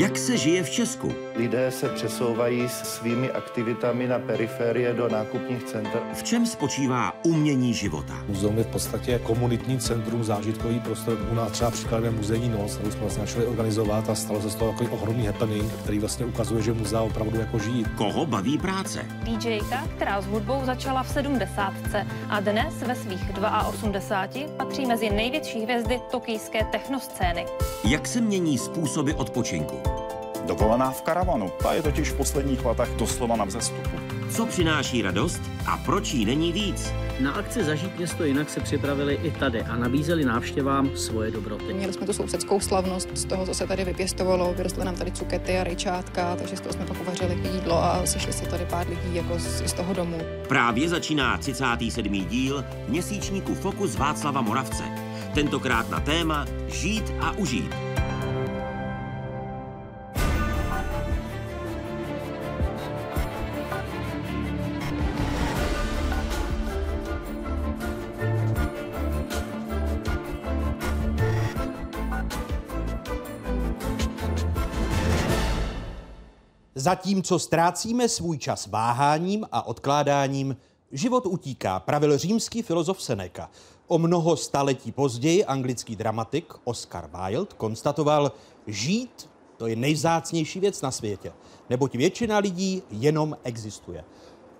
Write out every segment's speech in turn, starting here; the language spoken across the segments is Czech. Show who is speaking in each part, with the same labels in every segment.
Speaker 1: Jak se žije v Česku?
Speaker 2: Lidé se přesouvají svými aktivitami na periferie do nákupních center.
Speaker 1: V čem spočívá umění života?
Speaker 3: Muzeum je v podstatě komunitní centrum, zážitkový prostor. U nás třeba příkladem muzejní noc, kterou jsme vlastně začali organizovat a stalo se z toho takový ohromný happening, který vlastně ukazuje, že muzea opravdu jako žijí.
Speaker 1: Koho baví práce?
Speaker 4: DJka, která s hudbou začala v 70. a dnes ve svých 82 patří mezi největší hvězdy tokijské technoscény.
Speaker 1: Jak se mění způsoby odpočinku?
Speaker 5: Dovolená v karavanu. Ta je totiž v posledních letech doslova na vzestupu.
Speaker 1: Co přináší radost a proč jí není víc?
Speaker 6: Na akci Zažít město jinak se připravili i tady a nabízeli návštěvám svoje dobroty.
Speaker 7: Měli jsme tu sousedskou slavnost z toho, co se tady vypěstovalo, vyrostly nám tady cukety a rejčátka, takže z toho jsme pak uvařili jídlo a sešli se tady pár lidí jako z, z toho domu.
Speaker 1: Právě začíná 37. díl měsíčníku Fokus Václava Moravce. Tentokrát na téma Žít a užít.
Speaker 8: Zatímco ztrácíme svůj čas váháním a odkládáním, život utíká, pravil římský filozof Seneca. O mnoho staletí později anglický dramatik Oscar Wilde konstatoval, žít to je nejvzácnější věc na světě, neboť většina lidí jenom existuje.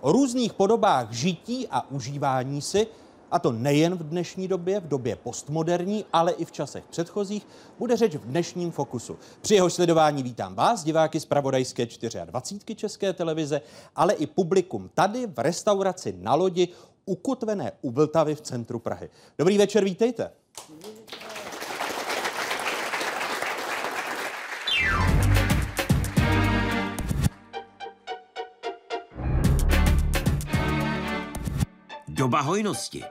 Speaker 8: O různých podobách žití a užívání si a to nejen v dnešní době, v době postmoderní, ale i v časech předchozích, bude řeč v dnešním fokusu. Při jeho sledování vítám vás, diváky z Pravodajské 24 České televize, ale i publikum tady v restauraci na lodi ukotvené u Vltavy v centru Prahy. Dobrý večer, vítejte.
Speaker 1: Doba hojnosti.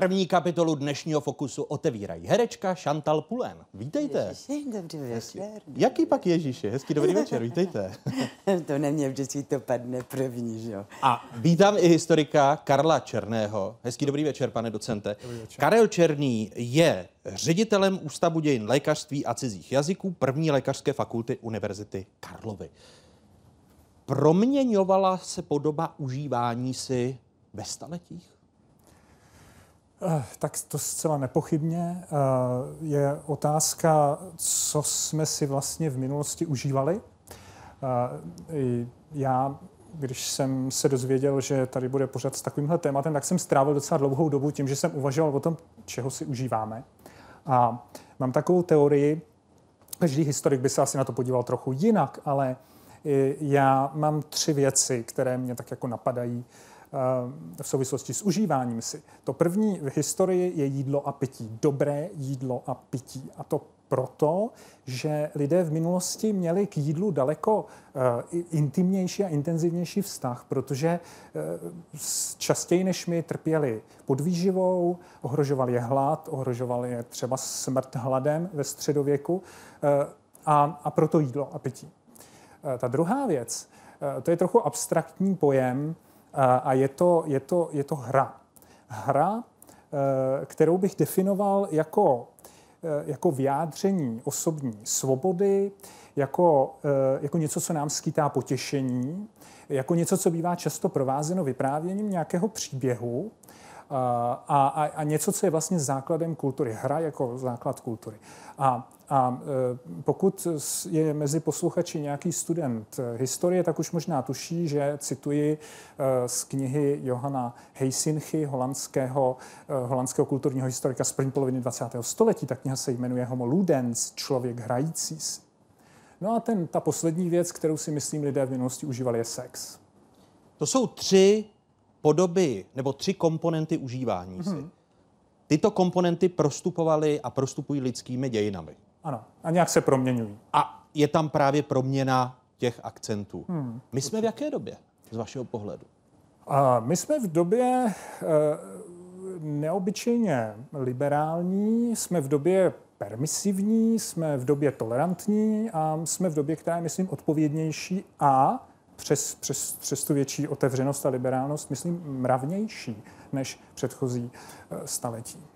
Speaker 8: První kapitolu dnešního fokusu otevírají herečka Chantal Pulen. Vítejte.
Speaker 9: Ježiši, dobrý večer.
Speaker 8: Jaký pak Ježíši? Hezký dobrý večer, vítejte.
Speaker 9: to nemě vždycky to padne první, že jo.
Speaker 8: A vítám i historika Karla Černého. Hezký dobrý večer, pane docente. Karel Černý je ředitelem Ústavu dějin lékařství a cizích jazyků první lékařské fakulty Univerzity Karlovy. Proměňovala se podoba užívání si ve staletích?
Speaker 10: Eh, tak to zcela nepochybně. Eh, je otázka, co jsme si vlastně v minulosti užívali. Eh, já, když jsem se dozvěděl, že tady bude pořád s takovýmhle tématem, tak jsem strávil docela dlouhou dobu tím, že jsem uvažoval o tom, čeho si užíváme. A mám takovou teorii, každý historik by se asi na to podíval trochu jinak, ale já mám tři věci, které mě tak jako napadají v souvislosti s užíváním si. To první v historii je jídlo a pití. Dobré jídlo a pití. A to proto, že lidé v minulosti měli k jídlu daleko uh, intimnější a intenzivnější vztah, protože uh, častěji než my trpěli podvýživou, ohrožovali je hlad, ohrožovali je třeba smrt hladem ve středověku uh, a, a proto jídlo a pití. Uh, ta druhá věc, uh, to je trochu abstraktní pojem, a je to, je to, je to hra. Hra, eh, kterou bych definoval jako, eh, jako vyjádření osobní svobody, jako, eh, jako něco, co nám skýtá potěšení, jako něco, co bývá často provázeno vyprávěním nějakého příběhu, a, a, a něco, co je vlastně základem kultury. Hra jako základ kultury. A, a e, pokud je mezi posluchači nějaký student historie, tak už možná tuší, že cituji e, z knihy Johana Heysinchy, holandského, e, holandského kulturního historika z první poloviny 20. století. Ta kniha se jmenuje Homo Ludens, člověk hrající. No a ten, ta poslední věc, kterou si myslím lidé v minulosti užívali, je sex.
Speaker 8: To jsou tři podoby nebo tři komponenty užívání si. Hmm. Tyto komponenty prostupovaly a prostupují lidskými dějinami.
Speaker 10: Ano, a nějak se proměňují.
Speaker 8: A je tam právě proměna těch akcentů. Hmm. My jsme v jaké době, z vašeho pohledu?
Speaker 10: A my jsme v době e, neobyčejně liberální, jsme v době permisivní, jsme v době tolerantní a jsme v době, která je, myslím, odpovědnější a přes, přes, přes tu větší otevřenost a liberálnost, myslím, mravnější než předchozí staletí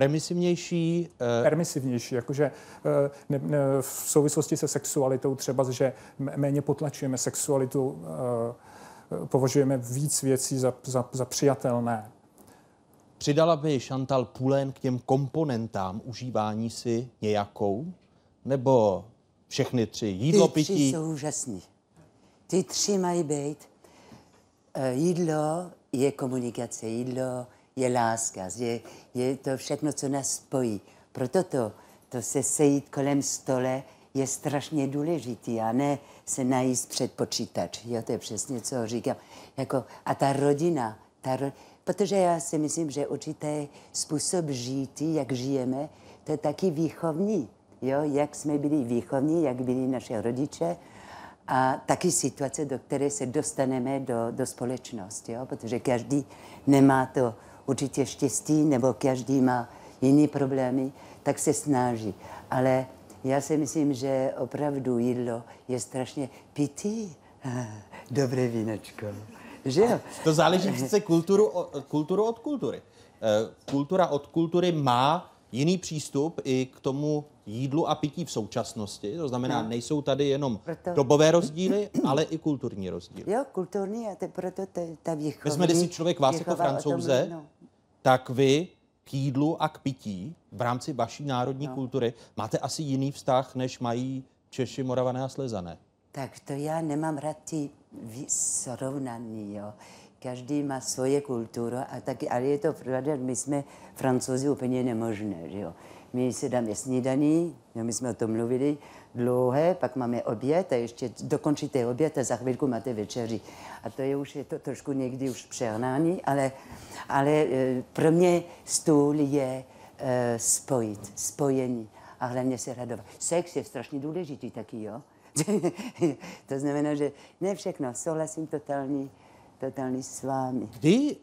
Speaker 8: permisivnější.
Speaker 10: Uh... Permisivnější, jakože uh, ne, ne, v souvislosti se sexualitou třeba, že méně potlačujeme sexualitu, uh, považujeme víc věcí za, za, za přijatelné.
Speaker 8: Přidala by Chantal Poulen k těm komponentám užívání si nějakou? Nebo všechny tři? Jídlo,
Speaker 9: Ty tři
Speaker 8: pití?
Speaker 9: jsou úžasný. Ty tři mají být. Jídlo je komunikace, jídlo je láska, je, je to všechno, co nás spojí. Proto to, to se sejít kolem stole je strašně důležitý a ne se najíst před počítač. Jo, to je přesně, co říkám. Jako, a ta rodina, ta ro... protože já si myslím, že určitý způsob žítí, jak žijeme, to je taky výchovní. Jo, jak jsme byli výchovní, jak byli naše rodiče, a taky situace, do které se dostaneme do, do společnosti, jo? protože každý nemá to určitě štěstí, nebo každý má jiný problémy, tak se snaží. Ale já si myslím, že opravdu jídlo je strašně pitý. Dobré vínečko. Že jo?
Speaker 8: To záleží přece kulturu, kulturu od kultury. Eh, kultura od kultury má jiný přístup i k tomu jídlu a pití v současnosti. To znamená, no. nejsou tady jenom proto... dobové rozdíly, ale i kulturní rozdíly.
Speaker 9: Jo, kulturní a to proto ta, ta výchova.
Speaker 8: Vezme si člověk vás jako francouze, no. tak vy k jídlu a k pití v rámci vaší národní no. kultury máte asi jiný vztah, než mají Češi, Moravané a Slezané.
Speaker 9: Tak to já nemám rád ty srovnání, jo každý má svoje kulturu, a taky, ale je to pravda, my jsme francouzi úplně nemožné, že jo. My si dáme snídaní, jo, my jsme o tom mluvili, dlouhé, pak máme oběd a ještě dokončíte oběd a za chvilku máte večeři. A to je už je to trošku někdy už přehnání, ale, ale e, pro mě stůl je e, spojit, spojení a hlavně se radovat. Sex je strašně důležitý taky, jo. to znamená, že ne všechno, souhlasím totální totálně s vámi.
Speaker 8: Kdy,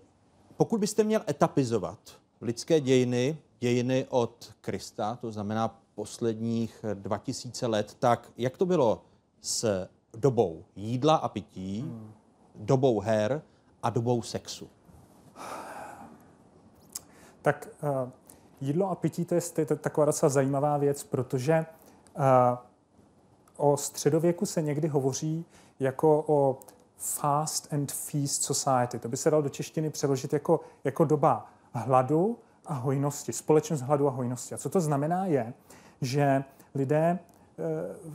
Speaker 8: pokud byste měl etapizovat lidské dějiny, dějiny od Krista, to znamená posledních 2000 let, tak jak to bylo s dobou jídla a pití, hmm. dobou her a dobou sexu?
Speaker 10: Tak uh, jídlo a pití to je, to je taková docela zajímavá věc, protože uh, o středověku se někdy hovoří jako o Fast and Feast Society. To by se dalo do češtiny přeložit jako, jako doba hladu a hojnosti, společnost hladu a hojnosti. A co to znamená je, že lidé eh,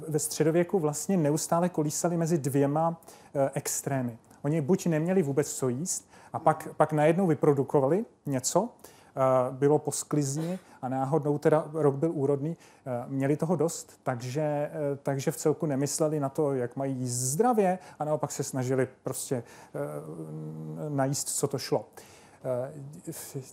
Speaker 10: ve středověku vlastně neustále kolísali mezi dvěma eh, extrémy. Oni buď neměli vůbec co jíst, a pak, pak najednou vyprodukovali něco, Eh, bylo po sklizni a náhodnou teda rok byl úrodný, měli toho dost, takže, takže v celku nemysleli na to, jak mají jíst zdravě a naopak se snažili prostě najíst, co to šlo.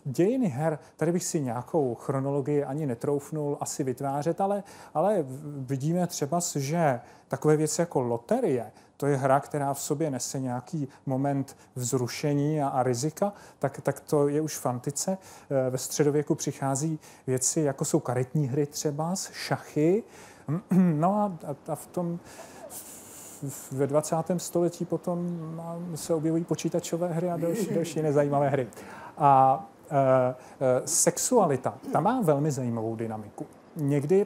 Speaker 10: Dějiny her, tady bych si nějakou chronologii ani netroufnul asi vytvářet, ale, ale vidíme třeba, že takové věci jako loterie, to je hra, která v sobě nese nějaký moment vzrušení a, a rizika, tak, tak to je už v antice. Eh, ve středověku přichází věci, jako jsou karetní hry třeba, šachy. No a, a, a v tom ve 20. století potom se objevují počítačové hry a další, další nezajímavé hry. A e, e, sexualita, ta má velmi zajímavou dynamiku. Někdy e,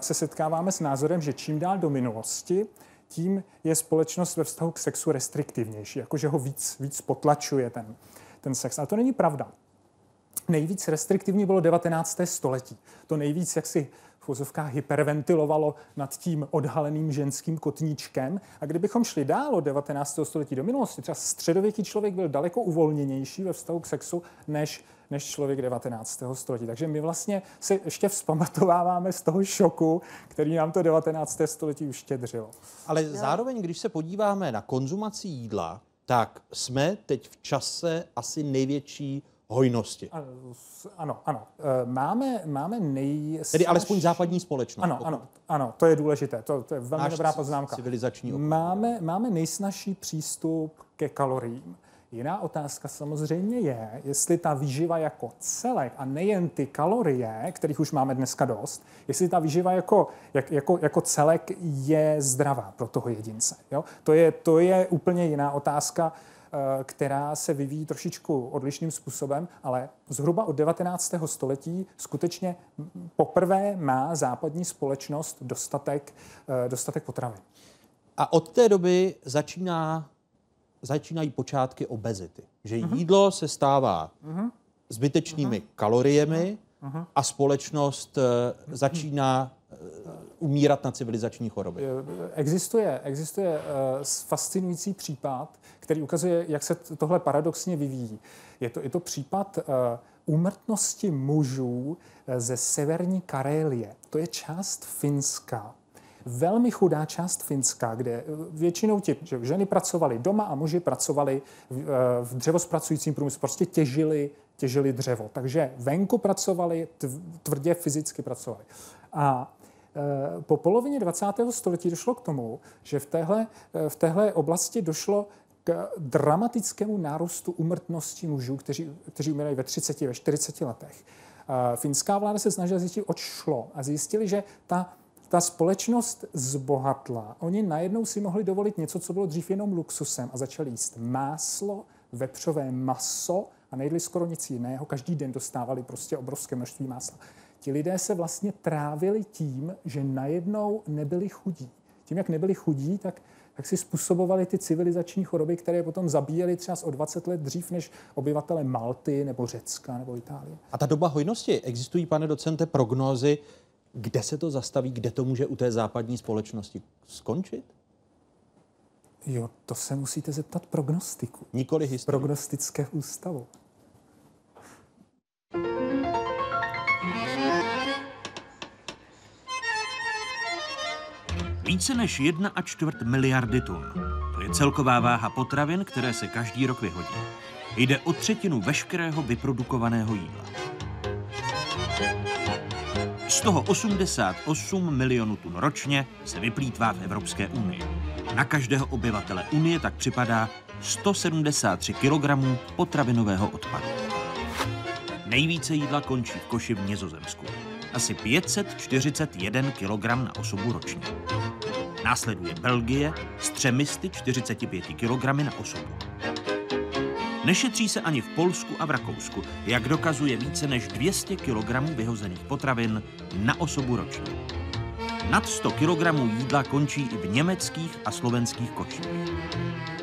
Speaker 10: se setkáváme s názorem, že čím dál do minulosti, tím je společnost ve vztahu k sexu restriktivnější, jakože ho víc, víc potlačuje ten, ten sex. Ale to není pravda. Nejvíc restriktivní bylo 19. století. To nejvíc, jak si v vozovkách hyperventilovalo nad tím odhaleným ženským kotníčkem. A kdybychom šli dál od 19. století do minulosti, třeba středověký člověk byl daleko uvolněnější ve vztahu k sexu než než člověk 19. století. Takže my vlastně se ještě vzpamatováváme z toho šoku, který nám to 19. století uštědřilo.
Speaker 8: Ale zároveň, když se podíváme na konzumaci jídla, tak jsme teď v čase asi největší hojnosti.
Speaker 10: Ano, ano. E, máme, máme nej...
Speaker 8: Tedy alespoň západní společnost.
Speaker 10: Ano, ano, ano, to je důležité. To, to je velmi dobrá poznámka.
Speaker 8: Civilizační
Speaker 10: máme, máme nejsnažší přístup ke kaloriím Jiná otázka samozřejmě je, jestli ta výživa jako celek a nejen ty kalorie, kterých už máme dneska dost, jestli ta výživa jako, jak, jako, jako celek je zdravá pro toho jedince. Jo? To, je, to je úplně jiná otázka, která se vyvíjí trošičku odlišným způsobem, ale zhruba od 19. století skutečně poprvé má západní společnost dostatek, eh, dostatek potravin.
Speaker 8: A od té doby začíná začínají počátky obezity. Že uh-huh. jídlo se stává uh-huh. zbytečnými uh-huh. kaloriemi a společnost uh, začíná uh, umírat na civilizační choroby.
Speaker 10: Existuje, existuje uh, fascinující případ, který ukazuje, jak se tohle paradoxně vyvíjí. Je to, je to případ úmrtnosti mužů ze severní Karélie. To je část Finska velmi chudá část Finska, kde eh, většinou ti že ženy pracovaly doma a muži pracovali v, eh, v dřevospracujícím průmyslu, prostě těžili, těžili dřevo. Takže venku pracovali, tvrdě fyzicky pracovali. A eh, po polovině 20. století došlo k tomu, že v téhle, v téhle oblasti došlo k dramatickému nárůstu umrtnosti mužů, kteří, kteří umírají ve 30, ve 40 letech. Finská vláda se snažila zjistit, oč šlo a zjistili, že ta ta společnost zbohatla. Oni najednou si mohli dovolit něco, co bylo dřív jenom luxusem a začali jíst máslo, vepřové maso a nejedli skoro nic jiného. Každý den dostávali prostě obrovské množství másla. Ti lidé se vlastně trávili tím, že najednou nebyli chudí. Tím, jak nebyli chudí, tak, tak si způsobovali ty civilizační choroby, které potom zabíjeli třeba o 20 let dřív než obyvatele Malty nebo Řecka nebo Itálie.
Speaker 8: A ta doba hojnosti, existují, pane docente, prognózy, kde se to zastaví, kde to může u té západní společnosti skončit?
Speaker 10: Jo, to se musíte zeptat prognostiku.
Speaker 8: Nikoli historii.
Speaker 10: Prognostické ústavu.
Speaker 1: Více než jedna a čtvrt miliardy tun. To je celková váha potravin, které se každý rok vyhodí. Jde o třetinu veškerého vyprodukovaného jídla. Z toho 88 milionů tun ročně se vyplýtvá v Evropské unii. Na každého obyvatele Unie tak připadá 173 kg potravinového odpadu. Nejvíce jídla končí v koši v Nizozemsku. Asi 541 kg na osobu ročně. Následuje Belgie s 345 kg na osobu. Nešetří se ani v Polsku a v Rakousku, jak dokazuje více než 200 kg vyhozených potravin na osobu ročně. Nad 100 kg jídla končí i v německých a slovenských koších.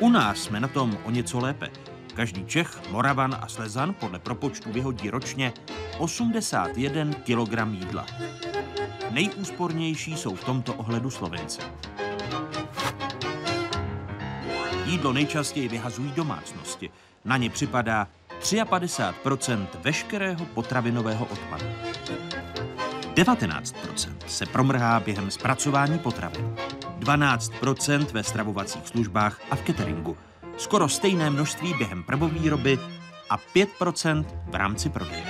Speaker 1: U nás jsme na tom o něco lépe. Každý Čech, Moravan a Slezan podle propočtu vyhodí ročně 81 kg jídla. Nejúspornější jsou v tomto ohledu Slovenci. Jídlo nejčastěji vyhazují domácnosti – na ně připadá 53% veškerého potravinového odpadu. 19% se promrhá během zpracování potravin. 12% ve stravovacích službách a v cateringu. Skoro stejné množství během prvovýroby a 5% v rámci prodeje.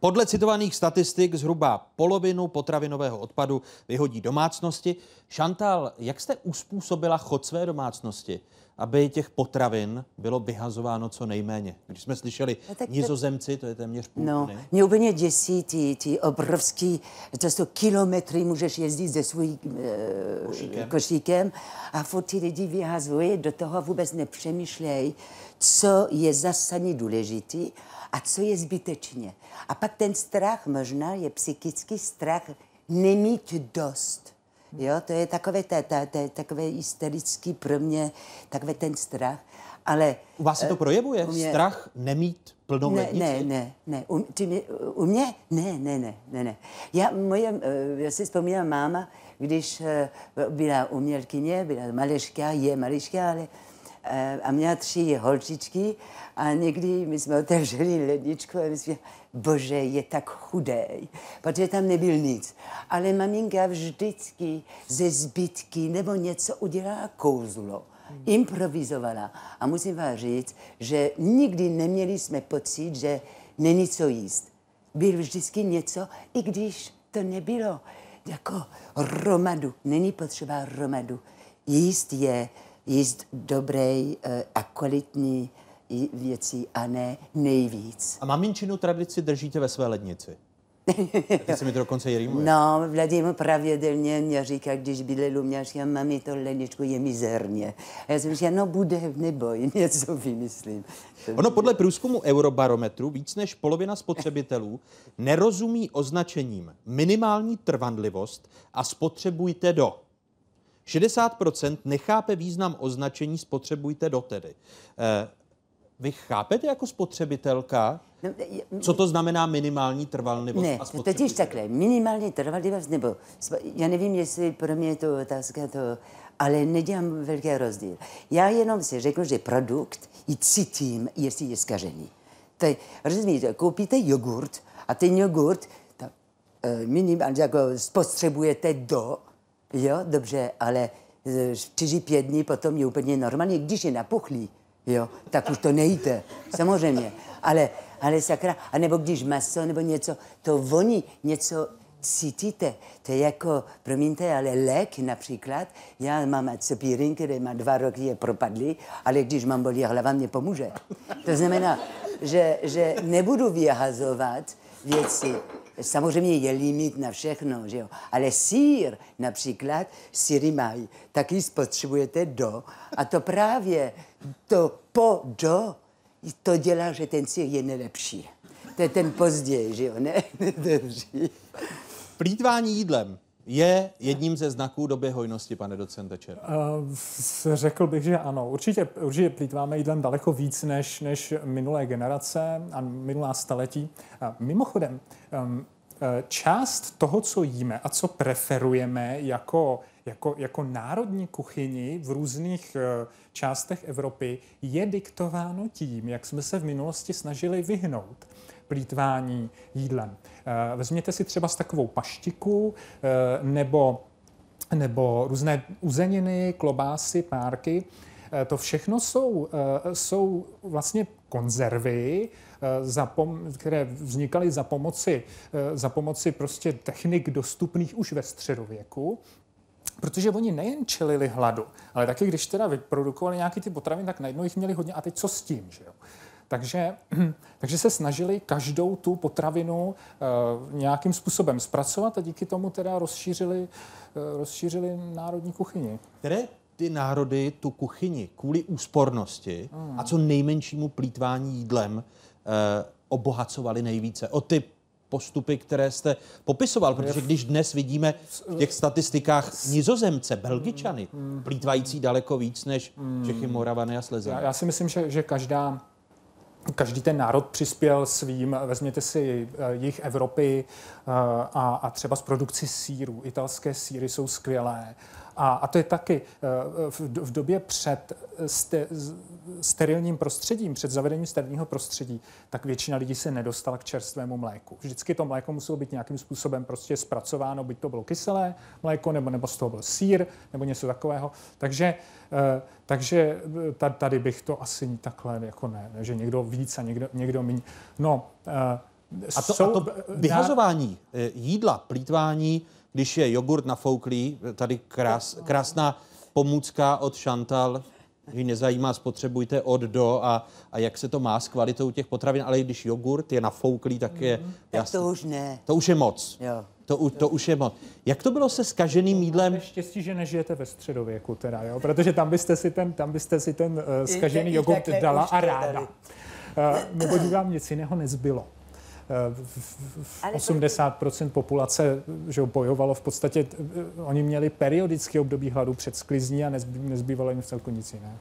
Speaker 8: Podle citovaných statistik zhruba polovinu potravinového odpadu vyhodí domácnosti. Šantal, jak jste uspůsobila chod své domácnosti, aby těch potravin bylo vyhazováno co nejméně? Když jsme slyšeli no, nizozemci, to je téměř půl
Speaker 9: No, mě úplně děsí ty, ty obrovský, to jsou kilometry, můžeš jezdit se svým e, košíkem. košíkem a furt ty lidi vyhazují, do toho vůbec nepřemýšlejí, co je zásadně důležitý a co je zbytečně. A pak ten strach možná je psychický strach nemít dost. Jo, to je takové, ta, ta, ta, takové hysterický pro mě, takové ten strach. Ale,
Speaker 8: u vás se to eh, projevuje? Mě, strach nemít plnou
Speaker 9: ne, ne, ne, ne. U, ty mě, u mě? Ne, ne, ne, ne, ne. Já, moje, eh, já si vzpomínám máma, když eh, byla umělkyně, byla maleška, je maleška, ale a měla tři holčičky a někdy my jsme otevřeli ledničku a my jsme bože, je tak chudej, protože tam nebyl nic. Ale maminka vždycky ze zbytky nebo něco udělala kouzlo. Improvizovala. A musím vám říct, že nikdy neměli jsme pocit, že není co jíst. Byl vždycky něco, i když to nebylo jako romadu. Není potřeba romadu. jíst je jíst dobré eh, a kvalitní věci a ne nejvíc.
Speaker 8: A maminčinu tradici držíte ve své lednici? Teď se mi to dokonce i rýmuje.
Speaker 9: No, Vladimír pravidelně mě říká, když mě, říká, mami, to ledničko je mizerně. A já jsem říkal, no bude, neboj, něco vymyslím.
Speaker 8: Ono podle průzkumu Eurobarometru víc než polovina spotřebitelů nerozumí označením minimální trvanlivost a spotřebujte do. 60% nechápe význam označení spotřebujte do tedy. Eh, vy chápete jako spotřebitelka, no, co to znamená minimální trvanlivost
Speaker 9: ne,
Speaker 8: a
Speaker 9: totiž takhle, minimální trvanlivost, nebo já nevím, jestli pro mě to otázka to, ale nedělám velký rozdíl. Já jenom si řeknu, že produkt i cítím, jestli je zkažený. To rozumíte, koupíte jogurt a ten jogurt tak, uh, minimálně jako spotřebujete do, jo, dobře, ale 4-5 eh, dní potom je úplně normální, když je napuchlý, jo, tak už to nejde, samozřejmě. Ale, ale sakra, anebo když maso nebo něco, to voní, něco cítíte. To je jako, promiňte, ale lék například. Já mám cepírin, který má dva roky, je propadlý, ale když mám bolí hlava, mě pomůže. To znamená, že, že nebudu vyhazovat věci, Samozřejmě je limit na všechno, že jo? ale sír například, síry mají, taky spotřebujete do a to právě to po do, to dělá, že ten sír je nejlepší. To je ten později, že jo, ne?
Speaker 8: Plítvání jídlem je jedním ze znaků doby hojnosti, pane docente Čer?
Speaker 10: Uh, řekl bych, že ano. Určitě, určitě plítváme jídlem daleko víc než, než minulé generace a minulá staletí. Uh, mimochodem, um, část toho, co jíme a co preferujeme jako, jako, jako národní kuchyni v různých částech Evropy, je diktováno tím, jak jsme se v minulosti snažili vyhnout plítvání jídlem. Eh, vezměte si třeba s takovou paštiku eh, nebo, nebo různé uzeniny, klobásy, párky. Eh, to všechno jsou, jsou vlastně konzervy, které vznikaly za pomoci, za pomoci prostě technik dostupných už ve středověku. Protože oni nejen čelili hladu, ale taky když teda vyprodukovali nějaký ty potraviny, tak najednou jich měli hodně. A teď co s tím? Že jo? Takže, takže se snažili každou tu potravinu uh, nějakým způsobem zpracovat a díky tomu teda rozšířili, uh, rozšířili národní kuchyni.
Speaker 8: Které ty národy tu kuchyni kvůli úspornosti hmm. a co nejmenšímu plítvání jídlem uh, obohacovali nejvíce? O ty postupy, které jste popisoval, protože když dnes vidíme v těch statistikách nizozemce, belgičany, hmm. plítvající daleko víc než Čechy, Moravany a Slezany.
Speaker 10: Já, já si myslím, že, že každá Každý ten národ přispěl svým, vezměte si eh, jich Evropy eh, a, a třeba z produkci sírů. Italské síry jsou skvělé. A, a to je taky eh, v, v době před ste, sterilním prostředím, před zavedením sterilního prostředí, tak většina lidí se nedostala k čerstvému mléku. Vždycky to mléko muselo být nějakým způsobem prostě zpracováno, byť to bylo kyselé mléko, nebo, nebo z toho byl sír, nebo něco takového. Takže, takže tady bych to asi takhle jako ne, že někdo víc a někdo, někdo méně. No,
Speaker 8: a to, jsou, a to vyhazování jídla, plítvání, když je jogurt nafouklý, tady krás, krásná pomůcka od Chantal, že nezajímá, spotřebujte od do a, a jak se to má s kvalitou těch potravin, ale když jogurt je nafouklý, tak je mm,
Speaker 9: jasný. Tak to už ne.
Speaker 8: To už je moc. Jo. To, to už je moc. Jak to bylo se skaženým jídlem?
Speaker 10: Štěstí, že nežijete ve středověku teda, jo? protože tam byste si ten, tam byste si ten uh, skažený jogurt dala a ráda. Uh, nebo vám nic jiného nezbylo. 80% populace že bojovalo v podstatě, oni měli periodické období hladu před sklizní a nezbývalo jim v celku nic jiného.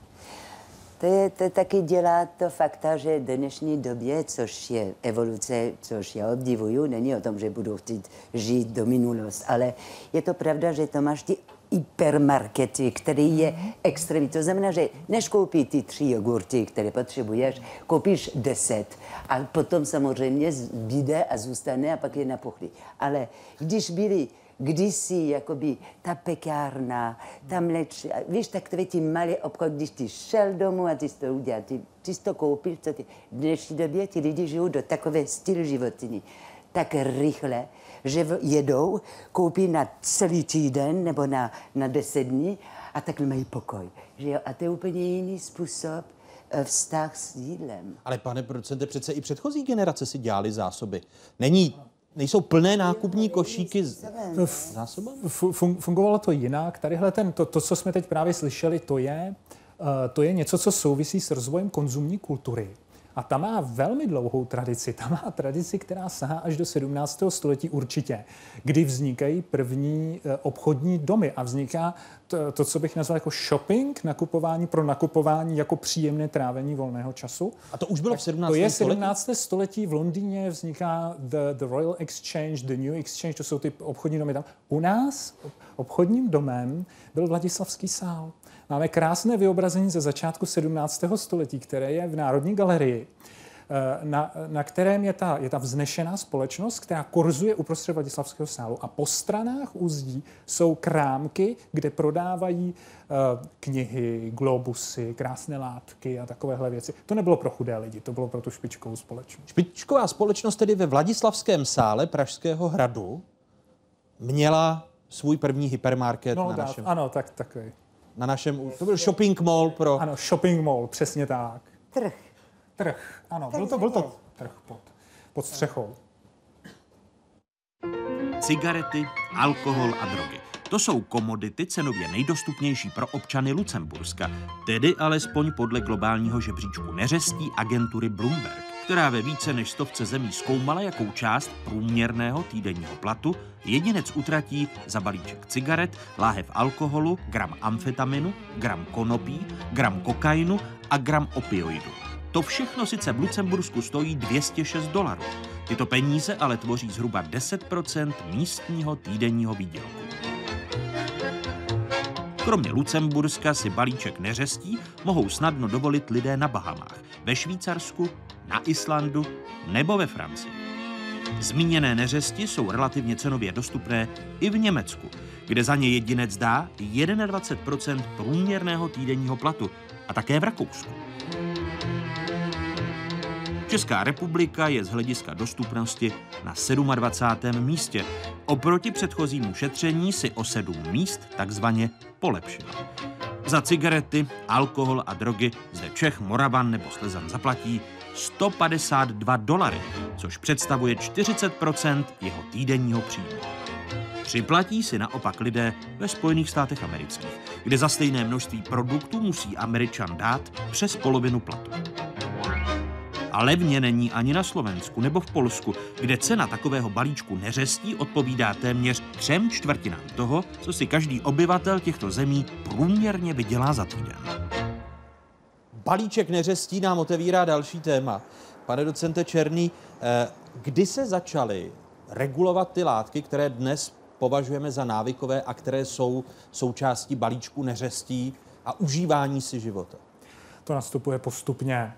Speaker 9: To, je, to taky dělá to fakta, že v dnešní době, což je evoluce, což já obdivuju, není o tom, že budu chtít žít do minulosti, ale je to pravda, že to máš ty hypermarkety, který je extrémní. To znamená, že než koupí ty tři jogurty, které potřebuješ, koupíš deset a potom samozřejmě zbyde a zůstane a pak je napuchlý. Ale když byli kdysi jakoby ta pekárna, ta mleč, víš, takové ty malé obchod, když ty šel domů a ty jsi to udělal, ty, ty jsi to koupil, co ty, v dnešní době ty lidi žijou do takové styl životní, tak rychle, že jedou, koupí na celý týden nebo na, na deset dní a takhle mají pokoj. Že jo? A to je úplně jiný způsob eh, vztah s jídlem.
Speaker 11: Ale pane producente, přece i předchozí generace si dělali zásoby. Není, nejsou plné nákupní košíky s zásobami?
Speaker 10: Fun- fungovalo to jinak. Tadyhle ten, to, to, co jsme teď právě slyšeli, to je, uh, to je něco, co souvisí s rozvojem konzumní kultury. A ta má velmi dlouhou tradici. Ta má tradici, která sahá až do 17. století určitě, kdy vznikají první eh, obchodní domy a vzniká to, to, co bych nazval jako shopping, nakupování pro nakupování jako příjemné trávení volného času.
Speaker 11: A to už bylo v 17.
Speaker 10: To je
Speaker 11: století?
Speaker 10: 17. století. V Londýně vzniká the, the Royal Exchange, the New Exchange, to jsou ty obchodní domy tam. U nás obchodním domem byl Vladislavský sál. Máme krásné vyobrazení ze začátku 17. století, které je v Národní galerii, eh, na, na kterém je ta, je ta vznešená společnost, která korzuje uprostřed Vladislavského sálu. A po stranách úzdí jsou krámky, kde prodávají uh, knihy, globusy, krásné látky a takovéhle věci. To nebylo pro chudé lidi, to bylo pro tu špičkovou společnost.
Speaker 11: Špičková společnost tedy ve Vladislavském sále Pražského hradu měla svůj první hypermarket
Speaker 10: No,
Speaker 11: na
Speaker 10: dá,
Speaker 11: našem,
Speaker 10: ano, tak takový.
Speaker 11: Na našem, to byl shopping mall pro...
Speaker 10: Ano, shopping mall, přesně tak.
Speaker 9: Trh.
Speaker 10: Trh, ano, byl to, byl to trh pod, pod střechou.
Speaker 8: Cigarety, alkohol a drogy. To jsou komodity cenově nejdostupnější pro občany Lucemburska, tedy alespoň podle globálního žebříčku neřestí agentury Bloomberg, která ve více než stovce zemí zkoumala, jakou část průměrného týdenního platu jedinec utratí za balíček cigaret, láhev alkoholu, gram amfetaminu, gram konopí, gram kokainu a gram opioidu. To všechno sice v Lucembursku stojí 206 dolarů. Tyto peníze ale tvoří zhruba 10% místního týdenního výdělku. Kromě Lucemburska si balíček neřestí mohou snadno dovolit lidé na Bahamách, ve Švýcarsku, na Islandu nebo ve Francii. Zmíněné neřesti jsou relativně cenově dostupné i v Německu, kde za ně jedinec dá 21% průměrného týdenního platu a také v Rakousku. Česká republika je z hlediska dostupnosti na 27. místě. Oproti předchozímu šetření si o 7 míst takzvaně polepšila. Za cigarety, alkohol a drogy zde Čech, Moravan nebo Slezan zaplatí 152 dolary, což představuje 40% jeho týdenního příjmu. Připlatí si naopak lidé ve Spojených státech amerických, kde za stejné množství produktů musí Američan dát přes polovinu platu. A levně není ani na Slovensku nebo v Polsku, kde cena takového balíčku neřestí odpovídá téměř třem čtvrtinám toho, co si každý obyvatel těchto zemí průměrně vydělá za týden.
Speaker 11: Balíček neřestí nám otevírá další téma. Pane docente Černý, eh, kdy se začaly regulovat ty látky, které dnes považujeme za návykové a které jsou součástí balíčku neřestí a užívání si života?
Speaker 10: To nastupuje postupně.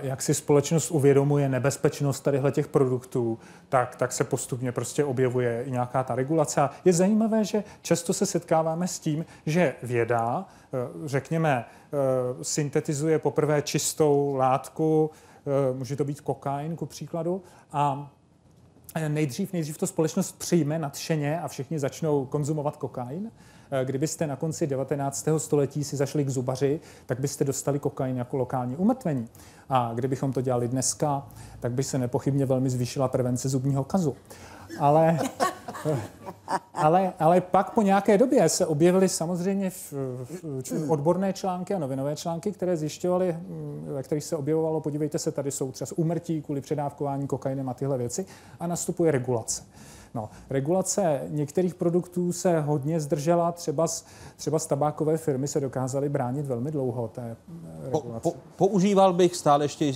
Speaker 10: Jak si společnost uvědomuje nebezpečnost tadyhle těch produktů, tak, tak se postupně prostě objevuje i nějaká ta regulace. A je zajímavé, že často se setkáváme s tím, že věda, eh, řekněme, eh, syntetizuje poprvé čistou látku, eh, může to být kokain, ku příkladu, a nejdřív, nejdřív to společnost přijme nadšeně a všichni začnou konzumovat kokain. Kdybyste na konci 19. století si zašli k zubaři, tak byste dostali kokain jako lokální umrtvení. A kdybychom to dělali dneska, tak by se nepochybně velmi zvýšila prevence zubního kazu. Ale, ale, ale pak po nějaké době se objevily samozřejmě v, v, odborné články a novinové články, které zjišťovaly, ve kterých se objevovalo, podívejte se, tady jsou třeba úmrtí kvůli předávkování kokainem a tyhle věci a nastupuje regulace. No, regulace některých produktů se hodně zdržela, třeba z, třeba z tabákové firmy se dokázaly bránit velmi dlouho té regulace.
Speaker 11: Po, po, používal bych stále ještě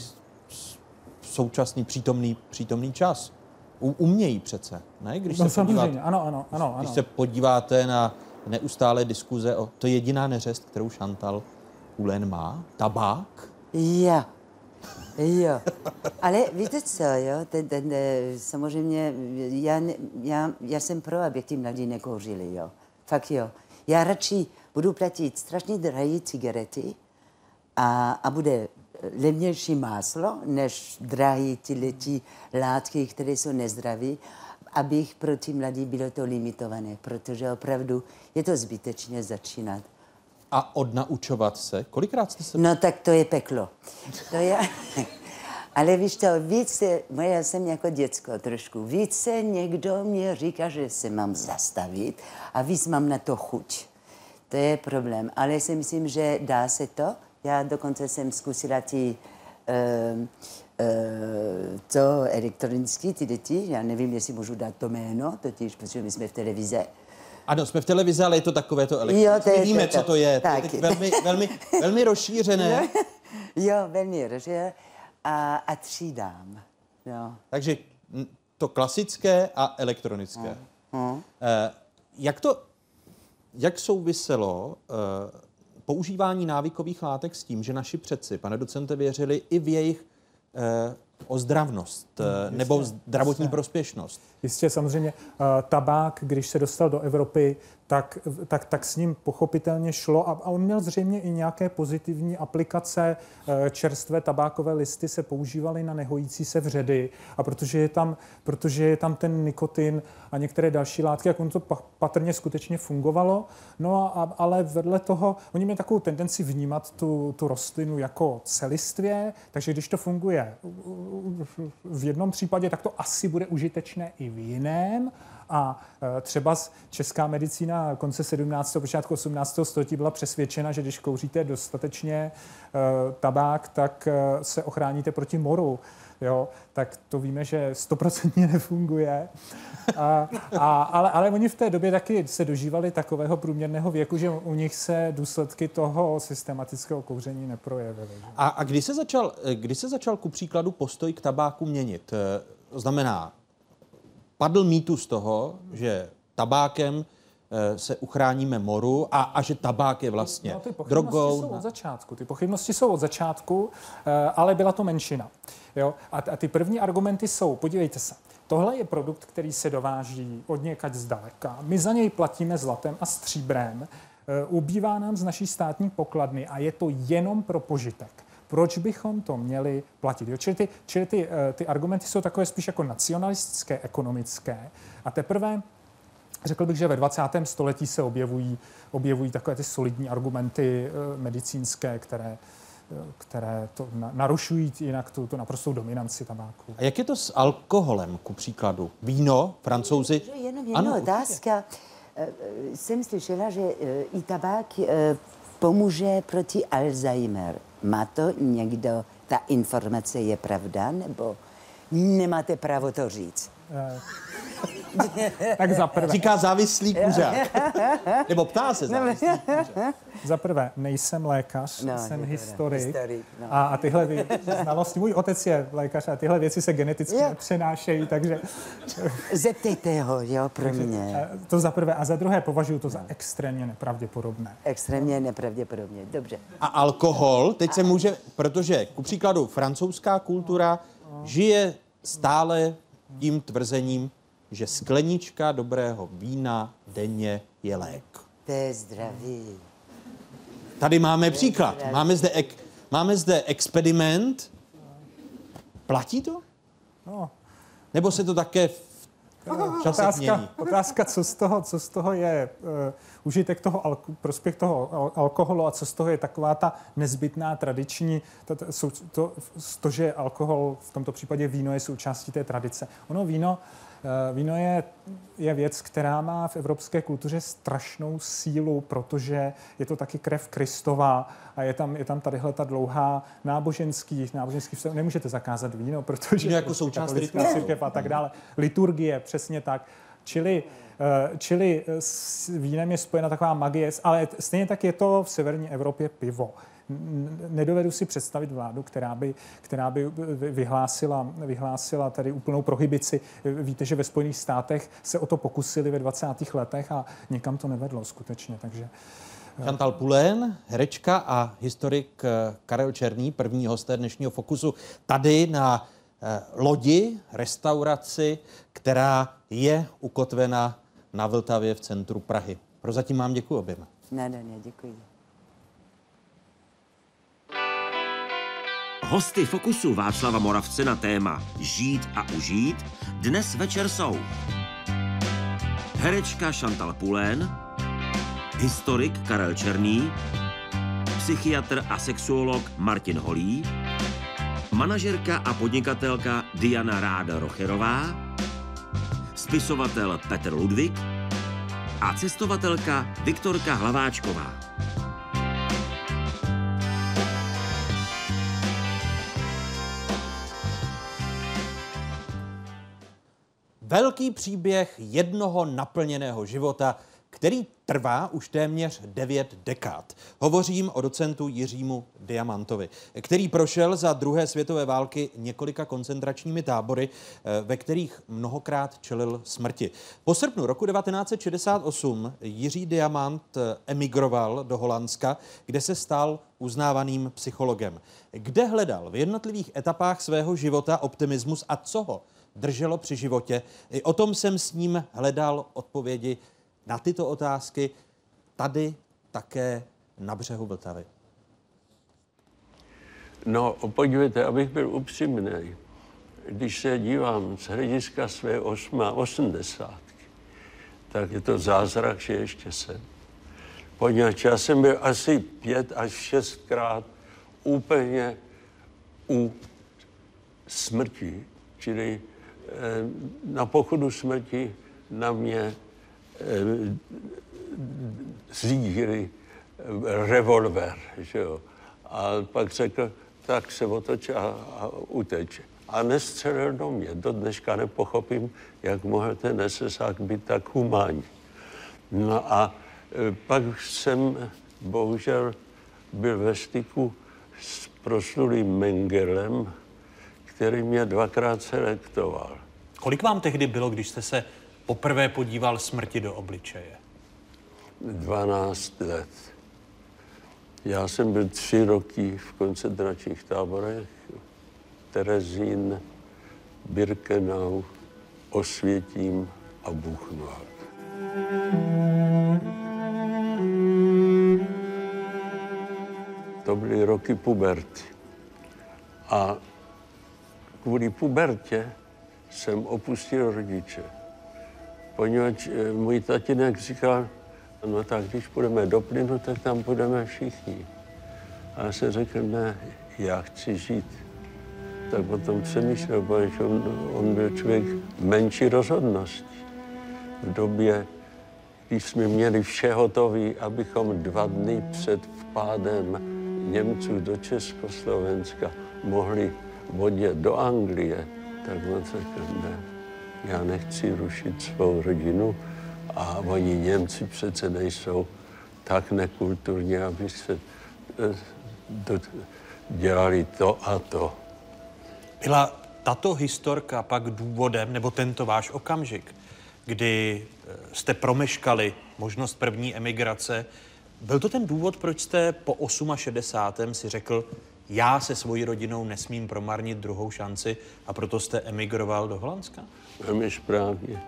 Speaker 11: současný přítomný, přítomný čas. U, umějí přece, ne?
Speaker 10: Když no, se samozřejmě, podíváte, ano, ano, ano,
Speaker 11: Když
Speaker 10: ano.
Speaker 11: se podíváte na neustále diskuze o... To je jediná neřest, kterou Šantal Ulen má? Tabák?
Speaker 9: Já. Jo, ale víte co, jo, ten, ten, samozřejmě, já, já, já jsem pro, aby ty mladí nekouřili, jo. Fakt jo. Já radši budu platit strašně drahé cigarety a, a bude levnější máslo, než drahé tyhle ty látky, které jsou nezdravé, abych pro ty mladí bylo to limitované, protože opravdu je to zbytečně začínat
Speaker 8: A odnaučovat se? Kolikrát jste se...
Speaker 9: No tak to je peklo. To je... Ale víš to, více, já jsem jako děcko trošku, více někdo mě říká, že se mám zastavit a víc mám na to chuť. To je problém. Ale si myslím, že dá se to. Já dokonce jsem zkusila ty uh, uh, to elektronický, ty děti, já nevím, jestli můžu dát to jméno, totiž, protože my jsme v televize.
Speaker 8: Ano, jsme v televizi, ale je to takové to elektronické.
Speaker 9: Jo, to
Speaker 8: Víme,
Speaker 9: to,
Speaker 8: co to je.
Speaker 9: tak.
Speaker 8: To je velmi, velmi, velmi rozšířené.
Speaker 9: jo, velmi rozšířené. A, a třídám. Jo.
Speaker 8: Takže to klasické a elektronické.
Speaker 9: Hmm.
Speaker 8: Eh, Jak to, jak souviselo eh, používání návykových látek s tím, že naši předci, pane docente, věřili i v jejich eh, ozdravnost eh, nebo zdravotní prospěšnost?
Speaker 10: Jistě, samozřejmě eh, tabák, když se dostal do Evropy, tak, tak, tak s ním pochopitelně šlo a, a on měl zřejmě i nějaké pozitivní aplikace. Eh, Čerstvé tabákové listy se používaly na nehojící se vředy a protože je tam, protože je tam ten nikotin a některé další látky, jak on to pa- patrně skutečně fungovalo. No a, ale vedle toho, oni měli takovou tendenci vnímat tu, tu rostlinu jako celistvě, takže když to funguje v jednom případě, tak to asi bude užitečné i v jiném. A e, třeba česká medicína konce 17. počátku 18. století byla přesvědčena, že když kouříte dostatečně e, tabák, tak e, se ochráníte proti moru. Jo, tak to víme, že stoprocentně nefunguje. A, a, ale, ale oni v té době taky se dožívali takového průměrného věku, že u nich se důsledky toho systematického kouření neprojevily.
Speaker 8: A, a kdy, se začal, kdy se začal ku příkladu postoj k tabáku měnit? Znamená, padl mýtus toho, že tabákem eh, se uchráníme moru a, a že tabák je vlastně
Speaker 10: No, ty
Speaker 8: drogou.
Speaker 10: jsou od začátku. Ty pochybnosti jsou od začátku, eh, ale byla to menšina. Jo? A, a ty první argumenty jsou, podívejte se, tohle je produkt, který se dováží od někať zdaleka. My za něj platíme zlatem a stříbrem. Eh, Ubývá nám z naší státní pokladny a je to jenom pro požitek. Proč bychom to měli platit? Jo? Čili, ty, čili ty, eh, ty argumenty jsou takové spíš jako nacionalistické, ekonomické. A teprve Řekl bych, že ve 20. století se objevují, objevují takové ty solidní argumenty eh, medicínské, které, eh, které to na, narušují jinak tu, tu naprostou dominanci tabáku.
Speaker 8: A jak je to s alkoholem, ku příkladu? Víno, francouzi?
Speaker 9: Že Jenom jedna
Speaker 8: Ano,
Speaker 9: otázka. Jsem slyšela, že i tabák pomůže proti Alzheimer. Má to někdo, ta informace je pravda, nebo nemáte právo to říct?
Speaker 10: Tak za prvé,
Speaker 8: Říká závislý kuřák. Nebo ptá se závislý kuřák.
Speaker 10: za prvé nejsem lékař,
Speaker 9: No,
Speaker 10: no, jsem historik.
Speaker 9: historik, no.
Speaker 10: A, a tyhle vě- znalosti, můj otec je lékař a tyhle věci se geneticky
Speaker 9: Jo.
Speaker 10: nepřenášejí, takže
Speaker 9: Zeptejte ho, jo, pro mě.
Speaker 10: to za prvé. A za druhé považuji to za extrémně nepravděpodobné.
Speaker 9: Extrémně nepravděpodobně. Dobře.
Speaker 8: A alkohol, teď se může, protože ku příkladu francouzská kultura žije stále tím tvrzením, že sklenička dobrého vína denně je lék.
Speaker 9: To je zdraví.
Speaker 8: Tady máme příklad. Máme zde, ek, máme zde experiment. Platí to?
Speaker 10: No,
Speaker 8: Nebo se to také v čase změní?
Speaker 10: otázka, otázka, co z toho, co z toho je uh, užitek toho, alko, prospěch toho al- alkoholu a co z toho je taková ta nezbytná tradiční, to, to, to, to, že alkohol, v tomto případě víno je součástí té tradice. Ono víno, uh, víno je, je věc, která má v evropské kultuře strašnou sílu, protože je to taky krev Kristova a je tam, je tam tadyhle ta dlouhá náboženský, náboženský vztah. Nemůžete zakázat víno, protože
Speaker 8: Víno jako součást
Speaker 10: katolická
Speaker 8: rituálu.
Speaker 10: církev a tak dále. Liturgie, přesně tak. Čili, eh, čili s vínem je spojena taková magie, ale stejně tak je to v severní Evropě pivo. Nedovedu si představit vládu, která by, která by vy- vyhlásila, vyhlásila tady úplnou prohibici. Víte, že ve Spojených státech se o to pokusili ve 20. letech a nikam to nevedlo skutečně. Takže
Speaker 8: Chantal Pulén, herečka a historik eh, Karel Černý, první hosté dnešního Fokusu, tady na eh, lodi, restauraci, která je ukotvena na Vltavě v centru Prahy. Prozatím vám děkuji oběma.
Speaker 9: Ne, ne, ne, děkuji.
Speaker 1: Hosty Fokusu Václava Moravce na téma Žít a užít dnes večer jsou herečka Chantal Pulén, historik Karel Černý
Speaker 12: psychiatr a sexuolog Martin Holý, manažerka a podnikatelka Diana Ráda Rocherová, spisovatel Petr Ludvík a cestovatelka Viktorka Hlaváčková.
Speaker 8: Velký příběh jednoho naplněného života, který trvá už téměř devět dekád. Hovořím o docentu Jiřímu Diamantovi, který prošel za druhé světové války několika koncentračními tábory, eh, ve kterých mnohokrát čelil smrti. Po srpnu roku 1968 Jiří Diamant eh, emigroval do Holandska, kde se stal uznávaným psychologem. Kde hledal v jednotlivých etapách svého života optimismus a co ho drželo při životě? I o tom jsem s ním hledal odpovědi na tyto otázky tady také na břehu Vltavy.
Speaker 13: No, podívejte, abych byl upřímný, když se dívám z hlediska své 80, tak je to zázrak, že ještě jsem. Poněvadž já jsem byl asi pět až šestkrát úplně u smrti, čili na pochodu smrti na mě Eh, zřídili revolver, že jo. A pak řekl, tak se otoč a, a uteč. A nestřelil do mě. Do dneška nepochopím, jak mohl ten SSák být tak humánní. No a pak jsem bohužel byl ve styku s proslulým Mengelem, který mě dvakrát selektoval.
Speaker 8: Kolik vám tehdy bylo, když jste se poprvé podíval smrti do obličeje?
Speaker 13: 12 let. Já jsem byl tři roky v koncentračních táborech. Terezín, Birkenau, Osvětím a Buchenwald. To byly roky puberty. A kvůli pubertě jsem opustil rodiče poněvadž eh, můj tatínek říkal, no tak když půjdeme do plynu, tak tam půjdeme všichni. A já jsem řekl, ne, já chci žít. Tak potom přemýšlel, protože on, on byl člověk menší rozhodnosti. V době, když jsme měli vše hotové, abychom dva dny před vpádem Němců do Československa mohli vodě do Anglie, tak on řekl, ne, já nechci rušit svou rodinu a oni Němci přece nejsou tak nekulturní, aby se eh, dělali to a to.
Speaker 8: Byla tato historka pak důvodem, nebo tento váš okamžik, kdy eh, jste promeškali možnost první emigrace, byl to ten důvod, proč jste po 68. si řekl, já se svojí rodinou nesmím promarnit druhou šanci a proto jste emigroval do Holandska?
Speaker 13: Velmi správně.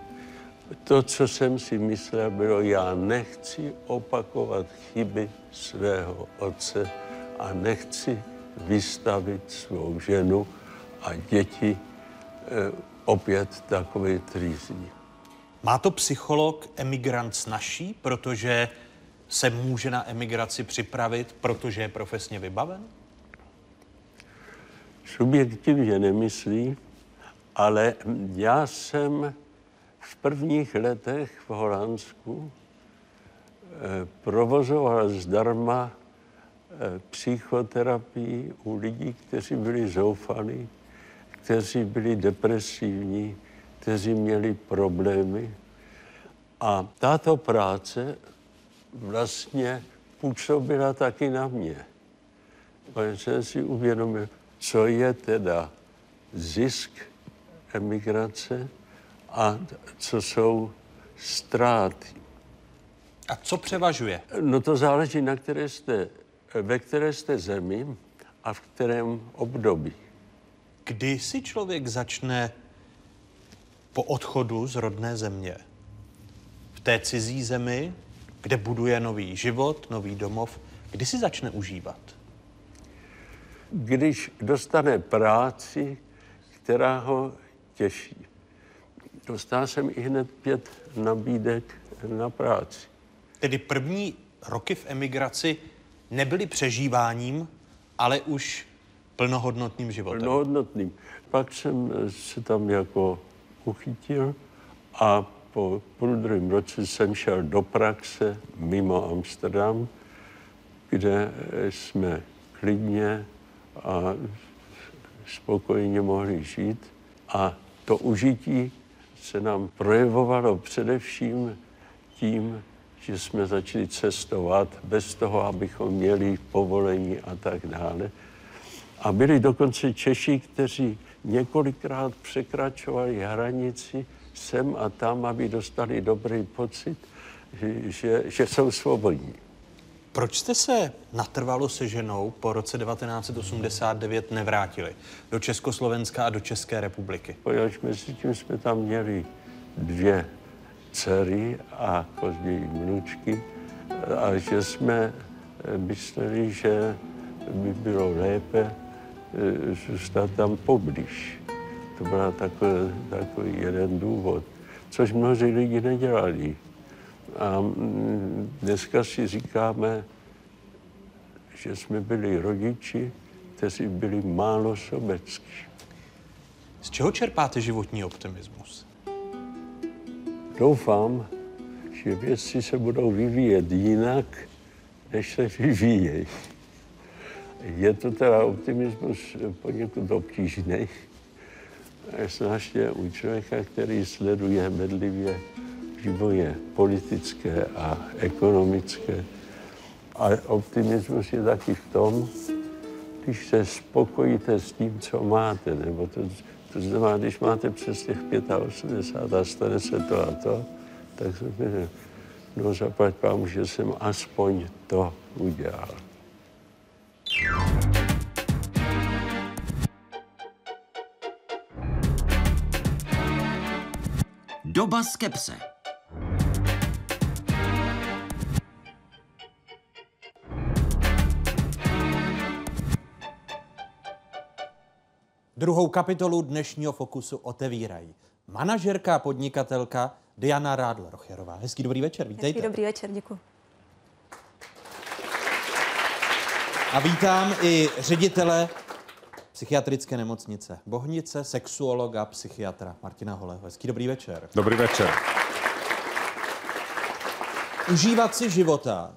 Speaker 13: To, co jsem si myslel, bylo, já nechci opakovat chyby svého otce a nechci vystavit svou ženu a děti eh, opět takové trýzní.
Speaker 8: Má to psycholog emigrant snažší, protože se může na emigraci připravit, protože je profesně vybaven?
Speaker 13: Subjektivně nemyslí, ale já jsem v prvních letech v Holandsku eh, provozoval zdarma eh, psychoterapii u lidí, kteří byli zoufalí, kteří byli depresivní, kteří měli problémy. A tato práce vlastně působila taky na mě. Protože jsem si uvědomil, co je teda zisk emigrace a co jsou ztráty.
Speaker 8: A co převažuje?
Speaker 13: No to záleží, na které jste, ve které jste zemi a v kterém období.
Speaker 8: Kdy si člověk začne po odchodu z rodné země v té cizí zemi, kde buduje nový život, nový domov, kdy si začne užívat?
Speaker 13: Když dostane práci, která ho těžší. Dostal jsem i hned pět nabídek na práci.
Speaker 8: Tedy první roky v emigraci nebyly přežíváním, ale už plnohodnotným životem.
Speaker 13: Plnohodnotným. Pak jsem se tam jako uchytil a po půl druhém roce jsem šel do praxe mimo Amsterdam, kde jsme klidně a spokojně mohli žít. A to užití se nám projevovalo především tím, že jsme začali cestovat bez toho, abychom měli povolení a tak dále. A byli dokonce Češi, kteří několikrát překračovali hranici sem a tam, aby dostali dobrý pocit, že, že, že jsou svobodní.
Speaker 8: Proč jste se natrvalo se ženou po roce 1989 nevrátili do Československa a do České republiky?
Speaker 13: Poněvadž mezi tím jsme tam měli dvě dcery a později vnučky a že jsme mysleli, že by bylo lépe eh, zůstat tam poblíž. To byl takový, takový jeden důvod, což mnozí lidi nedělali. A mm, dneska si říkáme, že jsme byli rodiči, kteří byli málo sobeckí.
Speaker 8: Z čeho čerpáte životní optimismus?
Speaker 13: Doufám, že věci se budou vyvíjet jinak, než se vyvíjejí. Je to teda optimismus poněkud obtížný, zvláště u člověka, který sleduje bedlivě vývoje politické a ekonomické. A optimismus je taky v tom, když se spokojíte s tím, co máte, nebo to, to znamená, když máte přes těch 85 a stane se to a to, tak se no zaplať pán, že jsem aspoň to udělal.
Speaker 12: Doba skepse.
Speaker 8: Druhou kapitolu dnešního Fokusu otevírají manažerka a podnikatelka Diana Rádl-Rocherová. Hezký dobrý večer, vítejte.
Speaker 14: Hezký dobrý večer, děkuji.
Speaker 8: A vítám i ředitele psychiatrické nemocnice Bohnice, sexuologa, psychiatra Martina Holeho. Hezký dobrý večer.
Speaker 15: Dobrý večer.
Speaker 8: Užívat si života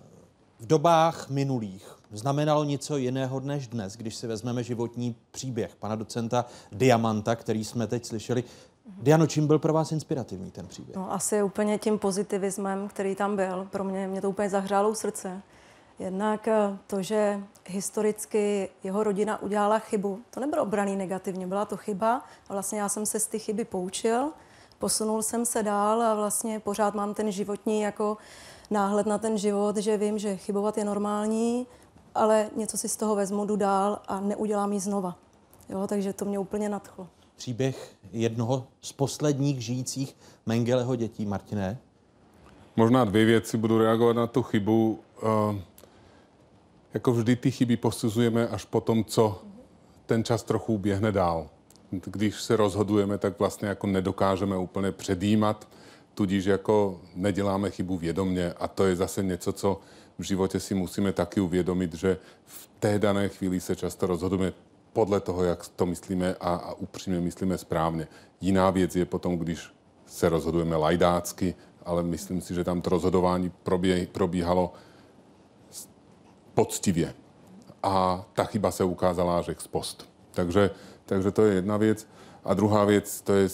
Speaker 8: v dobách minulých znamenalo něco jiného než dnes, když si vezmeme životní příběh pana docenta Diamanta, který jsme teď slyšeli. Diano, čím byl pro vás inspirativní ten příběh?
Speaker 14: No, asi úplně tím pozitivismem, který tam byl. Pro mě, mě to úplně zahřálo srdce. Jednak eh, to, že historicky jeho rodina udělala chybu, to nebylo obraný negativně, byla to chyba a vlastně já jsem se z ty chyby poučil, posunul jsem se dál a vlastně pořád mám ten životní jako náhled na ten život, že vím, že chybovat je normální, ale něco si z toho vezmu, jdu dál a neudělám ji znova. Jo, takže to mě úplně nadchlo.
Speaker 8: Příběh jednoho z posledních žijících Mengeleho dětí, Martiné?
Speaker 15: Možná dvě věci, budu reagovat na tu chybu. Uh, jako vždy ty chyby posuzujeme až po tom, co ten čas trochu uběhne dál. Když se rozhodujeme, tak vlastně jako nedokážeme úplně předjímat, tudíž jako neděláme chybu vědomně a to je zase něco, co v životě si musíme taky uvědomit, že v té dané chvíli se často rozhodujeme podle toho, jak to myslíme a, a upřímně myslíme správně. Jiná věc je potom, když se rozhodujeme lajdácky, ale myslím si, že tam to rozhodování probě, probíhalo poctivě. A ta chyba se ukázala až ex post. Takže, takže to je jedna věc. A druhá věc, to je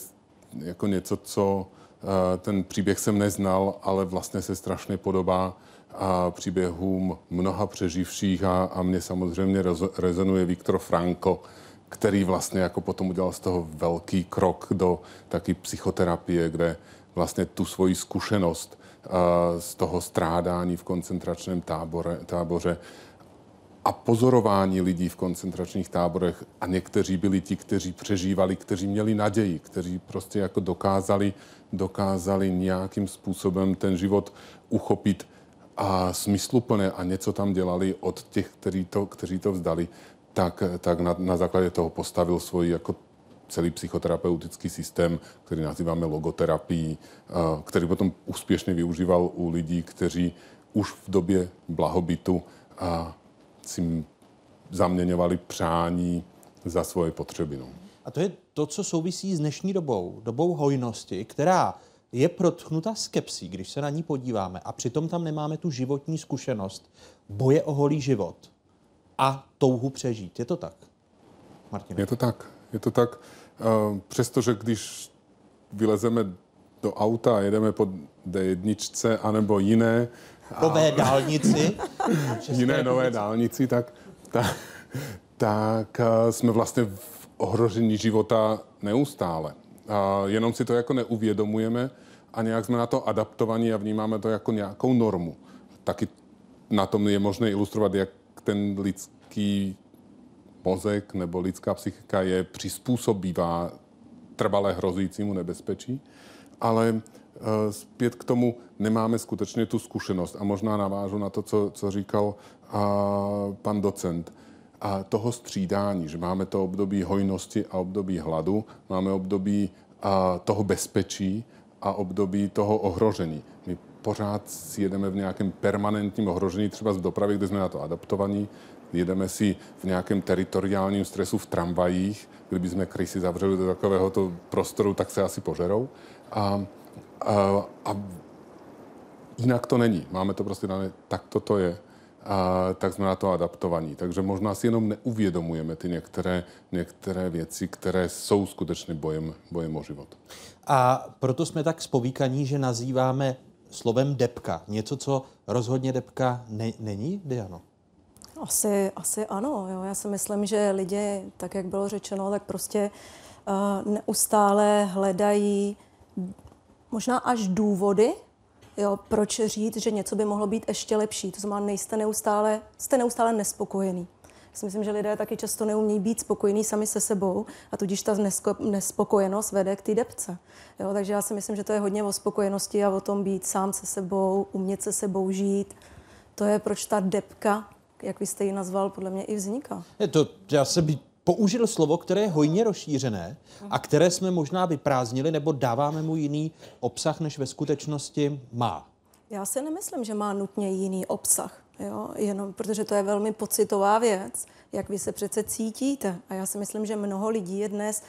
Speaker 15: jako něco, co eh, ten příběh jsem neznal, ale vlastně se strašně podobá a příběhům mnoha přeživších a, a mě samozřejmě rezonuje Viktor Frankl, který vlastně jako potom udělal z toho velký krok do taky psychoterapie, kde vlastně tu svoji zkušenost z toho strádání v koncentračním tábore, táboře a pozorování lidí v koncentračních táborech a někteří byli ti, kteří přežívali, kteří měli naději, kteří prostě jako dokázali, dokázali nějakým způsobem ten život uchopit a smysluplné a něco tam dělali od těch, kteří to, kteří to vzdali, tak, tak na, na základě toho postavil svůj jako celý psychoterapeutický systém, který nazýváme logoterapii, který potom úspěšně využíval u lidí, kteří už v době blahobytu si zaměňovali přání za svoje potřeby. No.
Speaker 8: A to je to, co souvisí s dnešní dobou, dobou hojnosti, která je protchnuta skepsí, když se na ní podíváme, a přitom tam nemáme tu životní zkušenost boje o holý život a touhu přežít. Je to tak, Martin?
Speaker 15: Je to tak. Je to tak. Uh, přestože když vylezeme do auta a jedeme po D1 anebo jiné...
Speaker 8: Nové dálnici.
Speaker 15: jiné nové dálnici, tak, tak, tak uh, jsme vlastně v ohrožení života neustále. A jenom si to jako neuvědomujeme a nějak jsme na to adaptovaní a vnímáme to jako nějakou normu. Taky na tom je možné ilustrovat, jak ten lidský mozek nebo lidská psychika je přizpůsobivá trvalé hrozícímu nebezpečí, ale uh, zpět k tomu nemáme skutečně tu zkušenost. A možná navážu na to, co, co říkal uh, pan docent. A toho střídání, že máme to období hojnosti a období hladu, máme období uh, toho bezpečí a období toho ohrožení. My pořád si jedeme v nějakém permanentním ohrožení, třeba v dopravě, kde jsme na to adaptovaní, jedeme si v nějakém teritoriálním stresu v tramvajích, kdyby jsme krysy zavřeli do takového to prostoru, tak se asi požerou. A, a, a jinak to není. Máme to prostě dané, tak to je. A, tak jsme na to adaptovaní. Takže možná si jenom neuvědomujeme ty některé, některé věci, které jsou skutečně bojem, bojem o život.
Speaker 8: A proto jsme tak spovíkaní, že nazýváme slovem depka. Něco, co rozhodně depka ne- není, Diano?
Speaker 14: Asi, asi ano. Jo. Já si myslím, že lidi, tak jak bylo řečeno, tak prostě uh, neustále hledají možná až důvody, jo, proč říct, že něco by mohlo být ještě lepší. To znamená, nejste neustále, jste neustále nespokojený. Já si myslím, že lidé taky často neumí být spokojení sami se sebou a tudíž ta nespokojenost vede k té depce. Jo, takže já si myslím, že to je hodně o spokojenosti a o tom být sám se sebou, umět se sebou žít. To je, proč ta depka jak vy jste ji nazval, podle mě i vzniká.
Speaker 8: Je to, já jsem by použil slovo, které je hojně rozšířené a které jsme možná vyprázdnili nebo dáváme mu jiný obsah, než ve skutečnosti má.
Speaker 14: Já si nemyslím, že má nutně jiný obsah, jo? jenom protože to je velmi pocitová věc, jak vy se přece cítíte. A já si myslím, že mnoho lidí je dnes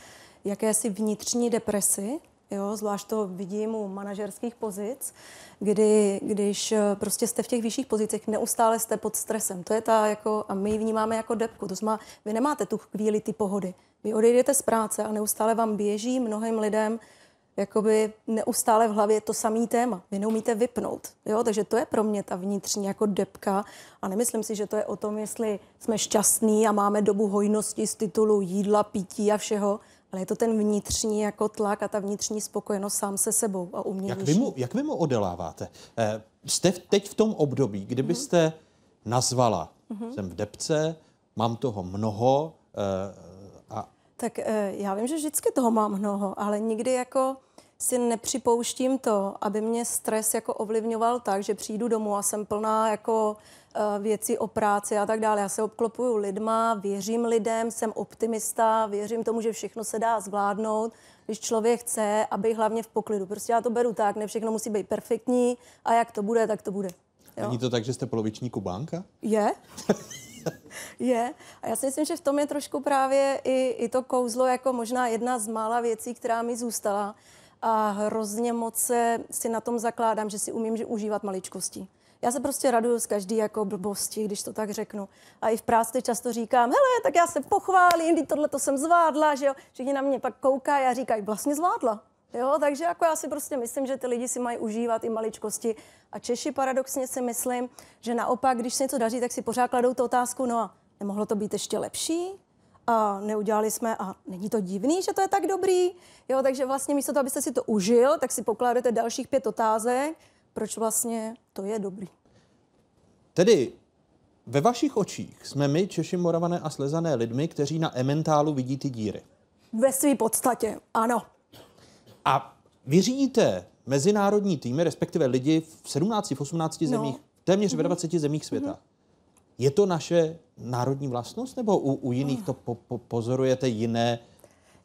Speaker 14: jakési vnitřní depresi, jo? zvlášť to vidím u manažerských pozic, kdy, když eh, prostě jste v těch vyšších pozicích, neustále jste pod stresem. To je ta jako, a my ji vnímáme jako depku. To znamená, vy nemáte tu chvíli ty pohody. Vy odejdete z práce a neustále vám běží mnohým lidem jakoby neustále v hlavě to samý téma. Vy neumíte vypnout. Jo? Takže to je pro mě ta vnitřní jako depka a nemyslím si, že to je o tom, jestli jsme šťastní a máme dobu hojnosti z titulu jídla, pití a všeho, ale je to ten vnitřní jako tlak a ta vnitřní spokojenost sám se sebou a umění.
Speaker 8: Jak vy mu, jak vy mu odeláváte? Eh, jste teď v tom období, kdybyste mm-hmm. nazvala, mm-hmm. jsem v depce, mám toho mnoho eh, a...
Speaker 14: Tak eh, já vím, že vždycky toho mám mnoho, ale nikdy jako si nepřipouštím to, aby mě stres jako ovlivňoval tak, že přijdu domů a jsem plná jako věci o práci a tak dále. Já se obklopuju lidma, věřím lidem, jsem optimista, věřím tomu, že všechno se dá zvládnout, když člověk chce, aby hlavně v poklidu. Prostě já to beru tak, ne všechno musí být perfektní a jak to bude, tak to bude.
Speaker 8: Jo? Není to tak, že jste poloviční kubánka?
Speaker 14: Je. je. A já si myslím, že v tom je trošku právě i, i to kouzlo jako možná jedna z mála věcí, která mi zůstala. A hrozně moc se si na tom zakládám, že si umím že užívat maličkosti. Já se prostě raduju z každý jako blbosti, když to tak řeknu. A i v práci často říkám, hele, tak já se pochválím, tohle to jsem zvládla, že jo. Všichni na mě pak koukají a říkají, vlastně zvládla. Jo, takže jako já si prostě myslím, že ty lidi si mají užívat i maličkosti. A Češi paradoxně si myslím, že naopak, když se něco daří, tak si pořád kladou tu otázku, no a nemohlo to být ještě lepší? A neudělali jsme, a není to divný, že to je tak dobrý? Jo, takže vlastně místo toho, abyste si to užil, tak si pokládáte dalších pět otázek, proč vlastně to je dobrý.
Speaker 8: Tedy ve vašich očích jsme my, Češi, Moravané a Slezané lidmi, kteří na ementálu vidí ty díry.
Speaker 14: Ve své podstatě, ano.
Speaker 8: A vy řídíte mezinárodní týmy, respektive lidi v 17, v 18 no. zemích, téměř ve 20 mm-hmm. zemích světa. Mm-hmm. Je to naše národní vlastnost, nebo u, u jiných to po, po, pozorujete jiné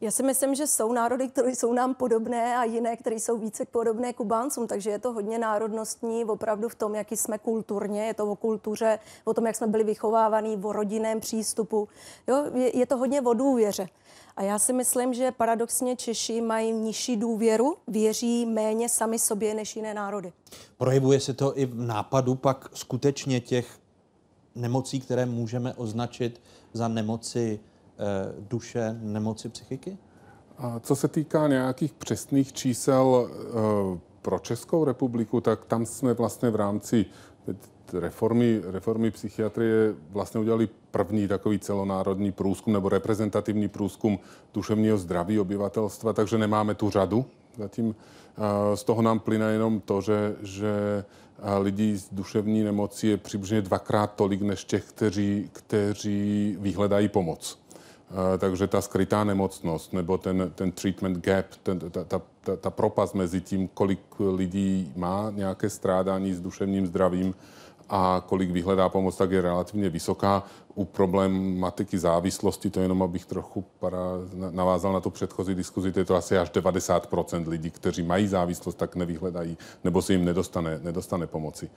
Speaker 14: Já si myslím, že jsou národy, které jsou nám podobné a jiné, které jsou více podobné Kubáncům, takže je to hodně národnostní opravdu v tom, jaký jsme kulturně, je to o kultuře, o tom, jak jsme byli vychovávaní, o rodinném přístupu. Jo, je, je to hodně o důvěře. A já si myslím, že paradoxně Češi mají nižší důvěru, věří méně sami sobě než jiné národy.
Speaker 8: Projevuje se to i v nápadu pak skutečně těch nemocí, které můžeme označit za nemoci duše, nemoci psychiky?
Speaker 15: A co se týká nějakých přesných čísel eh, pro Českou republiku, tak tam jsme vlastně v rámci reformy, reformy psychiatrie vlastně udělali první takový celonárodní průzkum nebo reprezentativní průzkum duševního zdraví obyvatelstva, takže nemáme tu řadu. Zatím eh, z toho nám plyne jenom to, že, že lidí s duševní nemocí je přibližně dvakrát tolik než těch, kteří, kteří vyhledají pomoc. Eh, takže ta skrytá nemocnost nebo ten, ten treatment gap, ten, ta, ta, ta, ta propast mezi tím, kolik lidí má nějaké strádání s duševním zdravím a kolik vyhledá pomoc, tak je relativně vysoká. U problematiky závislosti, to jenom abych trochu para, navázal na tu předchozí diskuzi, to je to asi až 90% lidí, kteří mají závislost, tak nevyhledají, nebo se jim nedostane, nedostane pomoci.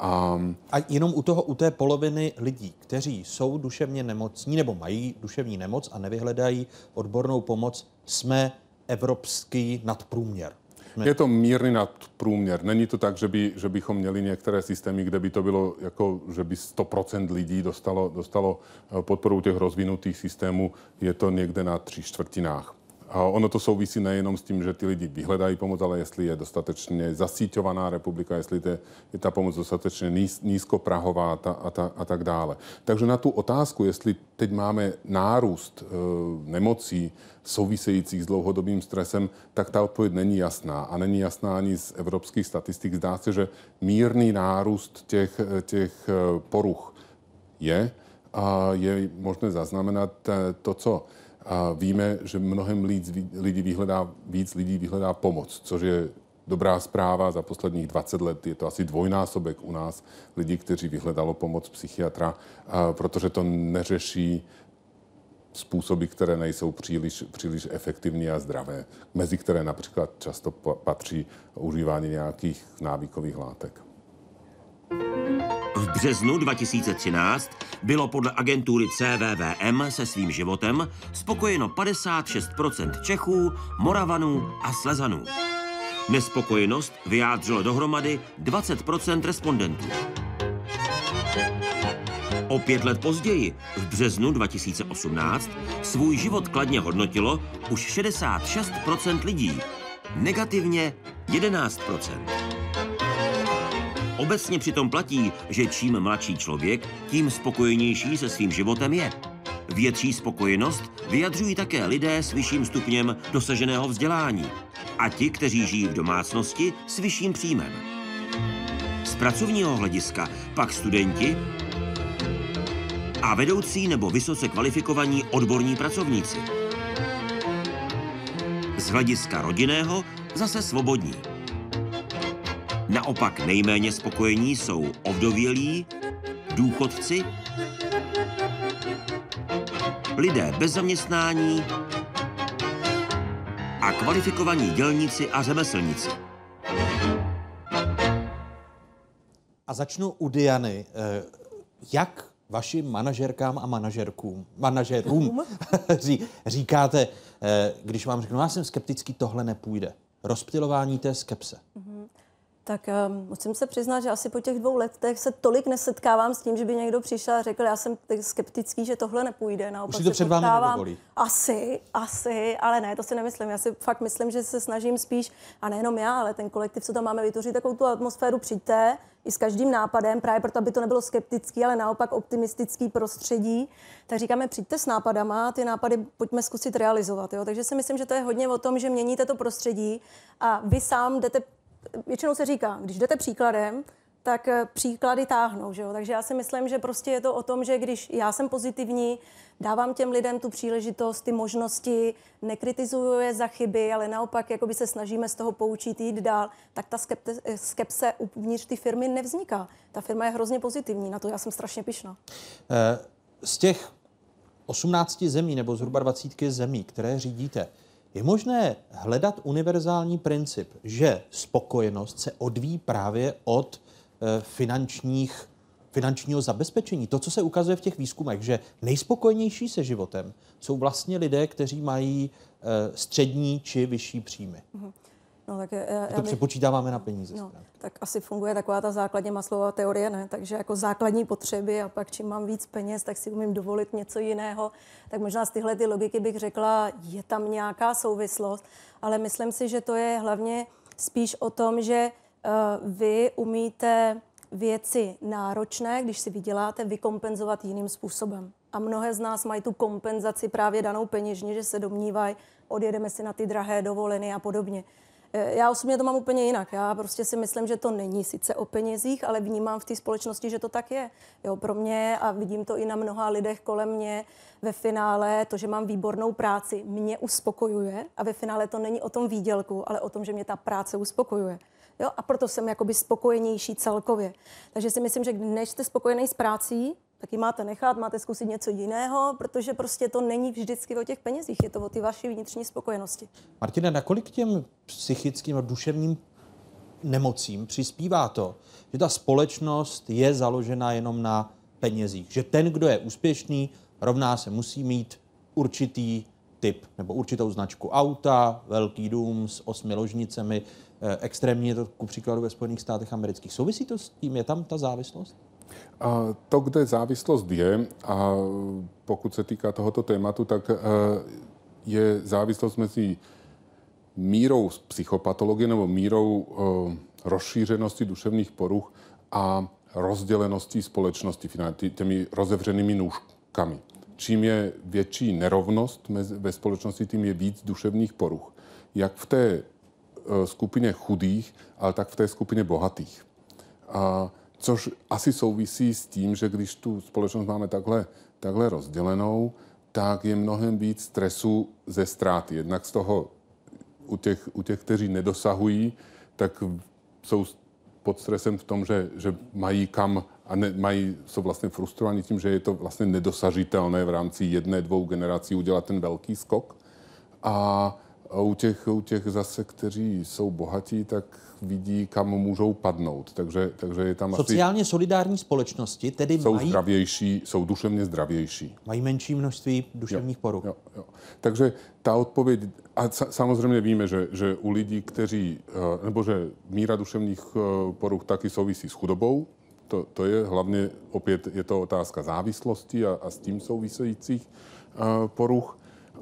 Speaker 8: A, a jenom u toho, u té poloviny lidí, kteří jsou duševně nemocní nebo mají duševní nemoc a nevyhledají odbornou pomoc, jsme evropský nadprůměr.
Speaker 15: Jsme... Je to mírný nadprůměr. Není to tak, že, by, že bychom měli některé systémy, kde by to bylo jako, že by 100% lidí dostalo, dostalo eh, podporu těch rozvinutých systémů. Je to někde na tři čtvrtinách. Ono to souvisí nejenom s tím, že ty lidi vyhledají pomoc, ale jestli je dostatečně zasíťovaná republika, jestli je, je ta pomoc dostatečně níz, nízkoprahová a, ta, a, ta, a tak dále. Takže na tu otázku, jestli teď máme nárůst e, nemocí souvisejících s dlouhodobým stresem, tak ta odpověď není jasná. A není jasná ani z evropských statistik. Zdá se, že mírný nárůst těch, těch e, poruch je a je možné zaznamenat e, to, co a víme, že mnohem víc lidí vyhledá, víc lidí vyhledá pomoc, což je dobrá zpráva. Za posledních 20 let je to asi dvojnásobek u nás lidí, kteří vyhledalo pomoc psychiatra, protože to neřeší způsoby, které nejsou příliš, příliš efektivní a zdravé, mezi které například často patří užívání nějakých návykových látek.
Speaker 12: V březnu 2013 bylo podle agentury CVVM se svým životem spokojeno 56% Čechů, Moravanů a Slezanů. Nespokojenost vyjádřilo dohromady 20% respondentů. O pět let později, v březnu 2018, svůj život kladně hodnotilo už 66% lidí, negativně 11%. Obecně přitom platí, že čím mladší člověk, tím spokojenější se svým životem je. Větší spokojenost vyjadřují také lidé s vyšším stupněm dosaženého vzdělání a ti, kteří žijí v domácnosti s vyšším příjmem. Z pracovního hlediska pak studenti a vedoucí nebo vysoce kvalifikovaní odborní pracovníci. Z hlediska rodinného zase svobodní. Naopak nejméně spokojení jsou ovdovělí, důchodci, lidé bez zaměstnání a kvalifikovaní dělníci a řemeslníci.
Speaker 8: A začnu u Diany. Eh, jak vašim manažerkám a manažerkům, manažerům říkáte, eh, když vám řeknu, já jsem skeptický, tohle nepůjde. Rozptilování té skepse. Mm-hmm.
Speaker 14: Tak um, musím se přiznat, že asi po těch dvou letech se tolik nesetkávám s tím, že by někdo přišel a řekl, já jsem skeptický, že tohle nepůjde.
Speaker 8: Naopak Už to před vámi nedovolí.
Speaker 14: Asi, asi, ale ne, to si nemyslím. Já si fakt myslím, že se snažím spíš, a nejenom já, ale ten kolektiv, co tam máme vytvořit, takovou tu atmosféru přijďte, i s každým nápadem, právě proto, aby to nebylo skeptický, ale naopak optimistický prostředí, tak říkáme, přijďte s nápadama, ty nápady pojďme zkusit realizovat. Jo? Takže si myslím, že to je hodně o tom, že měníte to prostředí a vy sám jdete většinou se říká, když jdete příkladem, tak eh, příklady táhnou. Že jo? Takže já si myslím, že prostě je to o tom, že když já jsem pozitivní, dávám těm lidem tu příležitost, ty možnosti, nekritizuju je za chyby, ale naopak jakoby se snažíme z toho poučit, jít dál, tak ta skepte, eh, skepse uvnitř ty firmy nevzniká. Ta firma je hrozně pozitivní, na to já jsem strašně pišná.
Speaker 8: Eh, z těch 18 zemí nebo zhruba 20 zemí, které řídíte, je možné hledat univerzální princip, že spokojenost se odvíjí právě od eh, finančních, finančního zabezpečení. To, co se ukazuje v těch výzkumech, že nejspokojenější se životem jsou vlastně lidé, kteří mají eh, střední či vyšší příjmy. Mm-hmm. No, tak já, já to bych, přepočítáváme na peníze. No,
Speaker 14: tak asi funguje taková ta základně maslová teorie, ne? Takže jako základní potřeby a pak čím mám víc peněz, tak si umím dovolit něco jiného. Tak možná z tyhle ty logiky bych řekla, je tam nějaká souvislost, ale myslím si, že to je hlavně spíš o tom, že uh, vy umíte věci náročné, když si vyděláte, vykompenzovat jiným způsobem. A mnohé z nás mají tu kompenzaci právě danou peněžně, že se domnívají, odjedeme si na ty drahé dovoleny a podobně. Eh, já osobně to mám úplně jinak. Já prostě si myslím, že to není sice o penězích, ale vnímám v té společnosti, že to tak je. Jo, pro mě a vidím to i na mnoha lidech kolem mě ve finále, to, že mám výbornou práci, mě uspokojuje a ve finále to není o tom výdělku, ale o tom, že mě ta práce uspokojuje. Jo? A proto jsem jakoby spokojenější celkově. Takže si myslím, že než jste spokojený s prací, tak ji máte nechat, máte zkusit něco jiného, protože prostě to není vždycky o těch penězích, je to o ty vaší vnitřní spokojenosti.
Speaker 8: Martina, nakolik těm psychickým a duševním nemocím přispívá to, že ta společnost je založena jenom na penězích. Že ten, kdo je úspěšný, rovná se musí mít určitý typ nebo určitou značku auta, velký dům s osmi ložnicemi, eh, extrémně to ku příkladu ve Spojených státech amerických. Souvisí to s tím? Je tam ta závislost?
Speaker 15: To, kde závislost je, a pokud se týká tohoto tématu, tak eh, je závislost mezi mírou psychopatologie nebo mírou eh, rozšířenosti duševních poruch a rozděleností společnosti, těmi rozevřenými nůžkami. Čím je větší nerovnost ve společnosti, tím je víc duševních poruch. Jak v té eh, skupině chudých, ale tak v té skupině bohatých. A Což asi souvisí s tím, že když tu společnost máme takhle, takhle rozdělenou, tak je mnohem víc stresu ze ztráty. Jednak z toho u těch, u těch kteří nedosahují, tak jsou pod stresem v tom, že, že mají kam a ne, mají, jsou vlastně frustrovaní tím, že je to vlastně nedosažitelné v rámci jedné, dvou generací udělat ten velký skok. A u těch, u těch zase, kteří jsou bohatí, tak vidí, kam můžou padnout. Takže, takže je tam
Speaker 8: Sociálně asi, solidární společnosti tedy
Speaker 15: jsou
Speaker 8: mají...
Speaker 15: zdravější, jsou duševně zdravější.
Speaker 8: Mají menší množství duševních
Speaker 15: jo,
Speaker 8: poruch.
Speaker 15: Jo, jo. Takže ta odpověď, a samozřejmě víme, že, že u lidí, kteří, eh, nebo že míra duševních eh, poruch taky souvisí s chudobou, to, to je hlavně, opět je to otázka závislosti a, a s tím souvisejících uh, poruch.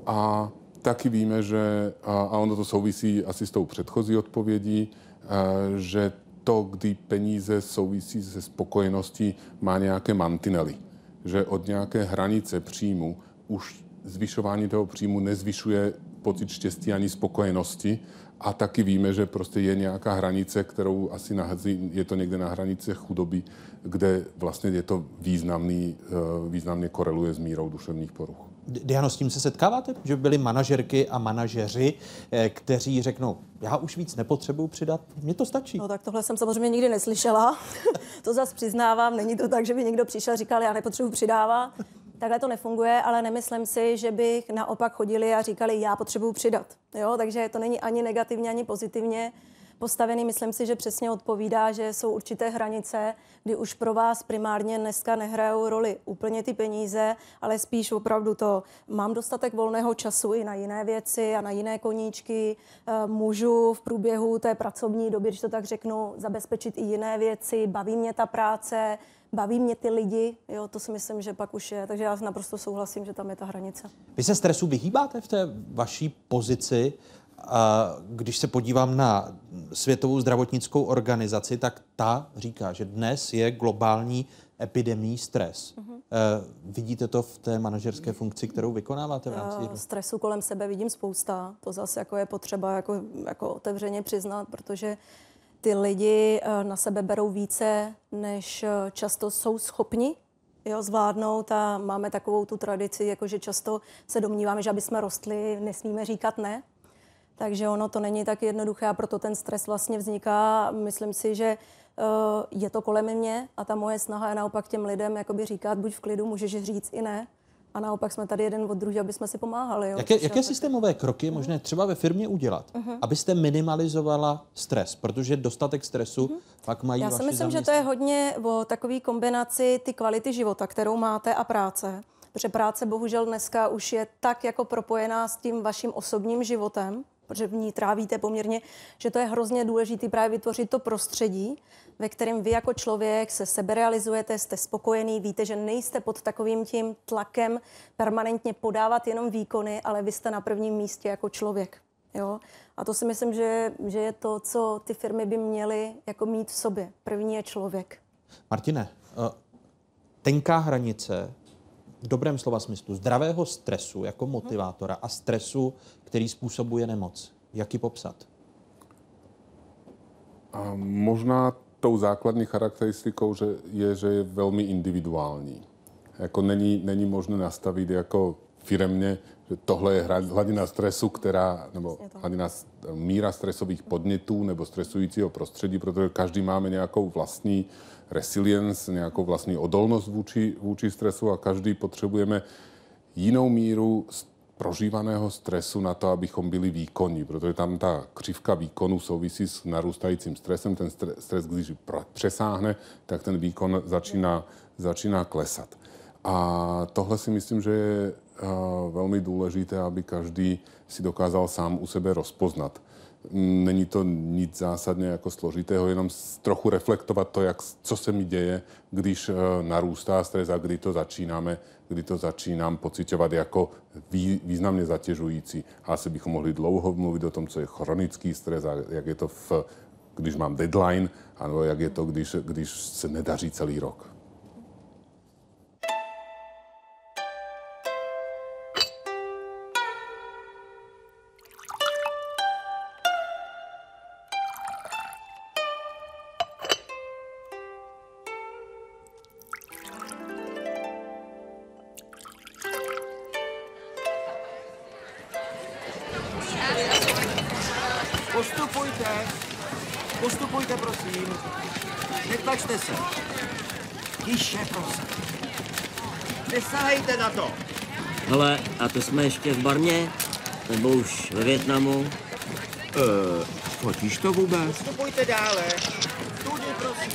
Speaker 15: A taky víme, že, a, ono to souvisí asi s tou předchozí odpovědí, že to, kdy peníze souvisí se spokojeností, má nějaké mantinely. Že od nějaké hranice příjmu už zvyšování toho příjmu nezvyšuje pocit štěstí ani spokojenosti. A taky víme, že prostě je nějaká hranice, kterou asi nahazí, je to někde na hranice chudoby, kde vlastně je to významný, eh, významně koreluje s mírou duševních poruch.
Speaker 8: Diano, s tím se setkáváte? Že byli manažerky a manažeři, eh, kteří řeknou, já už víc nepotřebuji přidat, mně to stačí.
Speaker 14: No tak tohle jsem samozřejmě nikdy neslyšela. to zase přiznávám, není to tak, že by někdo přišel a říkal, já nepotřebuji přidávat. Takhle to nefunguje, ale nemyslím si, že bych naopak chodili a říkali, já potřebuji přidat. Jo? Takže to není ani negativně, ani pozitivně postavený, myslím si, že přesně odpovídá, že jsou určité hranice, kdy už pro vás primárně dneska nehrajou roli úplně ty peníze, ale spíš opravdu to, mám dostatek volného času i na jiné věci a na jiné koníčky, eh, můžu v průběhu té pracovní doby, když to tak řeknu, zabezpečit i jiné věci, baví mě ta práce, baví mě ty lidi, jo, to si myslím, že pak už je. Takže já naprosto souhlasím, že tam je ta hranice.
Speaker 8: Vy se stresu vyhýbáte v té vaší pozici když se podívám na Světovou zdravotnickou organizaci, tak ta říká, že dnes je globální epidemii stres. Uh-huh. vidíte to v té manažerské funkci, kterou vykonáváte v rámci
Speaker 14: uh, Stresu kolem sebe vidím spousta. To zase jako je potřeba jako, jako otevřeně přiznat, protože ty lidi uh, na sebe berou více, než často jsou schopni jo, zvládnout a máme takovou tu tradici, jako že často se domníváme, že aby jsme rostli, nesmíme říkat ne. Takže ono to není tak jednoduché a proto ten stres vlastně vzniká. Myslím si, že uh, je to kolem mě a ta moje snaha je naopak těm lidem jakoby říkat, buď v klidu, můžeš říct i ne. a naopak jsme tady jeden od druhého, aby jsme si pomáhali. Jo.
Speaker 8: Jaké, jaké systémové kroky je možné třeba ve firmě udělat,
Speaker 14: Mhm.
Speaker 8: abyste minimalizovala stres? Protože dostatek stresu pak mají
Speaker 14: Já si myslím, že to je hodně o takové kombinaci ty kvality života, kterou máte a práce. Protože práce bohužel dneska už je tak jako propojená s tím vaším osobním životem, protože v ní trávíte poměrně, že to je hrozně důležité právě vytvořit to prostředí, ve kterém vy jako člověk se seberealizujete, jste spokojený, víte, že nejste pod takovým tím tlakem permanentně podávat jenom výkony, ale vy jste na prvním místě jako člověk. Jo? A to si myslím, že, že je to, co ty firmy by měly jako mít v sobě. První je člověk.
Speaker 8: Martine, eh, tenká hranice v dobrém slova smyslu zdravého stresu jako motivátora a stresu, který způsobuje nemoc. Jak ji popsat?
Speaker 15: A možná tou základní charakteristikou že je, že je velmi individuální. Jako není, není možné nastavit jako firemně, že tohle je hladina stresu, která, nebo hladina míra stresových podnětů nebo stresujícího prostředí, protože každý máme nějakou vlastní resilience, nějakou vlastní odolnost vůči, vůči stresu a každý potřebujeme jinou míru prožívaného stresu na to, abychom byli výkonní, protože tam ta křivka výkonu souvisí s narůstajícím stresem. Ten stre- stres, když přesáhne, tak ten výkon začíná, začíná klesat. A tohle si myslím, že je eh, velmi důležité, aby každý si dokázal sám u sebe rozpoznat. Není to nic zásadně jako složitého, jenom trochu reflektovat to, jak, co se mi děje, když eh, narůstá stres a kdy to začínáme, kdy to začínám pocitovat jako vý, významně zatěžující. A asi bychom mohli dlouho mluvit o tom, co je chronický stres a jak je to, v, když mám deadline, anebo jak je to, když, když se nedaří celý rok.
Speaker 1: To
Speaker 16: jsme ještě v Barmě? Nebo už ve Větnamu?
Speaker 1: Uh, fotíš to vůbec? Postupujte dále. Tudy, prosím.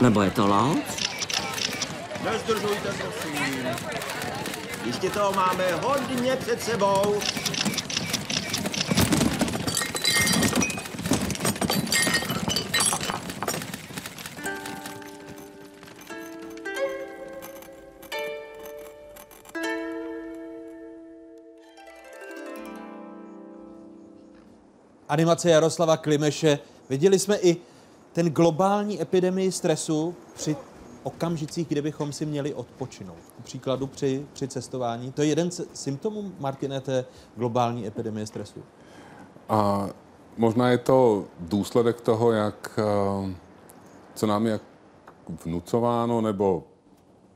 Speaker 16: Nebo je to Laos?
Speaker 1: Nezdržujte, prosím. Ještě toho máme hodně před sebou.
Speaker 8: Animace Jaroslava Klimeše. Viděli jsme i ten globální epidemii stresu při okamžicích, kde bychom si měli odpočinout. Ku příkladu při, při cestování. To je jeden z symptomů, Martine, té globální epidemie stresu.
Speaker 15: A možná je to důsledek toho, jak, eh, co nám je vnucováno nebo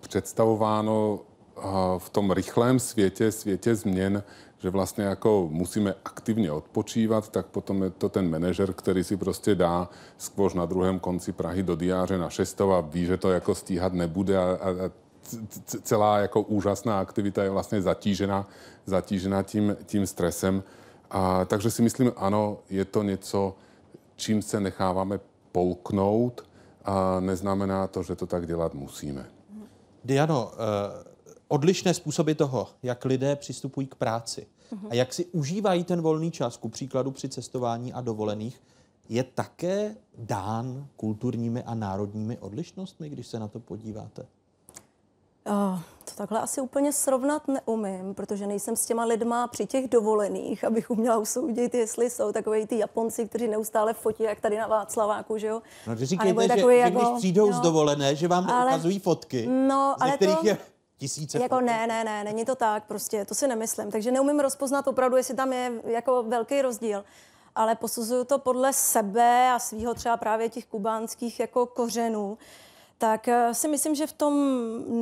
Speaker 15: představováno eh, v tom rychlém světě, světě změn, že vlastně jako musíme aktivně odpočívat, tak potom je to ten manažer, který si prostě dá skvoř na druhém konci Prahy do diáře na šestou a ví, že to jako stíhat nebude a, a, a celá jako úžasná aktivita je vlastně zatížena, zatížena tím, tím stresem. A, takže si myslím, ano, je to něco, čím se necháváme polknout a neznamená to, že to tak dělat musíme.
Speaker 8: Diano, eh, odlišné způsoby toho, jak lidé přistupují k práci A jak si užívají ten volný čas, ku příkladu při cestování a dovolených, je také dán kulturními a národními odlišnostmi, když se na to podíváte?
Speaker 14: Uh, to takhle asi úplně srovnat neumím, protože nejsem s těma lidma při těch dovolených, abych uměla usoudit, jestli jsou takový ty Japonci, kteří neustále fotí, jak tady na Václaváku, že jo?
Speaker 8: No, říkejte,
Speaker 14: je
Speaker 8: že,
Speaker 14: takový
Speaker 8: že
Speaker 14: jako-
Speaker 8: když přijdou z
Speaker 14: jo.
Speaker 8: dovolené, že vám
Speaker 14: Ale-
Speaker 8: ukazují fotky,
Speaker 14: No,
Speaker 8: ze
Speaker 14: ale
Speaker 8: kterých
Speaker 14: to-
Speaker 8: je tisíce
Speaker 14: Jako
Speaker 8: fotek.
Speaker 14: ne, ne, ne, není to tak, prostě, to si nemyslím. Takže neumím rozpoznat opravdu, jestli tam je jako velký rozdíl. Ale posuzuju to podle sebe a svého třeba právě těch kubánských jako kořenů. Tak eh, si myslím, že v tom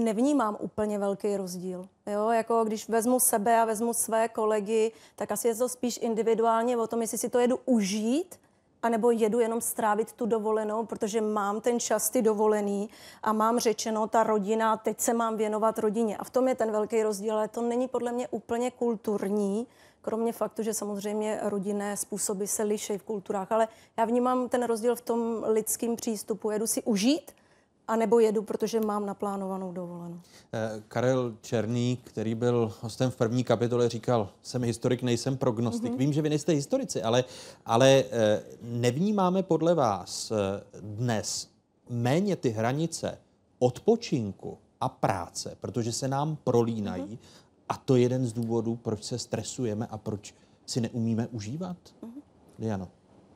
Speaker 14: nevnímám úplně velký rozdíl. Jo, jako když vezmu sebe a vezmu své kolegy, tak asi je to spíš individuálně o tom, jestli si to jedu užít, anebo jedu jenom strávit tu dovolenou, protože mám ten čas ty dovolený a mám řečeno, ta rodina, teď se mám věnovat rodině. A v tom je ten velký rozdíl, ale to není podle mě úplně kulturní, kromě faktu, že samozřejmě rodinné způsoby se liší v kulturách, ale já vnímám ten rozdíl v tom lidském přístupu. Jedu si užít, a nebo jedu, protože mám naplánovanou dovolenou.
Speaker 8: Eh, Karel Černý, který byl hostem v první kapitole, říkal, jsem historik, nejsem prognostik. Mm-hmm. Vím, že vy nejste historici, ale, ale eh, nevnímáme podle vás eh, dnes méně ty hranice odpočinku a práce, protože se nám prolínají mm-hmm. a to je jeden z důvodů, proč se stresujeme a proč si neumíme užívat? Mm-hmm. Diano.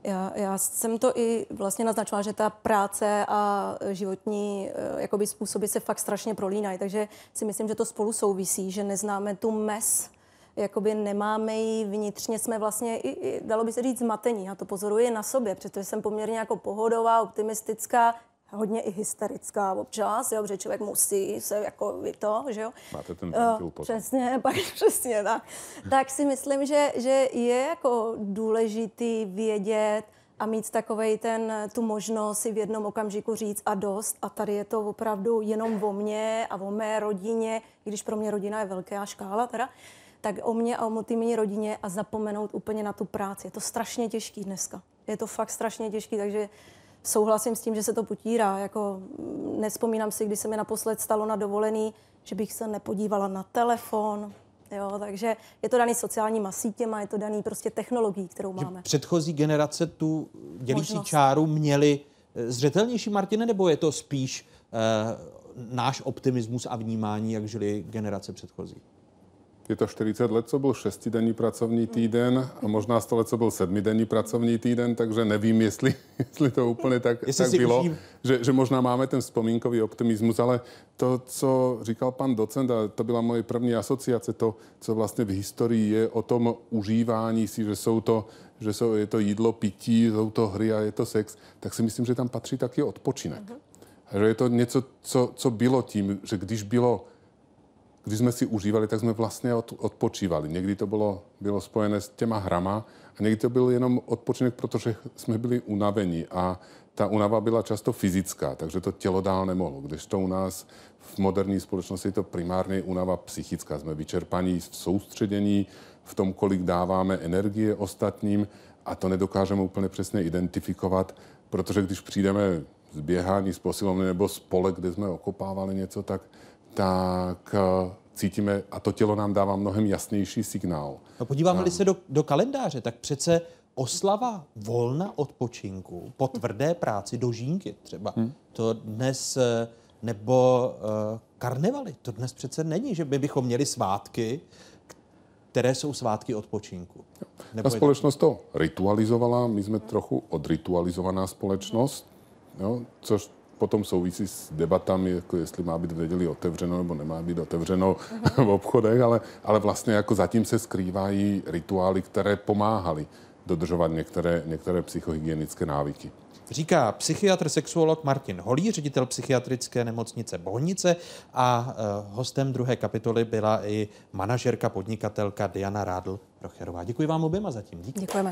Speaker 14: Já, já jsem to i vlastně naznačovala, že ta práce a životní eh, jakoby způsoby se fakt strašně prolínají, takže si myslím, že to spolu souvisí, že neznáme tu mes, jakoby nemáme ji vnitřně, jsme vlastně, i, i, dalo by se říct, zmatení. Já to pozoruji na sobě, protože jsem poměrně jako pohodová, optimistická, hodně i hysterická občas, jo, protože člověk musí se jako vy to, že jo.
Speaker 15: Máte ten ventil
Speaker 14: uh, Přesně, pak přesně tak. tak si myslím, že, že je jako důležitý vědět a mít takovej ten, tu možnost si v jednom okamžiku říct a dost a tady je to opravdu jenom o mně a o mé rodině, i když pro mě rodina je velká škála teda, tak o mě a o té mé rodině a zapomenout úplně na tu práci. Je to strašně těžký dneska. Je to fakt strašně těžký, takže souhlasím s tím, že se to potírá. Jako, mm, nespomínám si, kdy se mi naposled stalo na dovolený, že bych se nepodívala na telefon, Jo, takže je to daný sociálníma sítěma, je to daný prostě technologií, kterou máme.
Speaker 8: Že předchozí generace tu dělící Možnost. čáru měli eh, zřetelnější, Martine, nebo je to spíš uh, náš optimismus a vnímání, jak žili generace předchozí?
Speaker 15: Je to 40 let, co byl šestidenní pracovní týden a možná 100 let, co byl sedmidenní pracovní týden, takže nevím, jestli, jestli to úplně tak, tak bylo, že, že možná máme ten vzpomínkový optimismus, ale to, co říkal pan docent, a to byla moje první asociace, to, co vlastně v historii je o tom užívání si, že jsou to že jsou, je to jídlo, pití, jsou to hry a je to sex, tak si myslím, že tam patří taky odpočinek. Uh-huh. Že je to něco, co, co bylo tím, že když bylo když jsme si užívali, tak jsme vlastně od, odpočívali. Někdy to bylo, bylo spojené s těma hrama a někdy to byl jenom odpočinek, protože jsme byli unavení a ta unava byla často fyzická, takže to tělo dál nemohlo. Když to u nás v moderní společnosti je to primárně unava psychická. Jsme vyčerpaní v soustředění, v tom, kolik dáváme energie ostatním a to nedokážeme úplně přesně identifikovat, protože když přijdeme z běhání, z posilovny nebo z pole, kde jsme okopávali něco, tak tak eh, cítíme, a to tělo nám dává mnohem jasnější signál.
Speaker 8: No podíváme-li se do, do kalendáře, tak přece oslava volna odpočinku po tvrdé práci do žínky třeba, hmm. to dnes, eh, nebo uh, karnevaly, to dnes přece není, že by bychom měli svátky, které jsou svátky odpočinku.
Speaker 15: Nebo Ta společnost to ritualizovala, my jsme trochu odritualizovaná společnost, jo, což potom souvisí s debatami, jako jestli má být v neděli otevřeno nebo nemá být otevřeno v obchodech, ale, ale vlastně jako zatím se skrývají rituály, které pomáhaly dodržovat některé, některé psychohygienické návyky.
Speaker 8: Říká psychiatr, sexuolog Martin Holý, ředitel psychiatrické nemocnice Bohnice a uh, hostem druhé kapitoly byla i manažerka, podnikatelka Diana Rádl Procherová. Děkuji vám oběma zatím.
Speaker 14: Díky. Děkujeme.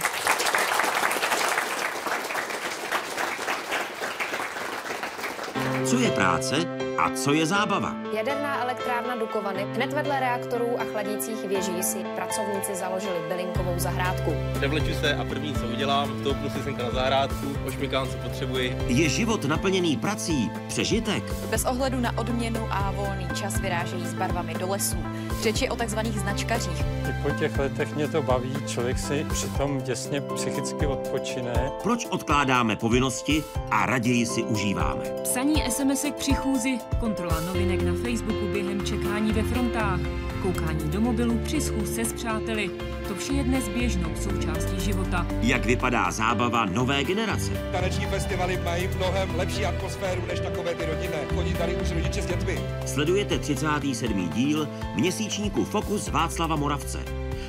Speaker 12: Co je práce a co je zábava?
Speaker 4: Jaderná elektrárna Dukovany. Hned vedle reaktorů a chladících věží si pracovníci založili bylinkovou zahrádku.
Speaker 17: Převleču se a první, co udělám, vstoupnu si senka na zahrádku, ošmikám, co potřebuji.
Speaker 12: Je život naplněný prací přežitek?
Speaker 18: Bez ohledu na odměnu a volný čas vyrážejí s barvami do lesů. Řeči o takzvaných značkařích.
Speaker 10: I po těch letech mě to baví, člověk si přitom děsně psychicky odpočine.
Speaker 12: Proč odkládáme povinnosti a raději si užíváme?
Speaker 19: Psaní SMSek při chůzi, kontrola novinek na Facebooku během čekání ve frontách, koukání do mobilu při schůzce s přáteli. To vše je dnes běžnou součástí života.
Speaker 12: Jak vypadá zábava nové generace?
Speaker 20: Taneční festivaly mají mnohem lepší atmosféru než takové ty rodinné. Chodí tady už rodiče s dětmi.
Speaker 12: Sledujete 37. díl měsíčníku Fokus Václava Moravce.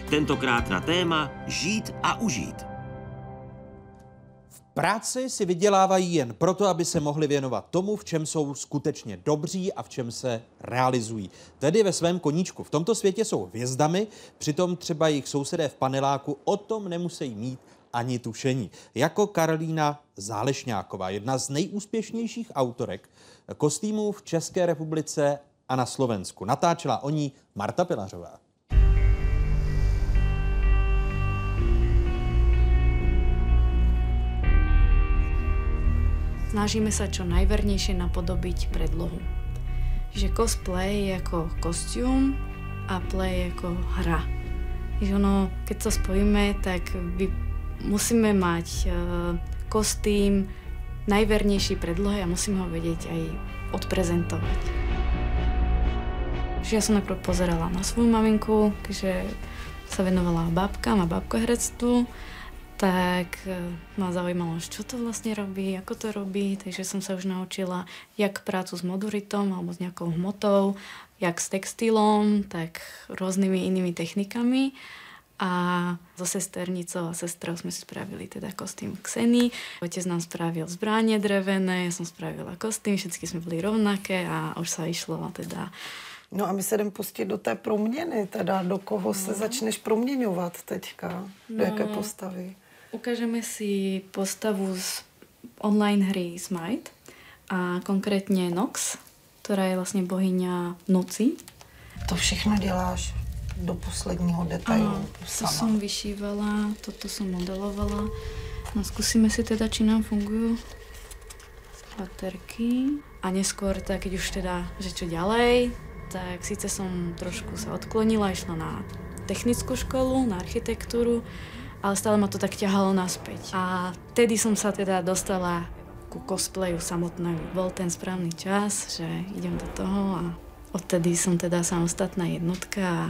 Speaker 12: Tentokrát na téma Žít a užít.
Speaker 8: Práci si vydělávají jen proto, aby se mohli věnovat tomu, v čem jsou skutečně dobří a v čem se realizují. Tedy ve svém koníčku. V tomto světě jsou hvězdami, přitom třeba jejich sousedé v paneláku o tom nemusí mít ani tušení. Jako Karolína Zálešňáková, jedna z nejúspěšnějších autorek kostýmů v České republice a na Slovensku. Natáčela o ní Marta Pilařová.
Speaker 21: Snažíme sa čo najvernejšie napodobiť predlohu. Že cosplay je ako kostium a play je ako hra. Že ono, keď to spojíme, tak vy musíme mať uh, kostým najvernejší predlohe a musíme ho vedieť aj odprezentovať. Že ja som najprv pozerala na svoju maminku, že sa venovala babkám a babkoherectvu, tak ma zaujímalo, čo to vlastne robí, ako to robí, takže som sa už naučila jak prácu s moduritom alebo s nejakou hmotou, jak s textilom, tak rôznymi inými technikami. A so sesternicou a sestrou sme si spravili teda kostým Xeny. Otec nám spravil zbranie drevené, ja som spravila kostým, všetky sme byli rovnaké a už sa išlo teda
Speaker 22: No a my se jdeme pustit do té proměny, teda do koho se
Speaker 21: No.
Speaker 22: začneš proměňovat teďka, do
Speaker 21: No.
Speaker 22: jaké postavy.
Speaker 21: Ukážeme si postavu z online hry Smite a konkrétně Nox, ktorá je vlastně bohyňa noci.
Speaker 22: To všechno děláš do posledního detailu
Speaker 21: Áno, to som vyšívala, toto som modelovala. No skúsime si teda, či nám fungujú baterky. A neskôr, tak keď už teda, že čo ďalej, tak síce som trošku sa odklonila, išla na technickú školu, na architektúru, ale stále ma to tak ťahalo naspäť. A vtedy som sa teda dostala ku cosplayu samotnému. Bol ten správny čas, že idem do toho a odtedy som teda samostatná jednotka a,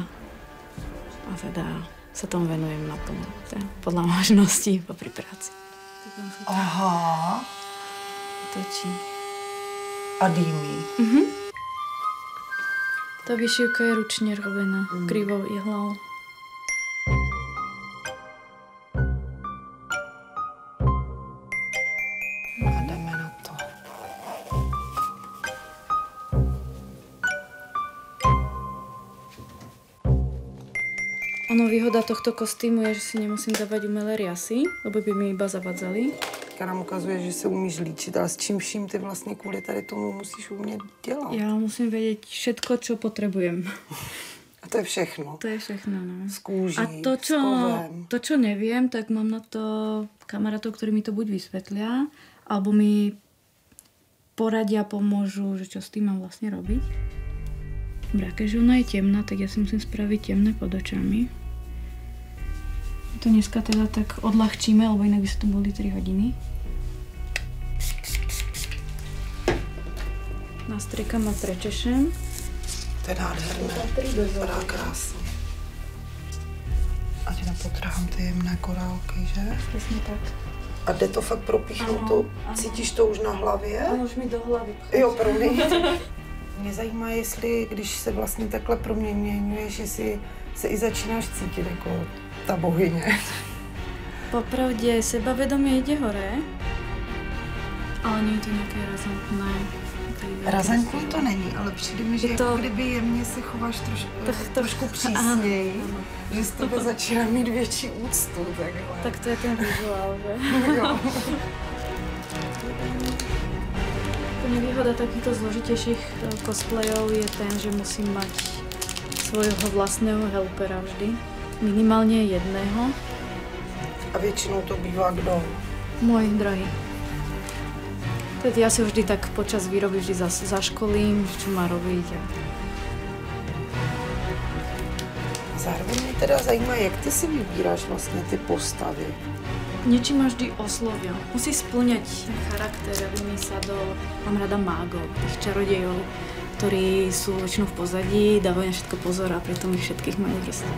Speaker 21: a teda sa tomu venujem naplno. Teda podľa možností popri práci.
Speaker 22: Aha.
Speaker 21: Točí.
Speaker 22: A dýmí.
Speaker 21: Mhm. Tá vyšívka je ručne robená krivou ihlou. Ono výhoda tohto kostýmu je, že si nemusím dávať umelé riasy, lebo by mi iba zavadzali.
Speaker 22: Teďka nám ukazuje, že se umíš líčit, ale s čím vším ty vlastně kvůli tady tomu musíš umět dělat.
Speaker 21: Ja musím vedieť všetko, čo potrebujem.
Speaker 22: A to je všechno.
Speaker 21: To je všechno, no.
Speaker 22: Z kůží,
Speaker 21: A to, čo, to, čo neviem, tak mám na to kamarátov, ktorí mi to buď vysvetlia, alebo mi poradia, pomôžu, že čo s tým mám vlastne robiť. Keďže ona je temná, tak ja si musím spraviť temné pod očami. To dneska teda tak odľahčíme, lebo inak by sa tu boli 3 hodiny. Nastriekam a prečešem.
Speaker 22: To je nádherné. Vypadá krásně. Ať nepotrhám ty jemné korálky, že?
Speaker 21: Přesně tak.
Speaker 22: A jde to fakt propíchnout?
Speaker 21: Ano,
Speaker 22: To,
Speaker 21: ano.
Speaker 22: cítíš to už na hlavě?
Speaker 21: Ano, už mi do hlavy.
Speaker 22: Jo, promiň. Mě zajímá, jestli, když se vlastně takhle proměňuješ, jestli se i začínáš cítit jako ta bohyně.
Speaker 21: Popravdě sebavedomie ide hore, ale je to nějaké razantné.
Speaker 22: Razantní to není, ale přijde mi, že
Speaker 21: Je
Speaker 22: to... jako kdyby jemně se chováš trošku,
Speaker 21: Tak to-
Speaker 22: trošku přísněji, že z tebe začíná mít větší úctu. Takhle.
Speaker 21: Tak to je ten vizuál, že?
Speaker 22: Jo.
Speaker 21: Nevýhoda takýchto zložitejších eh, cosplayov je ten, že musím mať svojho vlastného helpera vždy. Minimálně jedného.
Speaker 22: A většinou to bývá kdo?
Speaker 21: Môj drahý. Teď ja si ho vždy tak počas výroby vždy zas, zaškolím, čo má robiť. A...
Speaker 22: Zároveň mě teda zajímá, jak ty si vybíráš vlastně ty postavy.
Speaker 21: Niečím ma vždy oslovia. Musí splňať charakter, aby mi sadol. Mám rada mágov, tých čarodejov, ktorí sú väčšinou v pozadí, dávajú na všetko pozor a pritom ich všetkých majú v.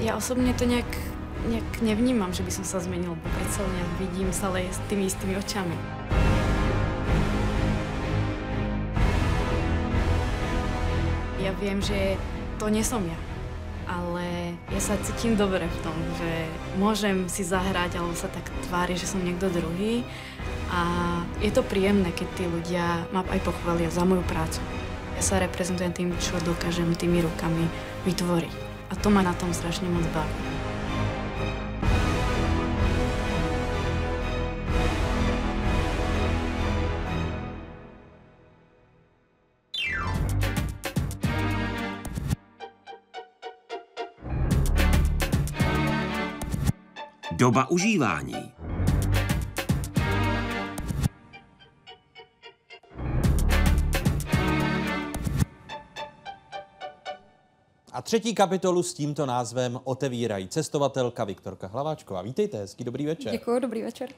Speaker 21: Ja osobne to nejak, nejak nevnímam, že by som sa zmenil, bo predsa len vidím stále s tými istými očami. Ja viem, že to nie som ja, ale ja sa cítim dobre v tom, že môžem si zahrať alebo sa tak tvári, že som niekto druhý a je to príjemné, keď tí ľudia ma aj pochvália za moju prácu. ja sa reprezentujem tým, čo dokážem tými rukami vytvoriť. A to ma na tom strašne moc baví.
Speaker 12: Doba užívání.
Speaker 8: A třetí kapitolu s tímto názvem otevírají cestovatelka Viktorka Hlaváčková. Vítejte, hezký dobrý večer.
Speaker 7: Děkuji, dobrý večer.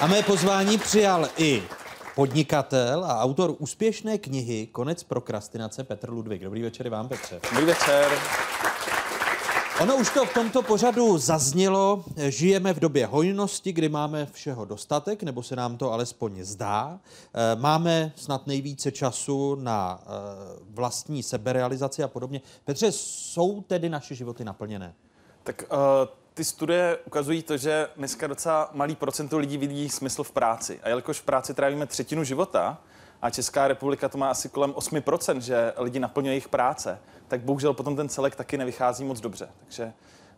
Speaker 8: A mé pozvání přijal i podnikatel a autor úspěšné knihy Konec prokrastinace Petr Ludvík. Dobrý večer i vám, Petře.
Speaker 17: Dobrý večer.
Speaker 8: Ono už to v tomto pořadu zaznělo. Žijeme v době hojnosti, kdy máme všeho dostatek, nebo se nám to alespoň zdá. Eh, Máme snad nejvíce času na eh, vlastní seberealizaci a podobně. Petře, jsou tedy naše životy naplněné?
Speaker 17: Tak uh, ty studie ukazují to, že dneska docela malý procento lidí vidí smysl v práci. A jelikož v práci trávíme třetinu života, a Česká republika to má asi kolem 8%, že lidi naplňují jejich práce, tak bohužel potom ten celek taky nevychází moc dobře. Takže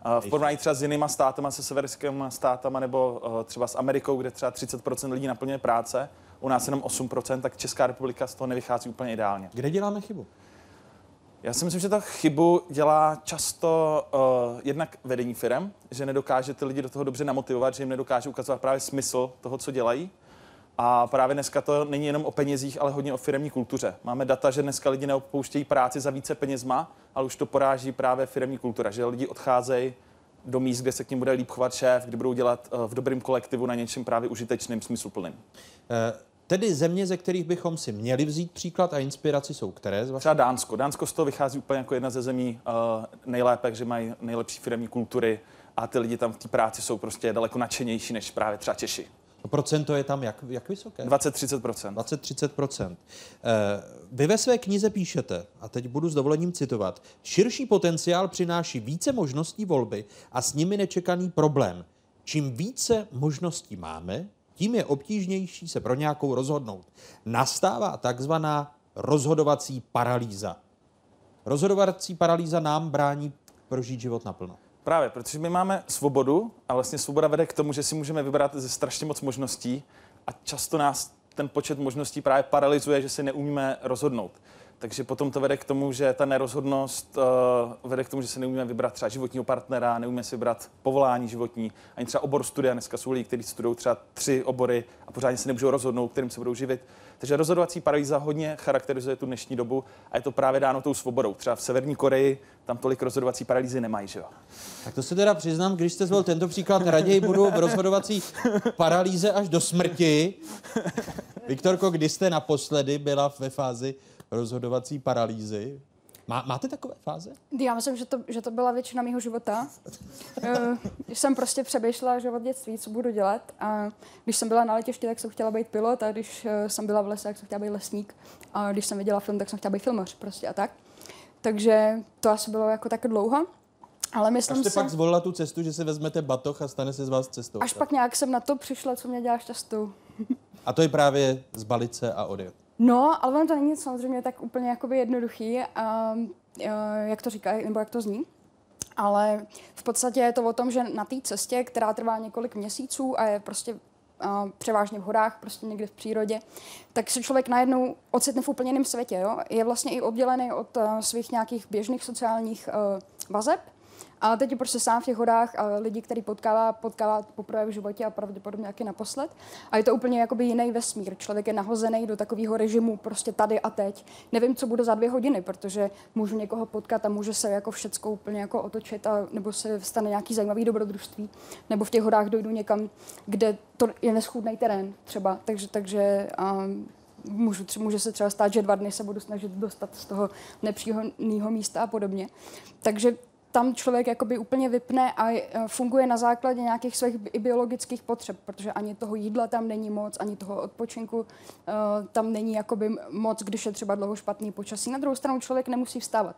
Speaker 17: uh, v porovnání třeba s jinýma státama, se severskými státama nebo uh, třeba s Amerikou, kde třeba 30% lidí naplňuje práce, u nás jenom 8%, tak Česká republika z toho nevychází úplně ideálně.
Speaker 8: Kde děláme chybu?
Speaker 17: Já si myslím, že ta chybu dělá často uh, jednak vedení firm, že nedokáže ty lidi do toho dobře namotivovat, že jim nedokáže ukazovat právě smysl toho, co dělají. A právě dneska to není jenom o penězích, ale hodně o firmní kultuře. Máme data, že dneska lidi neopouštějí práci za více penězma, ale už to poráží právě firmní kultura, že lidi odcházejí do míst, kde se k ním bude líp chovat šéf, kde budou dělat uh, v dobrém kolektivu na něčem právě užitečným, smysluplným.
Speaker 8: Eh, Tedy země, ze kterých bychom si měli vzít příklad a inspiraci jsou které? Z vaší?
Speaker 17: Třeba Dánsko. Dánsko z toho vychází úplně jako jedna ze zemí uh, nejlépe, že mají nejlepší firmní kultury a ty lidi tam v té práci jsou prostě daleko nadšenější než právě třeba Češi.
Speaker 8: To procento je tam jak, jak vysoké?
Speaker 17: 20-30%.
Speaker 8: 20-30%. Eh, Vy ve své knize píšete, a teď budu s dovolením citovat, širší potenciál přináší více možností volby a s nimi nečekaný problém. Čím více možností máme, tím je obtížnější se pro nějakou rozhodnout. Nastává takzvaná rozhodovací paralýza. Rozhodovací paralýza nám brání prožít život naplno.
Speaker 17: Právě, protože my máme svobodu a vlastně svoboda vede k tomu, že si můžeme vybrat ze strašně moc možností a často nás ten počet možností právě paralyzuje, že si neumíme rozhodnout. Takže potom to vede k tomu, že ta nerozhodnost uh, vede k tomu, že si neumíme vybrat třeba životního partnera, neumíme si vybrat povolání životní, ani třeba obor studia. Dneska jsou lidi, kteří studují třeba tři obory a pořádně se nemůžou rozhodnout, kterým se budou živit. Takže rozhodovací paralýza hodně charakterizuje tu dnešní dobu a je to právě dáno tou svobodou. Třeba v Severní Koreji tam tolik rozhodovací paralýzy nemají, že jo?
Speaker 8: Tak to se teda přiznám, když jste zvolil tento příklad, raději budu v rozhodovací paralýze až do smrti. Viktorko, kdy jste naposledy byla ve fázi rozhodovací paralýzy? Má, máte takové fáze?
Speaker 23: Já myslím, že to, že to byla většina mého života. Eh, Když jsem prostě přemýšlela že od dětství, co budu dělat. A když jsem byla na letišti, tak jsem chtěla být pilot, a když eh, jsem byla v lese, tak jsem chtěla být lesník. A když jsem viděla film, tak jsem chtěla být filmař prostě a tak. Takže to asi bylo jako tak dlouho. Ale
Speaker 8: Až
Speaker 23: myslím
Speaker 8: jste
Speaker 23: si,
Speaker 8: pak zvolila tu cestu, že si vezmete batoh a stane se z vás cestou.
Speaker 23: až pak nějak jsem na to přišla, co mě dělá šťastou.
Speaker 8: A to je právě zbalit se a odjet.
Speaker 23: No, ale ono to není samozřejmě tak úplně jakoby jednoduchý, eh, jak to říkají, nebo jak to zní. Ale v podstatě je to o tom, že na té cestě, která trvá několik měsíců a je prostě a převážně v horách, prostě někde v přírodě, tak se člověk najednou ocitne v úplně jiném světě. Jo? Je vlastně i oddělený od uh, svých nějakých běžných sociálních uh, vazeb. A teď je prostě sám v těch horách a lidi, který potkává, potkává poprvé v životě a pravděpodobně taky naposled. A je to úplně jakoby jiný vesmír. Člověk je nahozený do takového režimu prostě tady a teď. Nevím, co bude za dvě hodiny, protože můžu někoho potkat a může se jako všecko úplně jako otočit a nebo se stane nějaký zajímavý dobrodružství. Nebo v těch horách dojdu někam, kde to je neschůdný terén třeba. Takže, takže um, můžu, může se třeba stát, že dva dny se budu snažit dostat z toho nepříhodného místa a podobně. Takže tam člověk jakoby úplně vypne a je- funguje na základě nějakých svých i biologických potřeb, protože ani toho jídla tam není moc, ani toho odpočinku eh, tam není jakoby moc, když je třeba dlouho špatný počasí. Na druhou stranu člověk nemusí vstávat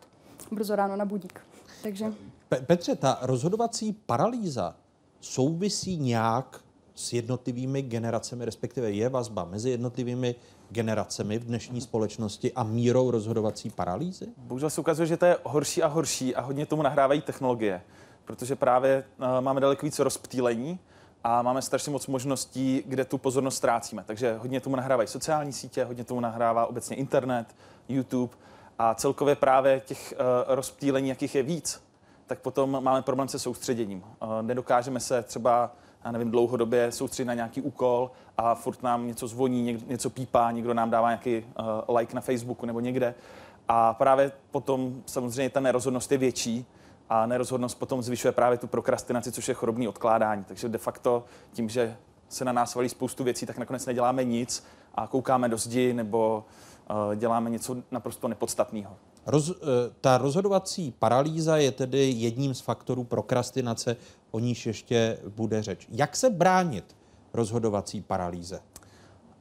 Speaker 23: brzo ráno na budík. Takže
Speaker 8: Pe- Petře, ta rozhodovací paralýza souvisí nějak s jednotlivými generacemi, respektive je vazba mezi jednotlivými generacemi v dnešní společnosti a mírou rozhodovací paralýzy?
Speaker 17: Bohužel se ukazuje, že to je horší a horší a hodně tomu nahrávají technologie, protože právě uh, máme daleko více rozptýlení a máme strašně moc možností, kde tu pozornost ztrácíme. Takže hodně tomu nahrávají sociální sítě, hodně tomu nahrává obecně internet, YouTube a celkově právě těch uh, rozptýlení, jakých je víc, tak potom máme problém se soustředěním. Uh, nedokážeme se třeba já nevím, dlouhodobě soustředit na nějaký úkol a furt nám něco zvoní, něco pípá, někdo nám dává nějaký uh, like na Facebooku nebo někde. A právě potom samozřejmě ta nerozhodnost je větší a nerozhodnost potom zvyšuje právě tu prokrastinaci, což je chorobný odkládání. Takže de facto tím, že se na nás valí spoustu věcí, tak nakonec neděláme nic a koukáme do zdi nebo uh, děláme něco naprosto nepodstatného.
Speaker 8: Roz, ta rozhodovací paralýza je tedy jedním z faktorů prokrastinace, o níž ještě bude řeč. Jak se bránit rozhodovací paralýze?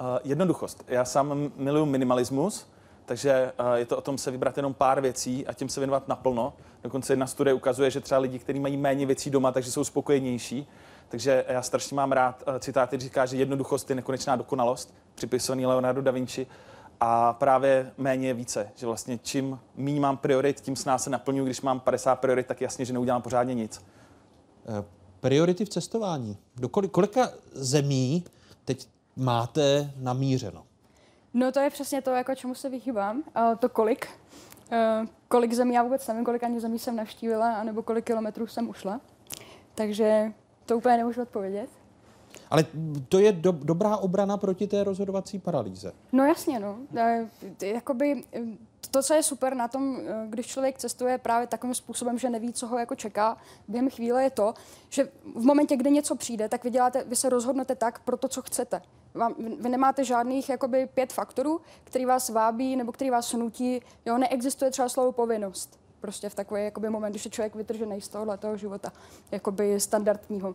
Speaker 17: Uh, jednoduchost. Já sám miluji minimalismus, takže uh, je to o tom se vybrat jenom pár věcí a tím se věnovat naplno. Dokonce jedna studie ukazuje, že třeba lidi, kteří mají méně věcí doma, takže jsou spokojenější. Takže já strašně mám rád citát, který říká, že jednoduchost je nekonečná dokonalost, připisovaný Leonardo da Vinci. A právě méně je více, že vlastně čím méně mám priorit, tím s nás se naplňuji. Když mám 50 priorit, tak jasně, že neudělám pořádně nic.
Speaker 8: Eh, priority v cestování. Do kolik, kolika zemí teď máte namířeno?
Speaker 23: No to je přesně to, jako čemu se vychýbám. Uh, to kolik. Uh, kolik zemí, já vůbec nevím, kolik ani zemí jsem navštívila, anebo kolik kilometrů jsem ušla. Takže to úplně nemůžu odpovědět.
Speaker 8: Ale to je do, dobrá obrana proti té rozhodovací paralýze.
Speaker 23: No jasně, no. E, jakoby, to, co je super na tom, když člověk cestuje právě takovým způsobem, že neví, co ho jako čeká během chvíle, je to, že v momentě, kdy něco přijde, tak vy, děláte, vy se rozhodnete tak pro to, co chcete. Vám, vy nemáte žádných jakoby, pět faktorů, který vás vábí nebo který vás nutí. Jo, neexistuje třeba slovo povinnost. Prostě v takový jakoby, moment, když je člověk vytržený z tohohle toho života, jakoby standardního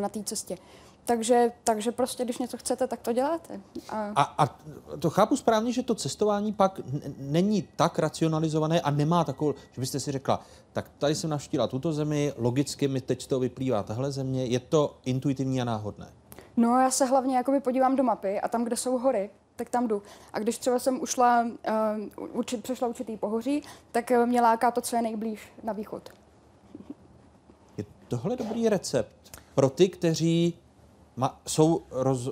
Speaker 23: na té cestě. Takže, takže prostě, když něco chcete, tak to děláte.
Speaker 8: A... A, a to chápu správně, že to cestování pak není tak racionalizované a nemá takovou, že byste si řekla, tak tady jsem navštívila tuto zemi, logicky mi teď toho vyplývá tahle země, je to intuitivní a náhodné.
Speaker 23: No, já se hlavně jakoby podívám do mapy a tam, kde jsou hory, tak tam jdu. A když třeba jsem ušla, uh, uči, přešla určitý pohoří, tak uh, mě láká to, co je nejblíž na východ.
Speaker 8: Je tohle dobrý recept pro ty, kteří ma, jsou roz,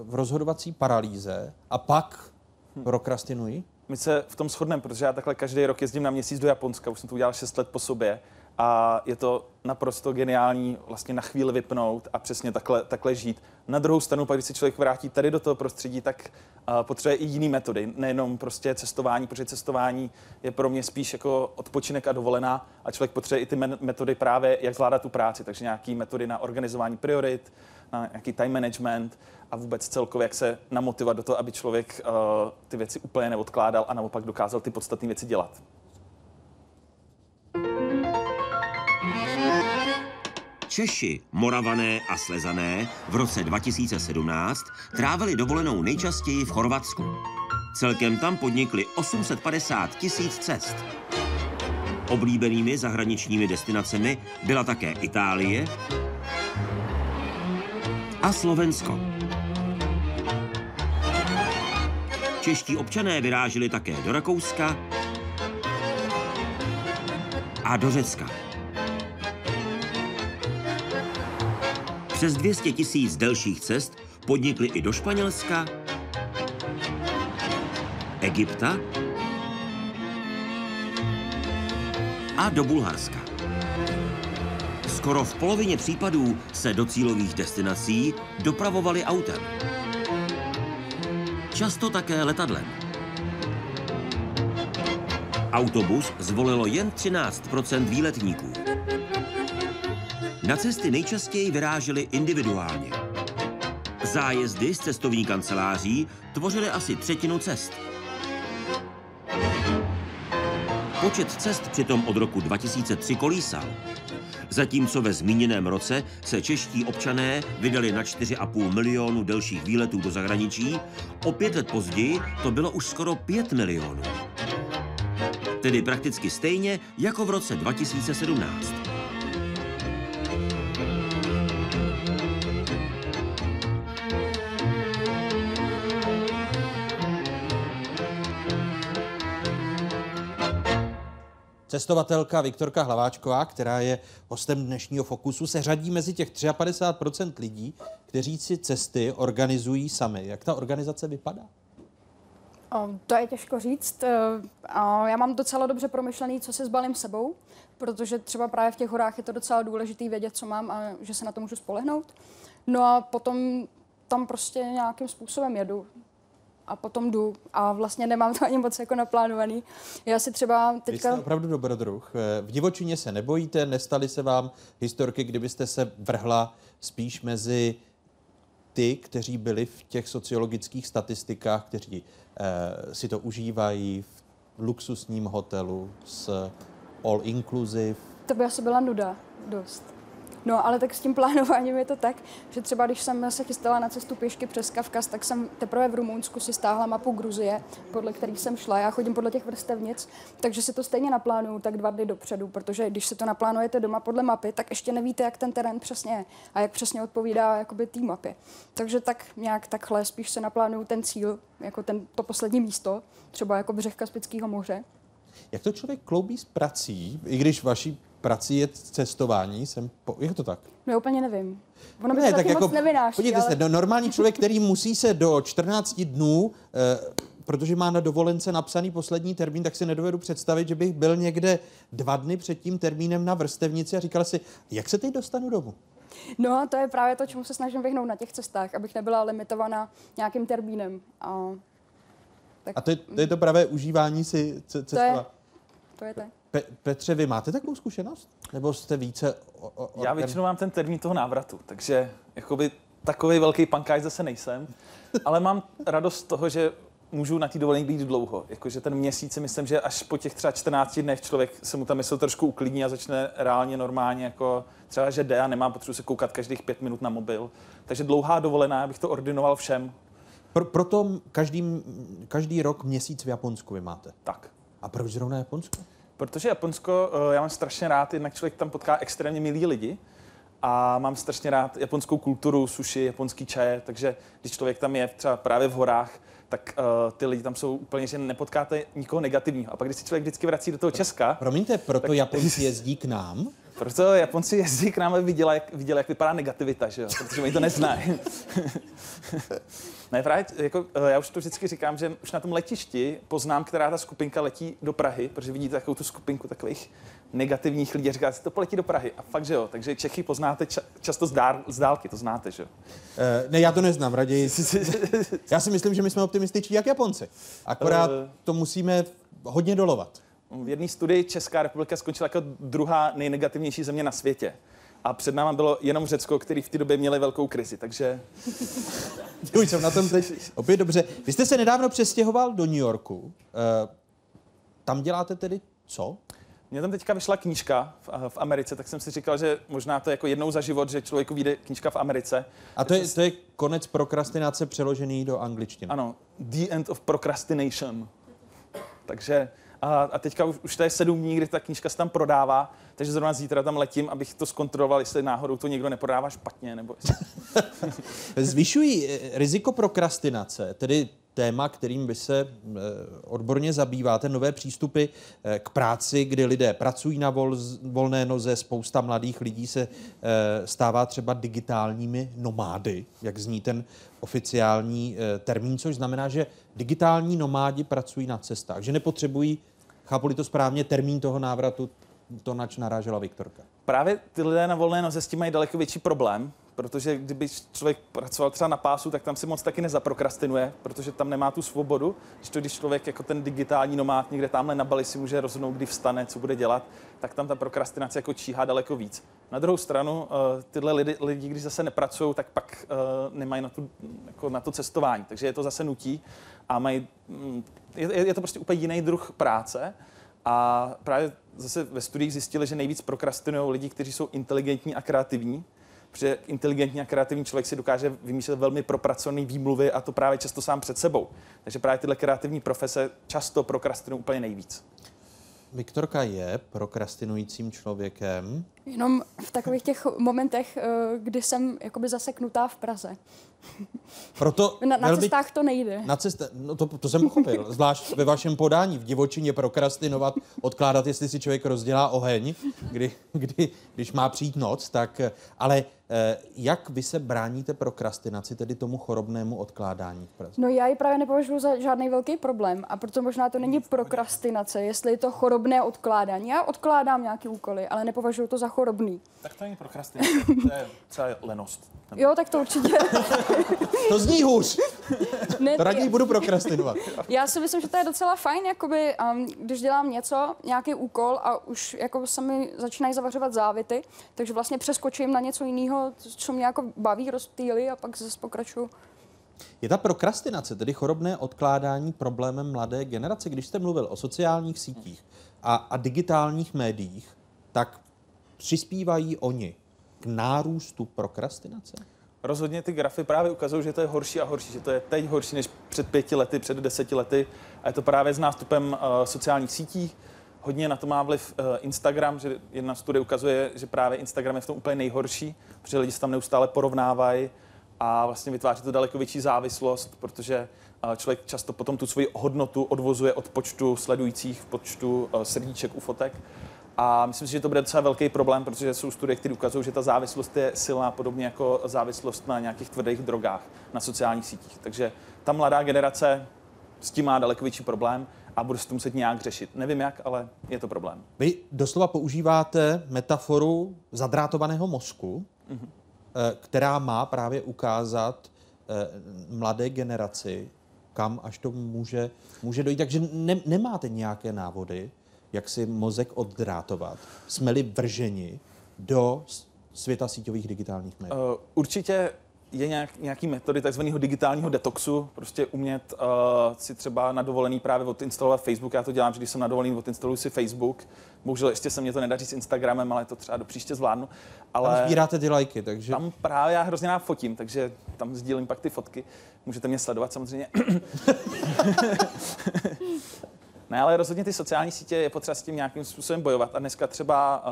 Speaker 8: v rozhodovací paralýze a pak hm. prokrastinují?
Speaker 17: My se v tom shodneme, protože já takhle každý rok jezdím na měsíc do Japonska, už jsem to udělal 6 let po sobě a je to naprosto geniální vlastně na chvíli vypnout a přesně takhle, takhle žít. Na druhou stranu, pak když se člověk vrátí tady do toho prostředí, tak uh, potřebuje i jiné metody, nejenom prostě cestování, protože cestování je pro mě spíš jako odpočinek a dovolená a člověk potřebuje i ty metody právě, jak zvládat tu práci, takže nějaké metody na organizování priorit, na nějaký time management a vůbec celkově, jak se namotivovat do toho, aby člověk uh, ty věci úplně neodkládal a naopak dokázal ty podstatné věci dělat.
Speaker 12: Češi, Moravané a Slezané v roce 2017 trávili dovolenou nejčastěji v Chorvatsku. Celkem tam podnikli 850 tisíc cest. Oblíbenými zahraničními destinacemi byla také Itálie a Slovensko. Čeští občané vyráželi také do Rakouska a do Řecka. Přes 200 tisíc delších cest podnikli i do Španělska, Egypta a do Bulharska. Skoro v polovině případů se do cílových destinací dopravovali autem. Často také letadlem. Autobus zvolilo jen 13% výletníků. Na cesty nejčastěji vyráželi individuálně. Zájezdy z cestovní kanceláří tvořily asi třetinu cest. Počet cest přitom od roku 2003 kolísal. Zatímco ve zmíněném roce se čeští občané vydali na 4,5 milionu delších výletů do zahraničí, o pět let později to bylo už skoro 5 milionů. Tedy prakticky stejně jako v roce 2017.
Speaker 8: Cestovatelka Viktorka Hlaváčková, která je hostem dnešního Fokusu, se řadí mezi těch 53% lidí, kteří si cesty organizují sami. Jak ta organizace vypadá?
Speaker 23: To je těžko říct. E, já mám docela dobře promyšlený, co si zbalím sebou, protože třeba právě v těch horách je to docela důležité vědět, co mám a že se na to můžu spolehnout. No a potom tam prostě nějakým způsobem jedu a potom jdu a vlastně nemám to ani moc jako naplánovaný. Já si třeba teďka...
Speaker 8: Vy jste opravdu dobrodruh. V divočině se nebojíte, nestaly se vám historky, kdybyste se vrhla spíš mezi ty, kteří byli v těch sociologických statistikách, kteří eh, si to užívají v luxusním hotelu s all inclusive.
Speaker 23: To by asi byla nuda dost. No, ale tak s tím plánováním je to tak, že třeba když jsem se chystala na cestu pěšky přes Kavkaz, tak jsem teprve v Rumunsku si stáhla mapu Gruzie, podle kterých jsem šla. Já chodím podle těch vrstevnic, takže si to stejně naplánuju tak dva dny dopředu, protože když se to naplánujete doma podle mapy, tak ještě nevíte, jak ten terén přesně je a jak přesně odpovídá jakoby té mapě. Takže tak nějak takhle spíš se naplánuju ten cíl, jako ten, to poslední místo, třeba jako břeh Kaspického moře.
Speaker 8: Jak to člověk kloubí s prací, i když vaší prací je cestování, jsem po... jak to tak?
Speaker 23: No úplně nevím. Ono by ne, tak jako, moc nevynáší,
Speaker 8: Podívejte ale... se, no, normální člověk, který musí se do 14 dnů, eh, protože má na dovolence napsaný poslední termín, tak si nedovedu představit, že bych byl někde dva dny před tím termínem na vrstevnici a říkal si, jak se teď dostanu domů?
Speaker 23: No a to je právě to, čemu se snažím vyhnout na těch cestách, abych nebyla limitovaná nějakým termínem. A,
Speaker 8: tak... a to, je, to je to pravé užívání si cestovat?
Speaker 23: To je, to je to.
Speaker 8: Pe- Petře, vy máte takovou zkušenost? Nebo jste více... O,
Speaker 17: o, Já většinou mám ten termín toho návratu, takže jakoby takový velký pankáč zase nejsem, ale mám radost z toho, že můžu na té dovolení být dlouho. Jakože ten měsíc si myslím, že až po těch třeba 14 dnech člověk se mu ta mysl trošku uklidní a začne reálně normálně jako třeba, že jde a nemám potřebu se koukat každých pět minut na mobil. Takže dlouhá dovolená, abych to ordinoval všem.
Speaker 8: Pro, proto každý, každý rok měsíc v Japonsku vy máte.
Speaker 17: Tak.
Speaker 8: A proč zrovna Japonsko?
Speaker 17: Protože Japonsko, eh, já mám strašně rád, jednak člověk tam potká extrémně milí lidi a mám strašně rád japonskou kulturu, sushi, japonský čaje, takže když člověk tam je třeba právě v horách, tak uh, ty lidi tam jsou úplně, že nepotkáte nikoho negativního. A pak, když se člověk vždycky vrací do toho Česka...
Speaker 8: Promiňte, proto tak, Japonci jezdí k nám?
Speaker 17: Proto Japonci jezdí k nám, aby viděli, jak, viděli, jak vypadá negativita, že jo? protože oni to neznají. ne, právě, jako, eh, já už to vždycky říkám, že už na tom letišti poznám, která ta skupinka letí do Prahy, protože vidíte takovou tu skupinku takových negativních lidí a říkáte, to poletí do Prahy. A fakt, že jo. Takže Čechy poznáte ča- často z, dál, z dálky, to znáte, že jo.
Speaker 8: Uh, ne, já to neznám, raději. já si myslím, že my jsme optimističní jak Japonci. Akorát uh, to musíme hodně dolovat.
Speaker 17: V jedné studii Česká republika skončila jako druhá nejnegativnější země na světě. A před náma bylo jenom Řecko, který v té době měli velkou krizi, takže...
Speaker 8: Už jsem na tom teď opět dobře. Vy jste se nedávno přestěhoval do New Yorku. Uh, tam děláte tedy co?
Speaker 17: Mně tam teďka vyšla knížka v, v Americe, tak jsem si říkal, že možná to je jako jednou za život, že člověku vyjde knížka v Americe.
Speaker 8: A to je, to je konec prokrastinace přeložený do angličtiny.
Speaker 17: Ano, The End of Procrastination. Takže a, a teďka už, už to je sedm dní, kdy ta knížka se tam prodává, takže zrovna zítra tam letím, abych to zkontroloval, jestli náhodou to někdo neprodává špatně. Nebo
Speaker 8: Zvyšují eh, riziko prokrastinace, tedy téma, kterým vy se eh, odborně zabýváte, nové přístupy eh, k práci, kdy lidé pracují na vol, volné noze, spousta mladých lidí se stává třeba digitálními nomády, jak zní ten oficiální termín, což znamená, že digitální nomádi pracují na cestách, že nepotřebují, chápu to správně, termín toho návratu, to nač narážela Viktorka.
Speaker 17: Právě ty lidé na volné noze s tím mají daleko větší problém, protože kdyby člověk pracoval třeba na pásu, tak tam si moc taky nezaprokrastinuje, protože tam nemá tu svobodu. Když to, když člověk jako ten digitální nomád někde tamhle na Bali si může rozhodnout, kdy vstane, co bude dělat, tak tam ta prokrastinace jako číhá daleko víc. Na druhou stranu, eh, tyhle lidi, lidi když zase nepracují, tak pak uh, nemají na, tu, jako na to cestování. Takže je to zase nutí a mají, mm, je, je to prostě úplně jiný druh práce. A právě zase ve studiích zjistili, že nejvíc prokrastinují lidi, kteří jsou inteligentní a kreativní, protože inteligentní a kreativní člověk si dokáže vymýšlet velmi propracované výmluvy a to právě často sám před sebou. Takže právě tyhle kreativní profese často prokrastinují úplně nejvíc.
Speaker 8: Viktorka je prokrastinujícím člověkem.
Speaker 23: Jenom v takových těch momentech, eh, kdy jsem jakoby zaseknutá v Praze.
Speaker 8: Proto
Speaker 23: Na, na cestách to nejde.
Speaker 8: Na cestě, no to, to jsem pochopil, zvlášť ve vašem podání v divočině prokrastinovat, odkládat, jestli si člověk rozdělá oheň, kdy, kdy, když má přijít noc, tak, eh, ale eh, jak vy se bráníte prokrastinaci, tedy tomu chorobnému odkládání v Praze?
Speaker 23: No já ji právě nepovažuji za žádný velký problém a proto možná to není prokrastinace, jestli je to chorobné odkládání. Já odkládám nějaké úkoly, ale nepovažuji to za chorobný.
Speaker 17: Tak to není prokrastinace, to je třeba lenost.
Speaker 23: Jo, tak to určitě.
Speaker 8: To zní hůř.
Speaker 23: Ne,
Speaker 8: To raději budu prokrastinovat.
Speaker 23: Já si myslím, že to je docela fajn, jakoby, um, když dělám něco, nějaký úkol a už jako se mi začínají zavařovat závity, takže vlastně přeskočím na něco jiného, co mě jako baví, rozptýlí a pak zase pokračuju.
Speaker 8: Je ta prokrastinace, tedy chorobné odkládání, problémem mladé generace? Když jste mluvil o sociálních sítích a, a digitálních médiích, tak přispívají oni k nárůstu prokrastinace?
Speaker 17: Rozhodně ty grafy právě ukazují, že to je horší a horší, že to je teď horší než před pěti lety, před deseti lety. A je to právě s nástupem uh, sociálních sítí. Hodně na to má vliv uh, Instagram, že jedna studie ukazuje, že právě Instagram je v tom úplně nejhorší, protože lidi se tam neustále porovnávají a vlastně vytváří to daleko větší závislost, protože uh, člověk často potom tu svoji hodnotu odvozuje od počtu sledujících, počtu srdíček u fotek. A myslím si, že to bude docela velký problém, protože jsou studie, které ukazují, že ta závislost je silná, podobně jako závislost na nějakých tvrdých drogách na sociálních sítích. Takže ta mladá generace s tím má daleko větší problém a bude se to muset nějak řešit. Nevím jak, ale je to problém.
Speaker 8: Vy doslova používáte metaforu zadrátovaného mozku,
Speaker 17: Mhm.
Speaker 8: eh, která má právě ukázat eh, mladé generaci, kam až to může, může dojít. Takže ne, nemáte nějaké návody, jak si mozek oddrátovat. Jsme-li vrženi do světa síťových digitálních médií.
Speaker 17: Uh, určitě je nějak, nějaký metody takzvaného digitálního detoxu, prostě umět uh, si třeba na dovolený právě odinstalovat Facebook. Já to dělám, že když jsem na dovolený, odinstaluji si Facebook. Bohužel ještě se mě to nedaří s Instagramem, ale to třeba do příště zvládnu. Ale
Speaker 8: Tam sbíráte ty lajky, takže...
Speaker 17: tam právě já hrozně rád fotím, takže tam sdílím pak ty fotky. Můžete mě sledovat samozřejmě. ne, ale rozhodně ty sociální sítě je potřeba s tím nějakým způsobem bojovat. A dneska třeba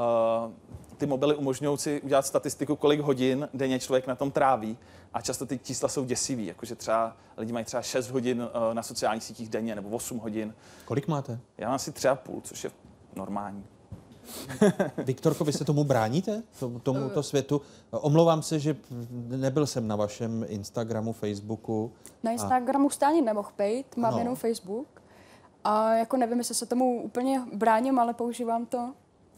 Speaker 17: uh, ty mobily umožňují si udělat statistiku, kolik hodin denně člověk na tom tráví. A často ty čísla jsou děsivý, jakože třeba lidi mají třeba 6 hodin uh, na sociálních sítích denně nebo 8 hodin.
Speaker 8: Kolik máte?
Speaker 17: Já mám asi třeba půl, což je normální.
Speaker 8: Viktorko, vy se tomu bráníte, tomu, tomuto světu? Omlouvám se, že nebyl jsem na vašem Instagramu, Facebooku.
Speaker 23: Na
Speaker 8: A-
Speaker 23: Instagramu jste ani nemohl být, mám
Speaker 8: Ano.
Speaker 23: jenom Facebook. A jako nevím, jestli se tomu úplně bráním, ale používám to.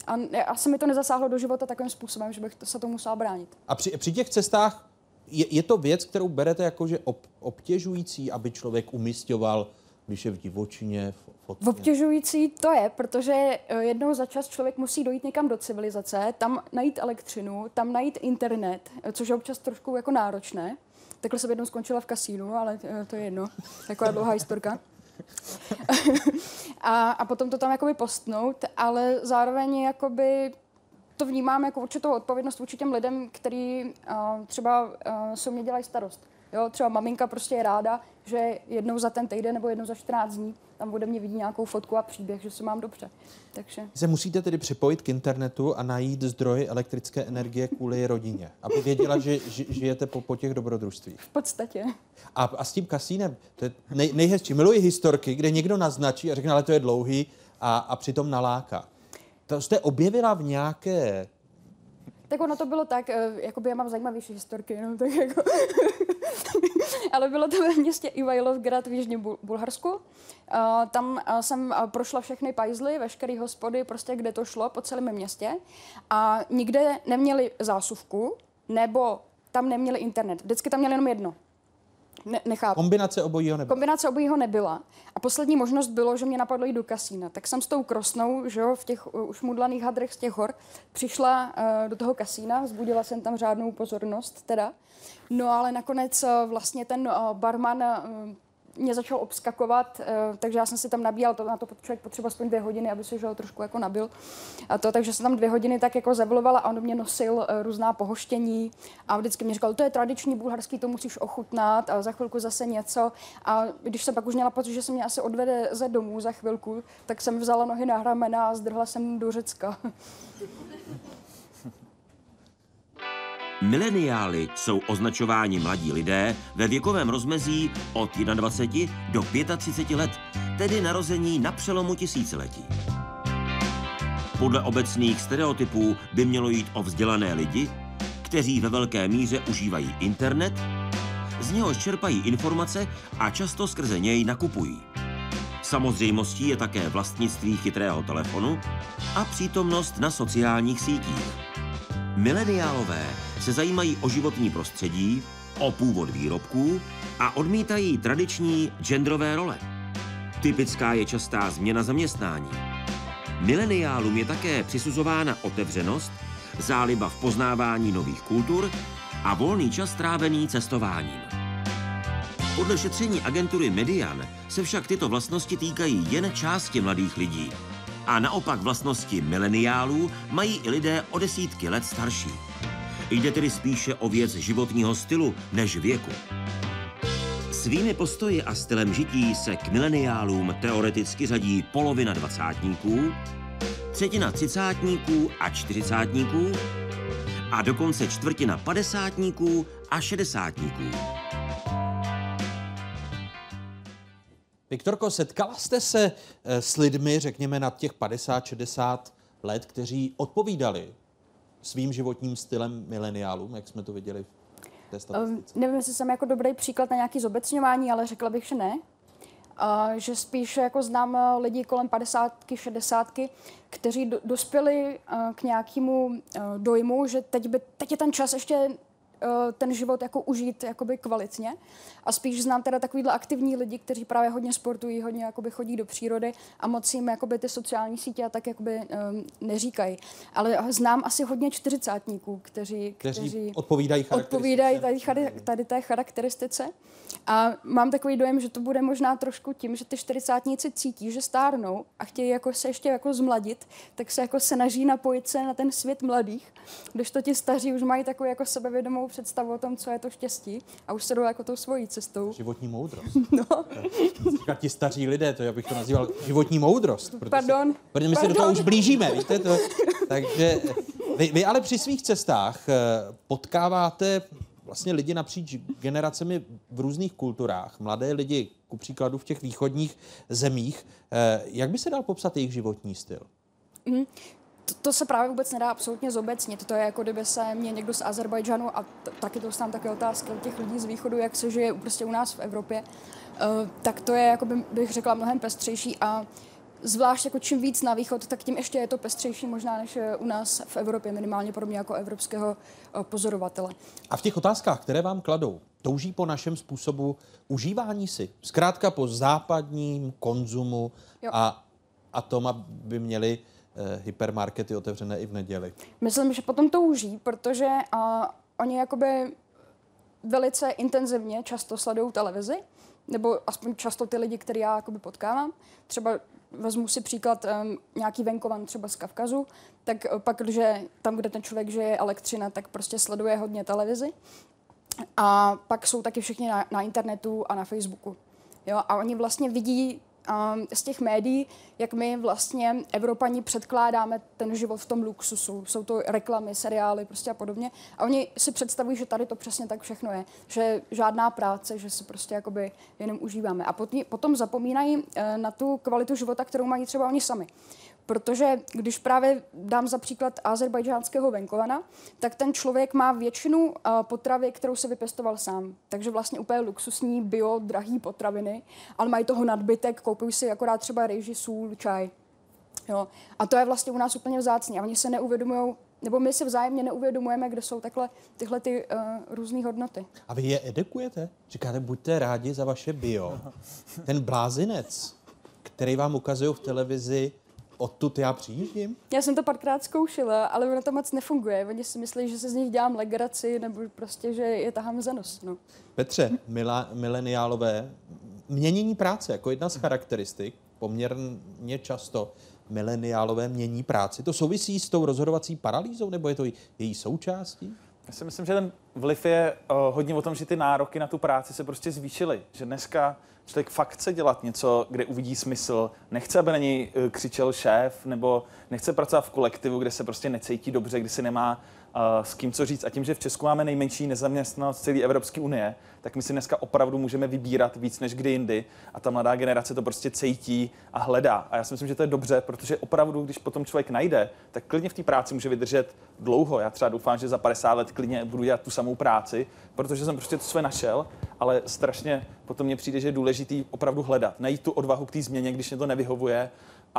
Speaker 23: A asi mi to nezasáhlo do života takovým způsobem, že bych to, se tomu musela bránit.
Speaker 8: A při, při těch cestách je, je to věc, kterou berete jako, že ob, obtěžující, aby člověk umistoval, když je v divočině, v fotce?
Speaker 23: Obtěžující to je, protože eh, jednou za čas člověk musí dojít někam do civilizace, tam najít elektřinu, tam najít internet, eh, což je občas trošku jako náročné. Takhle jsem jednou skončila v kasínu, ale eh, to je jedno. Taková dlouhá historka. A, a potom to tam jakoby postnout, ale zároveň jakoby to vnímám jako určitou odpovědnost vůči těm lidem, který uh, třeba uh, se mě dělají starost. Jo, třeba maminka prostě je ráda, že jednou za ten týden nebo jednou za 14 dní tam bude mě vidí nějakou fotku a příběh, že se mám dobře. Takže
Speaker 8: Se musíte tedy připojit k internetu a najít zdroj elektrické energie kvůli rodině, aby věděla, že ži- žijete po, po těch dobrodružstvích.
Speaker 23: v podstatě.
Speaker 8: A, a s tím kasínem, to je nej, nejhezčí. Miluji historky, kde někdo naznačí a řekne, ale to je dlouhý a, a přitom naláká. To jste objevila v nějaké...
Speaker 23: Tak ono to bylo tak, eh, jakoby já mám zajímavější historky, no, tak jako... Ale bylo to ve městě Ivajlovgrad v Jižním Bul- Bulharsku. Uh, tam uh, jsem uh, prošla všechny pajzly, veškeré hospody, prostě kde to šlo po celém městě. A nikde neměli zásuvku, nebo tam neměli internet. Vždycky tam měli jenom jedno. Ne, nechápu.
Speaker 8: Kombinace obojího nebyla.
Speaker 23: Kombinace obojího nebyla. A poslední možnost bylo, že mě napadlo jít do kasína. Tak jsem s tou krosnou, že jo, v těch uh, ušmudlaných hadrech z těch hor, přišla uh, do toho kasína, vzbudila jsem tam řádnou pozornost teda. No ale nakonec uh, vlastně ten uh, barman uh, mě začal obskakovat, uh, takže já jsem si tam nabíjel, to, na to člověk potřeba aspoň dvě hodiny, aby se ho trošku jako nabil. A to, takže jsem tam dvě hodiny tak jako zavilovala a on mě nosil uh, různá pohoštění a vždycky mi říkal, to je tradiční bulharský, to musíš ochutnat a za chvilku zase něco. A když jsem pak už měla pocit, že se mě asi odvede ze domů za chvilku, tak jsem vzala nohy na ramena a zdrhla jsem do Řecka.
Speaker 12: Mileniály jsou označováni mladí lidé ve věkovém rozmezí od 21 do 35 let, tedy narození na přelomu tisíciletí. Podle obecných stereotypů by mělo jít o vzdělané lidi, kteří ve velké míře užívají internet, z něhož čerpají informace a často skrze něj nakupují. Samozřejmostí je také vlastnictví chytrého telefonu a přítomnost na sociálních sítích. Mileniálové se zajímají o životní prostředí, o původ výrobků a odmítají tradiční genderové role. Typická je častá změna zaměstnání. Mileniálům je také přisuzována otevřenost, záliba v poznávání nových kultur a volný čas strávený cestováním. Podle šetření agentury Median se však tyto vlastnosti týkají jen části mladých lidí. A naopak vlastnosti mileniálů mají i lidé o desítky let starší. Jde tedy spíše o věc životního stylu než věku. Svými postoji a stylem žití se k mileniálům teoreticky řadí polovina dvacátníků, třetina třicátníků a čtyřicátníků a dokonce čtvrtina padesátníků a šedesátníků.
Speaker 8: Viktorko, setkala jste se eh, s lidmi, řekněme, nad těch 50-60 let, kteří odpovídali svým životním stylem mileniálům, jak jsme to viděli v té statistice?
Speaker 23: Um, nevím, jestli jsem jako dobrý příklad na nějaký zobecňování, ale řekla bych, že ne. Uh, že spíš jako znám uh, lidi kolem 50, 60, kteří do, dospěli uh, k nějakému uh, dojmu, že teď, by, teď je ten čas ještě Eh, ten život jako užít jakoby kvalitně. A spíš znám teda takovýhle aktivní lidi, kteří právě hodně sportují, hodně jakoby chodí do přírody a moc jim jakoby ty sociální sítě a tak jakoby um, neříkají. Ale znám asi hodně čtyřicátníků, kteří,
Speaker 8: kteří,
Speaker 23: kteří
Speaker 8: odpovídají,
Speaker 23: odpovídají tady, tady, tady té charakteristice. A mám takový dojem, že to bude možná trošku tím, že ty čtyřicátníci cítí, že stárnou a chtějí jako se ještě jako zmladit, tak se jako snaží napojit se na ten svět mladých, když to ti staří už mají takovou jako sebevědomou představu o tom, co je to štěstí a už se jdou jako tou svojí cestou.
Speaker 8: Životní moudrost.
Speaker 23: No.
Speaker 8: Říkat ti staří lidé, to já bych to nazýval životní moudrost. Protože
Speaker 23: Pardon.
Speaker 8: Se, protože my se do toho už blížíme, víte to. Takže vy, vy ale při svých cestách eh, potkáváte vlastně lidi napříč generacemi v různých kulturách, mladé lidi, ku příkladu v těch východních zemích. Eh, jak by se dal popsat jejich životní styl?
Speaker 23: Mm. To, to se právě vůbec nedá absolutně zobecnit. To je jako kdyby se mě někdo z Azerbajdžanu, a t- taky to dostávám také otázky od těch lidí z východu, jak se žije prostě u nás v Evropě, uh, tak to je, jako by, bych řekla, mnohem pestřejší a zvlášť jako čím víc na východ, tak tím ještě je to pestřejší možná než u nás v Evropě, minimálně pro mě jako evropského pozorovatele.
Speaker 8: A v těch otázkách, které vám kladou, touží po našem způsobu užívání si? Zkrátka po západním konzumu a, a tom, aby měli eh, hypermarkety otevřené i v neděli?
Speaker 23: Myslím, že potom touží, protože a, oni jakoby velice intenzivně často sledují televizi, nebo aspoň často ty lidi, které já jakoby potkávám. Třeba vezmu si příklad um, nějaký venkovan třeba z Kavkazu, tak pak, když tam, kde ten člověk žije elektřina, tak prostě sleduje hodně televizi. A pak jsou taky všichni na, na internetu a na Facebooku. Jo? A oni vlastně vidí z těch médií, jak my vlastně Evropani předkládáme ten život v tom luxusu. Jsou to reklamy, seriály prostě a podobně. A oni si představují, že tady to přesně tak všechno je. Že žádná práce, že si prostě jakoby jenom užíváme. A potom zapomínají uh, na tu kvalitu života, kterou mají třeba oni sami. Protože když právě dám za příklad azerbajdžánského venkovana, tak ten člověk má většinu uh, potravy, kterou se vypěstoval sám. Takže vlastně úplně luxusní, bio, drahý potraviny, ale mají toho nadbytek, koupují si akorát třeba rejži, sůl, čaj. Jo. A to je vlastně u nás úplně vzácně. A oni se neuvědomují, nebo my si vzájemně neuvědomujeme, kde jsou takhle tyhle ty uh, různé hodnoty.
Speaker 8: A vy je edukujete? Říkáte, buďte rádi za vaše bio. Ten blázinec, který vám ukazují v televizi, odtud já přijíždím?
Speaker 23: Já jsem to párkrát zkoušela, ale ono to moc nefunguje. Oni si myslí, že se z nich dělám legraci, nebo prostě, že je tahám za nos. No.
Speaker 8: Petře, mila, mileniálové, měnění práce jako jedna z charakteristik, poměrně často mileniálové mění práci. To souvisí s tou rozhodovací paralýzou, nebo je to její součástí?
Speaker 17: Já si myslím, že ten vliv je uh, hodně o tom, že ty nároky na tu práci se prostě zvýšily. Že dneska člověk fakt chce dělat něco, kde uvidí smysl, nechce, aby na něj uh, křičel šéf, nebo nechce pracovat v kolektivu, kde se prostě necítí dobře, kde se nemá s kým co říct. A tím, že v Česku máme nejmenší nezaměstnanost celé Evropské unie, tak my si dneska opravdu můžeme vybírat víc než kdy jindy a ta mladá generace to prostě cítí a hledá. A já si myslím, že to je dobře, protože opravdu, když potom člověk najde, tak klidně v té práci může vydržet dlouho. Já třeba doufám, že za 50 let klidně budu dělat tu samou práci, protože jsem prostě to své našel, ale strašně potom mně přijde, že je důležitý opravdu hledat, najít tu odvahu k té změně, když mě to nevyhovuje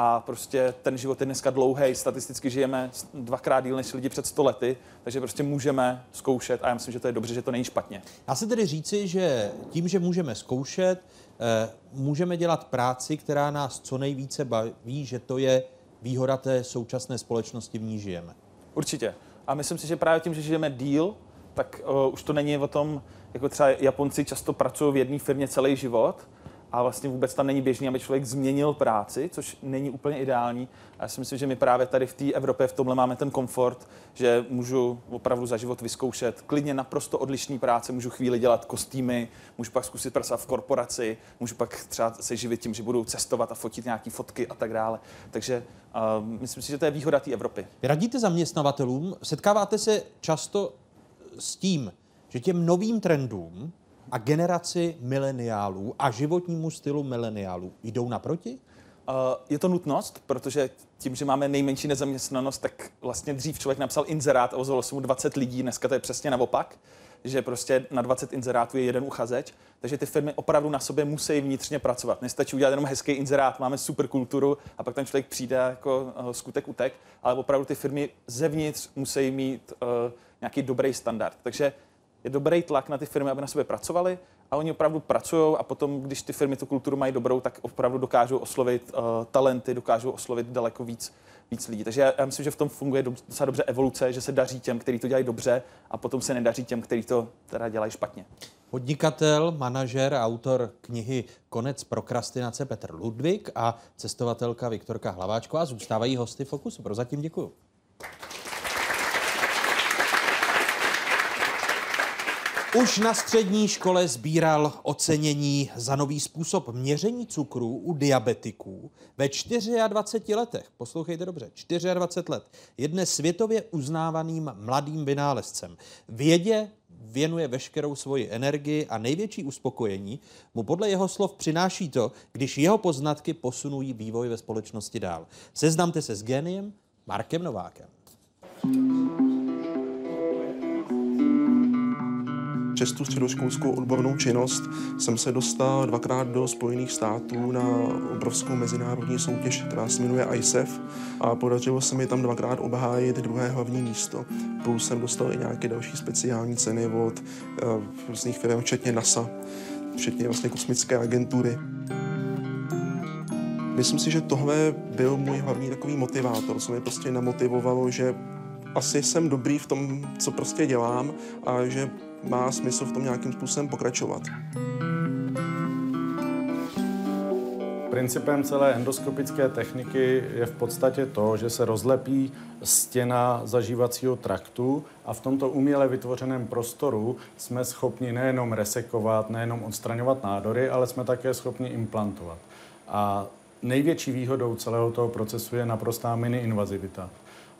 Speaker 17: a prostě ten život je dneska dlouhý, statisticky žijeme dvakrát díl než lidi před 100 lety, takže prostě můžeme zkoušet a já myslím, že to je dobře, že to není špatně.
Speaker 8: Dá se tedy říci, že tím, že můžeme zkoušet, eh, můžeme dělat práci, která nás co nejvíce baví, že to je výhoda té současné společnosti, v ní žijeme.
Speaker 17: Určitě. A myslím si, že právě tím, že žijeme díl, tak uh, už to není o tom, jako třeba Japonci často pracují v jedné firmě celý život, a vlastně vůbec tam není běžný, aby člověk změnil práci, což není úplně ideální. A já si myslím, že my právě tady v té Evropě v tomhle máme ten komfort, že můžu opravdu za život vyzkoušet klidně naprosto odlišný práce, můžu chvíli dělat kostýmy, můžu pak zkusit pracovat v korporaci, můžu pak třeba se živit tím, že budu cestovat a fotit nějaké fotky a tak dále. Takže uh, myslím si, že to je výhoda té Evropy.
Speaker 8: Radíte zaměstnavatelům, setkáváte se často s tím, že těm novým trendům a generaci mileniálů a životnímu stylu mileniálů jdou naproti?
Speaker 17: Uh, je to nutnost, protože tím, že máme nejmenší nezaměstnanost, tak vlastně dřív člověk napsal inzerát a ozvalo se mu 20 lidí, dneska to je přesně naopak, že prostě na 20 inzerátů je jeden uchazeč, takže ty firmy opravdu na sobě musí vnitřně pracovat. Nestačí udělat jenom hezký inzerát, máme super kulturu a pak ten člověk přijde jako uh, skutek utek, ale opravdu ty firmy zevnitř musí mít uh, nějaký dobrý standard. Takže je dobrý tlak na ty firmy, aby na sobě pracovali a oni opravdu pracují a potom, když ty firmy tu kulturu mají dobrou, tak opravdu dokážou oslovit uh, talenty, dokážou oslovit daleko víc, víc lidí. Takže já, já myslím, že v tom funguje docela dobře evoluce, že se daří těm, kteří to dělají dobře a potom se nedaří těm, kteří to teda dělají špatně.
Speaker 8: Podnikatel, manažer, autor knihy Konec prokrastinace Petr Ludvík a cestovatelka Viktorka Hlaváčková zůstávají hosty Fokusu. Prozatím děkuju. Už na střední škole sbíral ocenění za nový způsob měření cukru u diabetiků. Ve 24 letech, poslouchejte dobře, 24 let, je dnes světově uznávaným mladým vynálezcem. Vědě věnuje veškerou svoji energii a největší uspokojení mu podle jeho slov přináší to, když jeho poznatky posunují vývoj ve společnosti dál. Seznamte se s geniem Markem Novákem.
Speaker 24: Přes tu středoškolskou odbornou činnost jsem se dostal dvakrát do Spojených států na obrovskou mezinárodní soutěž, která se jmenuje ISEF a podařilo se mi tam dvakrát obhájit druhé hlavní místo. Plus jsem dostal i nějaké další speciální ceny od uh, různých firm, včetně NASA, včetně vlastně kosmické agentury. Myslím si, že tohle byl můj hlavní takový motivátor, co mě prostě namotivovalo, že asi jsem dobrý v tom, co prostě dělám a že má smysl v tom nějakým způsobem pokračovat.
Speaker 25: Principem celé endoskopické techniky je v podstatě to, že se rozlepí stěna zažívacího traktu a v tomto uměle vytvořeném prostoru jsme schopni nejenom resekovat, nejenom odstraňovat nádory, ale jsme také schopni implantovat. A největší výhodou celého toho procesu je naprostá mini-invazivita.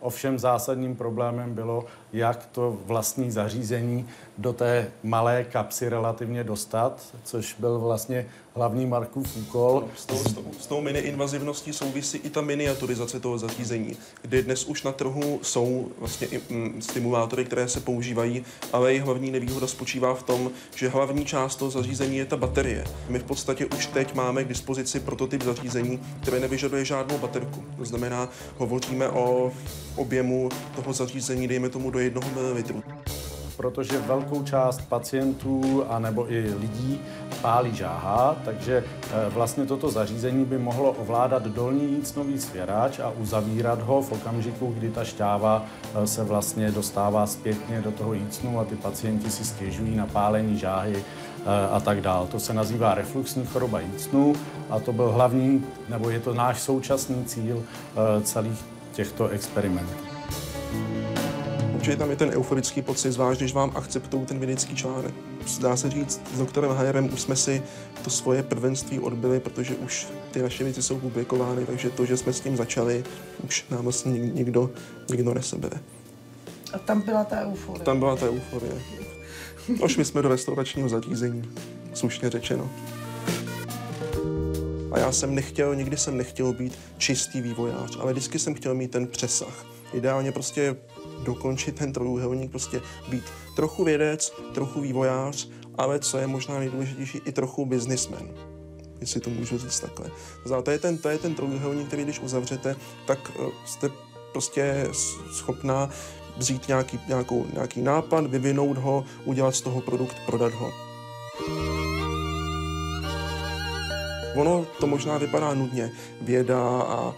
Speaker 25: Ovšem zásadním problémem bylo, jak to vlastní zařízení do té malé kapsy relativně dostat, což byl vlastně hlavní Markův úkol.
Speaker 24: S tou, s tou, s tou mini-invazivností souvisí i ta miniaturizace toho zařízení, kdy dnes už na trhu jsou vlastně i, mm, stimulátory, které se používají, ale jejich hlavní nevýhoda spočívá v tom, že hlavní část toho zařízení je ta baterie. My v podstatě už teď máme k dispozici prototyp zařízení, které nevyžaduje žádnou baterku. To znamená, hovoříme o objemu toho zařízení, dejme tomu do 1 ml
Speaker 25: protože velkou část pacientů a nebo i lidí pálí žáha, takže eh, vlastně toto zařízení by mohlo ovládat dolní jícnový svěrač a uzavírat ho v okamžiku, kdy ta šťáva eh, se vlastně dostává zpětně do toho jícnu a ty pacienti si stěžují na pálení žáhy eh, a tak dál. To se nazývá refluxní choroba jícnu a to byl hlavní, nebo je to náš současný cíl celých těchto experimentů.
Speaker 24: Určitě tam je ten euforický pocit, zvlášť když vám akceptují ten vědecký článek. Dá se říct, s doktorem Hajerem už jsme si to svoje prvenství odbyli, protože už ty naše věci jsou publikovány, takže to, že jsme s tím začali, už nám vlastně nikdo, nikdo nesebere.
Speaker 22: A tam byla ta euforie.
Speaker 24: Tam byla ta euforie. Došli jsme do restauračního zařízení, slušně řečeno. A já jsem nechtěl, nikdy jsem nechtěl být čistý vývojář, ale vždycky jsem chtěl mít ten přesah. Ideálně prostě dokončit ten trojuhelník, prostě být trochu vědec, trochu vývojář, ale co je možná nejdůležitější, i trochu businessman. Jestli to můžu říct takhle. To je ten, to je ten trojuhelník, který když uzavřete, tak eh, jste prostě schopná vzít nějaký, nějakou, nějaký nápad, vyvinout ho, udělat z toho produkt, prodat ho. Ono to možná vypadá nudně. Věda a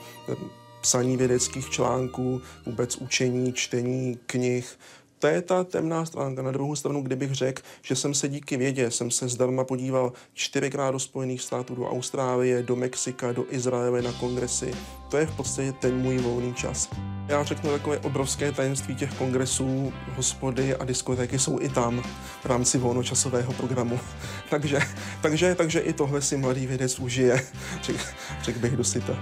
Speaker 24: psaní vědeckých článků, vůbec učení, čtení knih, to je ta temná stránka. Na druhou stranu, kdybych řekl, že jsem se díky vědě, jsem se zdarma podíval čtyřikrát do Spojených států, do Austrálie, do Mexika, do Izraele na kongresy, to je v podstatě ten můj volný čas. Já řeknu takové obrovské tajemství těch kongresů, hospody a diskotéky jsou i tam v rámci volnočasového programu. takže, takže, takže i tohle si mladý vědec užije, řekl řek bych dosyta.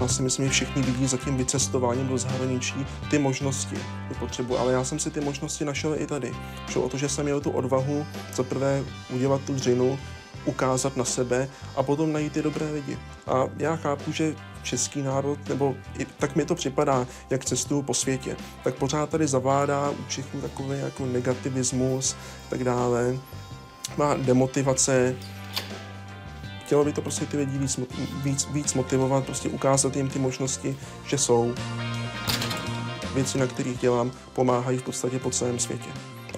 Speaker 24: Já si myslím, že všichni vidí za tím vycestováním do zahraničí ty možnosti, tu potřebu, ale já jsem si ty možnosti našel i tady. Šlo o to, že jsem měl tu odvahu za prvé udělat tu dřinu, ukázat na sebe a potom najít ty dobré lidi. A já chápu, že český národ, nebo i, tak mi to připadá, jak cestuju po světě, tak pořád tady zavádá u Čechů takový jako negativismus, tak dále. Má demotivace, chtělo by to prostě ty lidi víc, víc, víc motivovat, prostě ukázat jim ty možnosti, že jsou. Věci, na kterých dělám, pomáhají v podstatě po celém světě.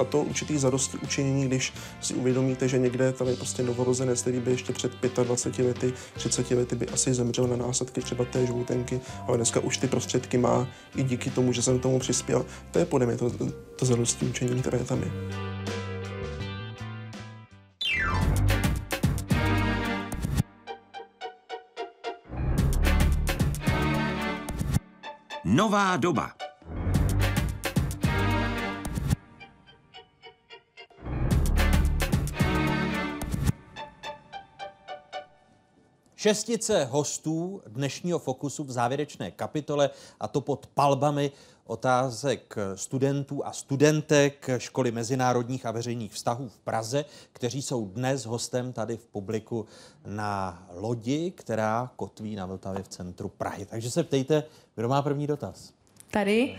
Speaker 24: A to určitý zadosti učinění, když si uvědomíte, že někde tady prostě novorozenec, který by ještě před 25 lety, 30 lety by asi zemřel na následky třeba té žlutenky, ale dneska už ty prostředky má i díky tomu, že jsem tomu přispěl. To je podle mě to, to zadosti učení, které tam je.
Speaker 12: Nová doba.
Speaker 8: Šestice hostů dnešního Fokusu v závěrečné kapitole a to pod palbami otázek studentů a studentek Školy mezinárodních a veřejných vztahů v Praze, kteří jsou dnes hostem tady v publiku na lodi, která kotví na Vltavě v centru Prahy. Takže se ptejte, kdo má první dotaz.
Speaker 26: Tady.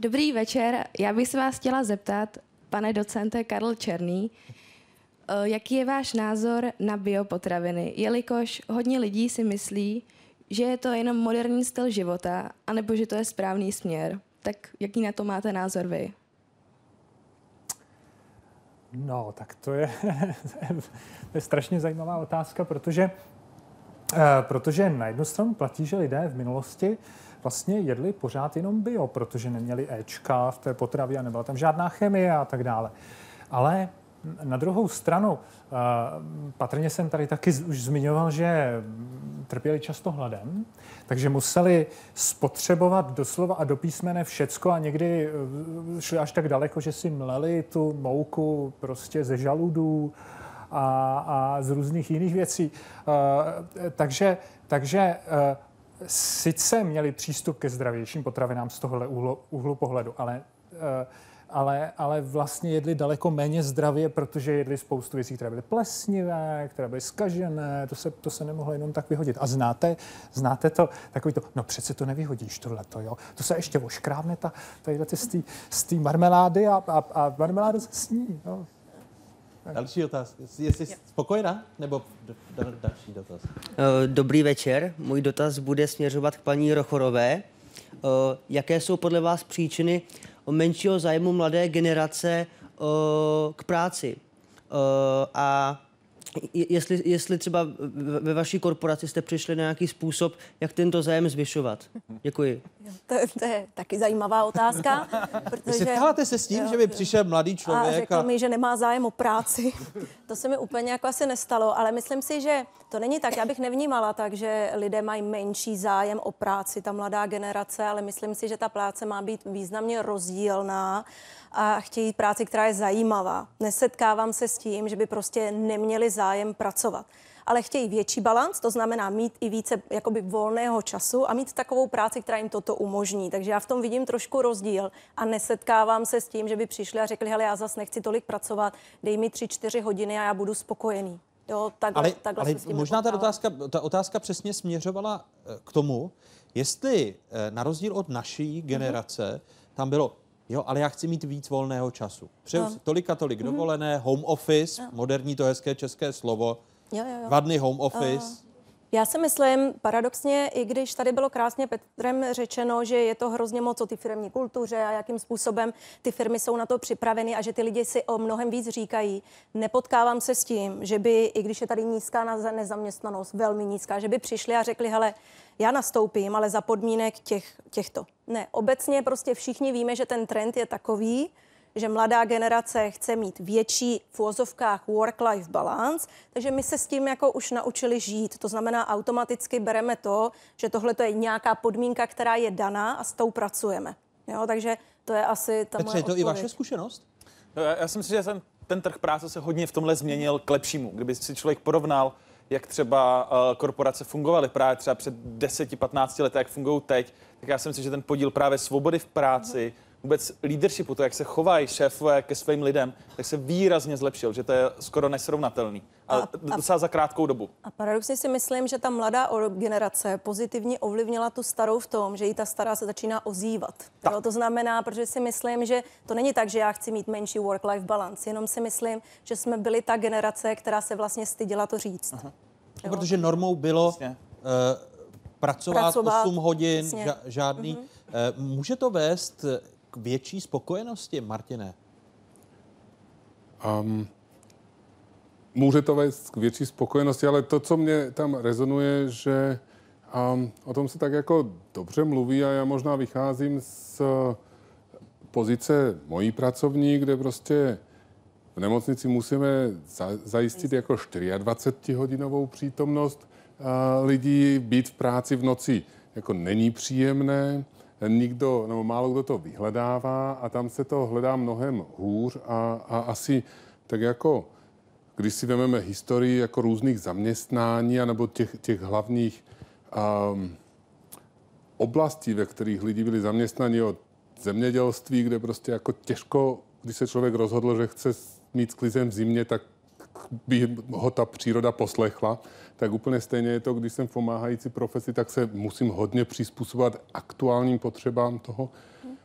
Speaker 26: Dobrý večer. Já bych se vás chtěla zeptat, pane docente Karl Černý, jaký je váš názor na biopotraviny, jelikož hodně lidí si myslí, že je to jenom moderní styl života, anebo že to je správný směr. Tak jaký na to máte názor vy?
Speaker 10: No, tak to je, to je strašně zajímavá otázka, protože, uh, protože na jednu stranu platí, že lidé v minulosti vlastně jedli pořád jenom bio, protože neměli Ečka v té potravě a nebyla tam žádná chemie a tak dále. Ale na druhou stranu, patrně jsem tady taky už zmiňoval, že trpěli často hladem, takže museli spotřebovat doslova a do písmene všecko a někdy eh, šli až tak daleko, že si mleli tu mouku prostě ze žaludů a, a z různých jiných věcí. Eh, takže, takže sice měli přístup ke zdravějším potravinám z tohohle úhlu, úhlu pohledu, ale ale, ale vlastně jedli daleko méně zdravě, protože jedli spoustu věcí, které byly plesnivé, které byly skažené, to se, to se nemohlo jenom tak vyhodit. A znáte, znáte to, takový to, no přece to nevyhodíš tohleto, jo. To se ještě oškrábne ta, tadyhle z té marmelády a, a, a marmeládu se sní, jo.
Speaker 8: Další dotaz. Jsi spokojená? Nebo další dotaz?
Speaker 27: Eh, dobrý večer. Můj dotaz bude směřovat k paní Rochorové. Eh, jaké jsou podle vás příčiny menšího zájmu mladé generace k práci. A jestli, jestli třeba ve vaší korporaci jste přišli na nějaký způsob, jak tento zájem zvyšovat. Děkuji.
Speaker 14: To, to je taky zajímavá otázka.
Speaker 8: Protože, Setkáváte se s tím, jo, že by přišel mladý člověk
Speaker 14: a řekl a... mi, že nemá zájem o práci. to se mi úplně jako asi nestalo, ale myslím si, že to není tak. Já bych nevnímala tak, že lidé mají menší zájem o práci, ta mladá generace, ale myslím si, že ta práce má být významně rozdílná a chtějí práci, která je zajímavá. Nesetkávám se s tím, že by prostě neměli zájem zájem pracovat. Ale chtějí větší balans, to znamená mít i více jakoby volného času a mít takovou práci, která jim toto umožní. Takže já v tom vidím trošku rozdíl a nesetkávám se s tím, že by přišli a řekli, hele, já zase nechci tolik pracovat, dej mi tři, čtyři hodiny a já budu spokojený. Jo, takhle,
Speaker 8: Ale,
Speaker 14: takhle
Speaker 8: ale
Speaker 14: se
Speaker 8: možná ta otázka, ta otázka přesně směřovala eh, k tomu, jestli eh, na rozdíl od naší generace tam bylo, jo, ale já chci mít víc volného času. Přeju
Speaker 14: No.
Speaker 8: si tolik a tolik
Speaker 14: Mhm.
Speaker 8: dovolené, home office,
Speaker 14: Jo.
Speaker 8: moderní to hezké české slovo,
Speaker 14: Jo, jo, jo.
Speaker 8: dva dny home office.
Speaker 14: Já si myslím, paradoxně, i když tady bylo krásně Petrem řečeno, že je to hrozně moc o ty firmní kultuře a jakým způsobem ty firmy jsou na to připraveny a že ty lidi si o mnohem víc říkají, nepotkávám se s tím, že by, i když je tady nízká na- nezaměstnanost, velmi nízká, že by přišli a řekli, hele, já nastoupím, ale za podmínek těch, těchto. Ne, obecně prostě všichni víme, že ten trend je takový, že mladá generace chce mít větší v úvozovkách work-life balance, takže my se s tím jako už naučili žít. To znamená, automaticky bereme to, že tohle to je nějaká podmínka, která je daná a s tou pracujeme. Jo, takže to je asi ta
Speaker 8: Petře,
Speaker 14: moje
Speaker 8: je to i
Speaker 14: odpověď.
Speaker 8: vaše zkušenost?
Speaker 17: No, Já, já si myslím, že ten, ten trh práce se hodně v tomhle změnil k lepšímu. Kdyby si člověk porovnal, jak třeba uh, korporace fungovaly právě třeba před 10-15 lety, jak fungují teď, tak já si myslím, že ten podíl právě svobody v práci, vůbec leadershipu, to, jak se chovají šéfové ke svým lidem, tak se výrazně zlepšil, že to je skoro nesrovnatelný. A, a docela za krátkou dobu.
Speaker 14: A paradoxně si myslím, že ta mladá generace pozitivně ovlivnila tu starou v tom, že i ta stará se začíná ozývat. Jo, to znamená, protože si myslím, že to není tak, že já chci mít menší work-life balance, jenom si myslím, že jsme byli ta generace, která se vlastně styděla to říct.
Speaker 8: No, protože normou bylo uh, pracovat,
Speaker 14: Pracovat,
Speaker 8: 8 hodin, ža- žádný.
Speaker 14: Mhm.
Speaker 8: Uh, může to vést větší spokojenosti, Martine?
Speaker 15: Um, může to vést k větší spokojenosti, ale to, co mě tam rezonuje, že um, o tom se tak jako dobře mluví a já možná vycházím z pozice mojí pracovní, kde prostě v nemocnici musíme za, zajistit jako 24-hodinovou přítomnost uh, lidí, být v práci v noci jako není příjemné, nikdo, nebo málo kdo to vyhledává a tam se to hledá mnohem hůř a, a asi tak jako, když si vezmeme historii jako různých zaměstnání nebo těch, těch hlavních um, oblastí, ve kterých lidi byli zaměstnaní od zemědělství, kde prostě jako těžko, když se člověk rozhodl, že chce mít sklizem v zimě, tak by ho ta příroda poslechla. Tak úplně stejně je to, když jsem v pomáhající profesi, tak se musím hodně přizpůsobovat aktuálním potřebám toho.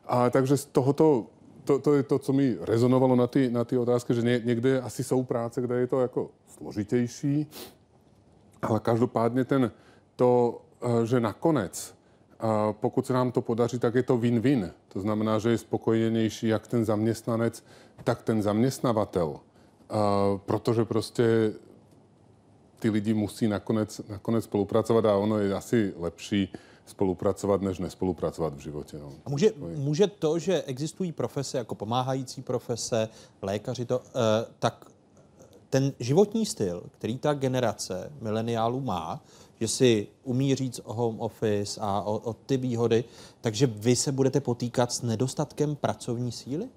Speaker 15: A takže z tohoto, to, to je to, co mi rezonovalo na ty, na ty otázky, že ně, někde asi jsou práce, kde je to jako složitější, ale každopádně ten, to, eh, že nakonec, eh, pokud se nám to podaří, tak je to win-win. To znamená, že je spokojenější jak ten zaměstnanec, tak ten zaměstnavatel. Protože prostě ty lidi musí nakonec, nakonec spolupracovat a ono je asi lepší spolupracovat, než nespolupracovat v životě. No.
Speaker 8: A může, může to, že existují profese jako pomáhající profese, lékaři, to, eh, tak ten životní styl, který ta generace mileniálů má, že si umí říct o home office a o, o ty výhody, takže vy se budete potýkat s nedostatkem pracovní síly?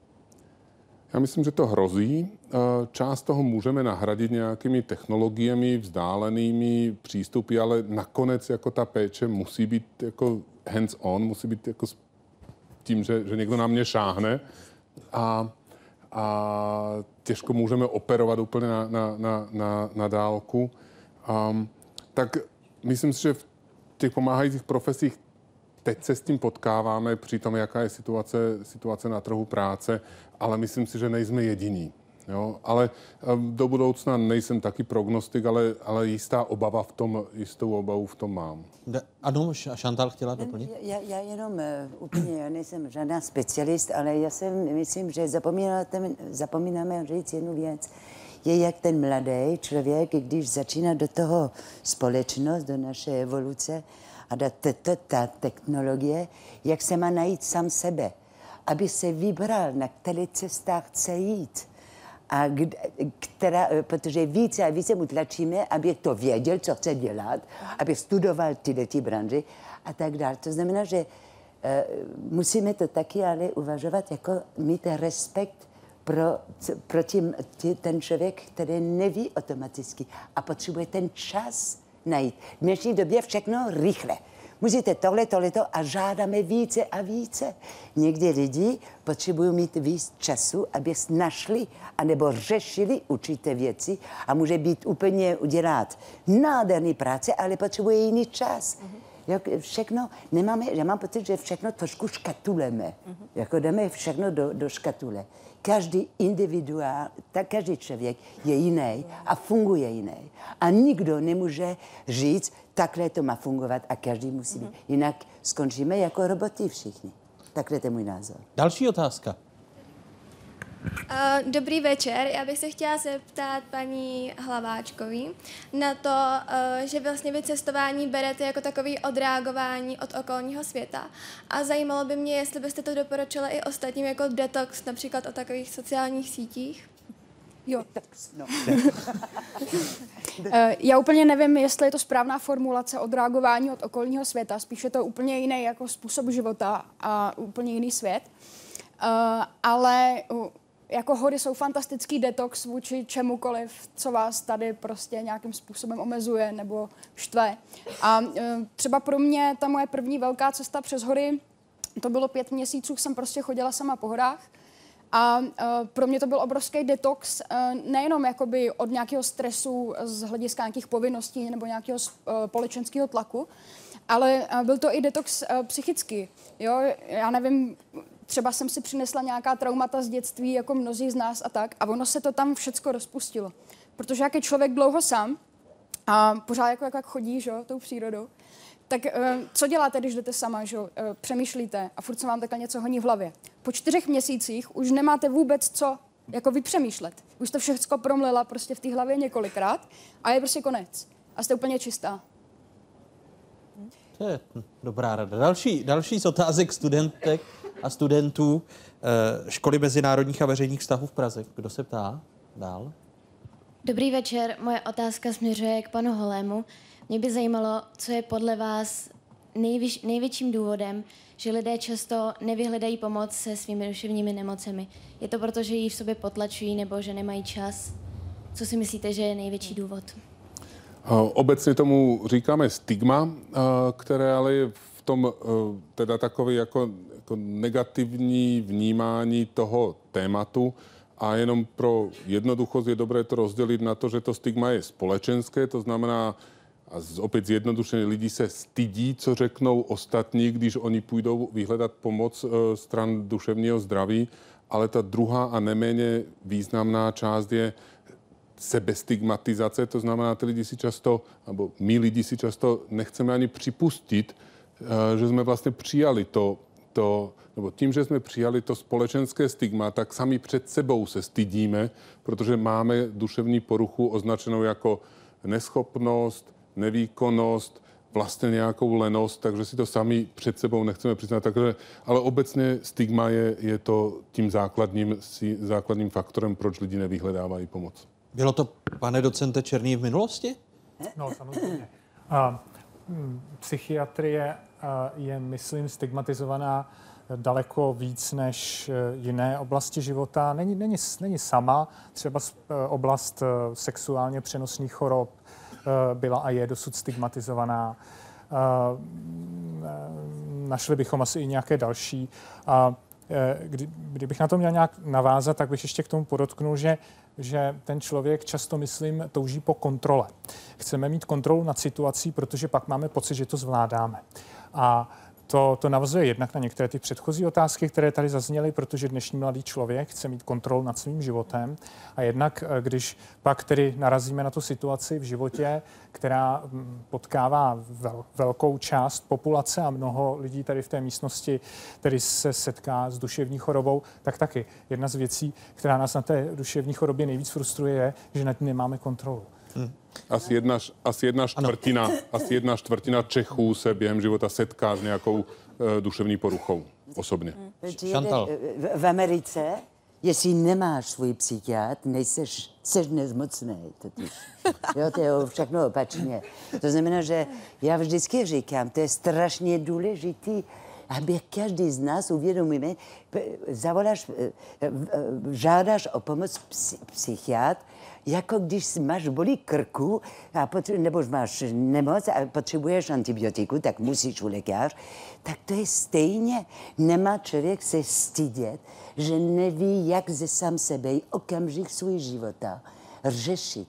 Speaker 15: Já myslím, že to hrozí. Eh, Část toho můžeme nahradit nějakými technologiemi, vzdálenými přístupy, ale nakonec jako ta péče musí být jako hands-on, musí být jako tím, že, že někdo na mě šáhne a, a těžko můžeme operovat úplně na, na, na, na, na dálku. Um, tak myslím si, že v těch pomáhajících profesích teď se s tím potkáváme při tom, jaká je situace, situace na trhu práce, ale myslím si, že nejsme jediní. Jo? Ale um, do budoucna nejsem taky prognostik, ale, ale jistá obava v tom, jistou obavu v tom mám.
Speaker 8: Ano, Šantal chtěla doplnit?
Speaker 28: Já, já jenom eh, úplně, já nejsem žádná specialist, ale já si myslím, že zapomínáme, zapomínáme říct jednu věc. Je jak ten mladý člověk, když začíná do toho společnost, do naší evoluce a ta technologie, jak se má najít sám sebe, aby se vybral, na které cestách chce jít. A která, protože více a více mu tlačíme, aby to věděl, co chce dělat, aby studoval tyhle ty branži a tak dále. To znamená, že uh, musíme to taky ale uvažovat, jako mít respekt
Speaker 9: pro, pro tím, ten člověk, který neví automaticky a potřebuje ten čas najít. V dnešní době všechno rychle. Musíte tohle, tohleto a žádáme více a více. Někdy lidi potřebují mít víc času, aby našli anebo řešili určité věci a může být úplně udělat nádherný práce, ale potřebuje jiný čas. Mm-hmm. Jak všechno, nemáme, já mám pocit, že všechno trošku škatuleme. Mm-hmm. Jako dáme všechno do, do škatule. Každý individuál, tak každý člověk je jiný a funguje jiný. A nikdo nemůže říct, takhle to má fungovat a každý musí být. Jinak skončíme jako roboty všichni. Takhle to je můj názor.
Speaker 8: Další otázka.
Speaker 29: Uh, dobrý večer, já bych se chtěla zeptat paní Hlaváčkový na to, uh, že vlastně vy cestování berete jako takový odreagování od okolního světa. A zajímalo by mě, jestli byste to doporučila i ostatním jako detox, například o takových sociálních sítích.
Speaker 23: Jo. No. Já úplně nevím, jestli je to správná formulace odreagování od okolního světa. Spíš je to úplně jiný jako způsob života a úplně jiný svět. Uh, ale jako hory jsou fantastický detox vůči čemukoliv, co vás tady prostě nějakým způsobem omezuje nebo štve. A uh, třeba pro mě ta moje první velká cesta přes hory, to bylo pět měsíců, jsem prostě chodila sama po horách. A uh, pro mě to byl obrovský detox, uh, nejenom jakoby od nějakého stresu z hlediska nějakých povinností nebo nějakého společenského tlaku, ale byl to i detox psychický. Jo? Já nevím, třeba jsem si přinesla nějaká traumata z dětství, jako mnozí z nás a tak, a ono se to tam všecko rozpustilo. Protože jak je člověk dlouho sám a pořád jako, jako jak chodí, že, tou přírodou, tak uh, co děláte, když jdete sama, že uh, přemýšlíte a furt se vám takhle něco honí v hlavě. Po čtyřech měsících už nemáte vůbec co jako vypřemýšlet. Už to všechno promlela prostě v té hlavě několikrát a je prostě konec. A jste úplně čistá.
Speaker 8: To je dobrá rada. Další, další z otázek studentek a studentů eh, Školy mezinárodních a veřejných vztahů v Praze. Kdo se ptá? Dál.
Speaker 30: Dobrý večer, moje otázka směřuje k panu Holému. Mě by zajímalo, co je podle vás nejvyš, největším důvodem, že lidé často nevyhledají pomoc se svými duševními nemocemi. Je to proto, že ji v sobě potlačují nebo že nemají čas? Co si myslíte, že je největší důvod?
Speaker 15: Obecně tomu říkáme stigma, které ale je v tom teda takový jako, jako negativní vnímání toho tématu. A jenom pro jednoduchost je dobré to rozdělit na to, že to stigma je společenské, to znamená, a opět zjednodušeně lidi se stydí, co řeknou ostatní, když oni půjdou vyhledat pomoc e, stran duševního zdraví, ale ta druhá a neméně významná část je sebestigmatizace, to znamená, ty lidi si často, nebo my lidi si často nechceme ani připustit, e, že jsme vlastně přijali to, to nebo tím, že jsme přijali to společenské stigma, tak sami před sebou se stydíme, protože máme duševní poruchu označenou jako neschopnost, nevýkonnost, vlastně nějakou lenost, takže si to sami před sebou nechceme přiznat. Takže, ale obecně stigma je, je to tím základním, základním faktorem, proč lidi nevyhledávají pomoc.
Speaker 8: Bylo to, pane docente Černý, v minulosti?
Speaker 10: No, samozřejmě. A, hm, psychiatrie je, myslím, stigmatizovaná daleko víc než e, jiné oblasti života. Není, není, není sama, třeba e, oblast e, sexuálně přenosných chorob, byla a je dosud stigmatizovaná. Našli bychom asi i nějaké další. A kdy, kdybych na to měl nějak navázat, tak bych ještě k tomu podotknul, že, že ten člověk často, myslím, touží po kontrole. Chceme mít kontrolu nad situací, protože pak máme pocit, že to zvládáme. A to, to navazuje jednak na některé ty předchozí otázky, které tady zazněly, protože dnešní mladý člověk chce mít kontrolu nad svým životem. A jednak, eh, když pak tedy narazíme na tu situaci v životě, která mm, potkává vel, velkou část populace a mnoho lidí tady v té místnosti, který se setká s duševní chorobou, tak taky jedna z věcí, která nás na té duševní chorobě nejvíc frustruje, je, že nad ní nemáme kontrolu. Hmm.
Speaker 15: Asi jedna, asi jedna čtvrtina, asi jedna čtvrtina Čechů se během života setká s nějakou uh, duševní poruchou osobně.
Speaker 9: Chantal. V, v Americe, jestli nemáš svůj psychiatr, nejseš, jsi nezmocný totiž. Jo, to je všechno opačně. To znamená, že já vždycky říkám, to je strašně důležitý aby každý z nás uvědomíme, zavoláš, eh, eh, žádáš o pomoc psy, psychiatr, jako když máš bolí krku, a potře- nebo máš nemoc a potřebuješ antibiotiku, tak musíš u lékař, tak to je stejně. Nemá člověk se stydět, že neví, jak ze sám sebe okamžik svůj života řešit.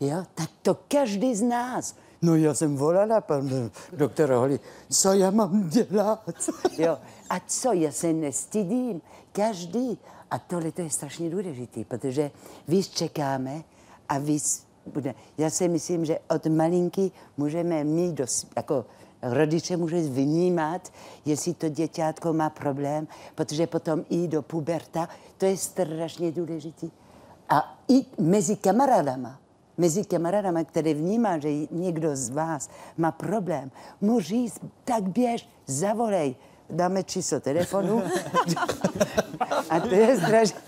Speaker 9: Jo? Tak to každý z nás. No já jsem volala pan doktora Holi, co já mám dělat? Jo. A co, já se nestydím. Každý. A tohle to je strašně důležité, protože víc čekáme a víc bude. Já si myslím, že od malinky můžeme mít dost, jako rodiče může vnímat, jestli to děťátko má problém, protože potom i do puberta, to je strašně důležité. A i mezi kamarádama, mezi kamarádama, které vnímá, že někdo z vás má problém, může říct, tak běž, zavolej, dáme číslo telefonu. A to je strašně,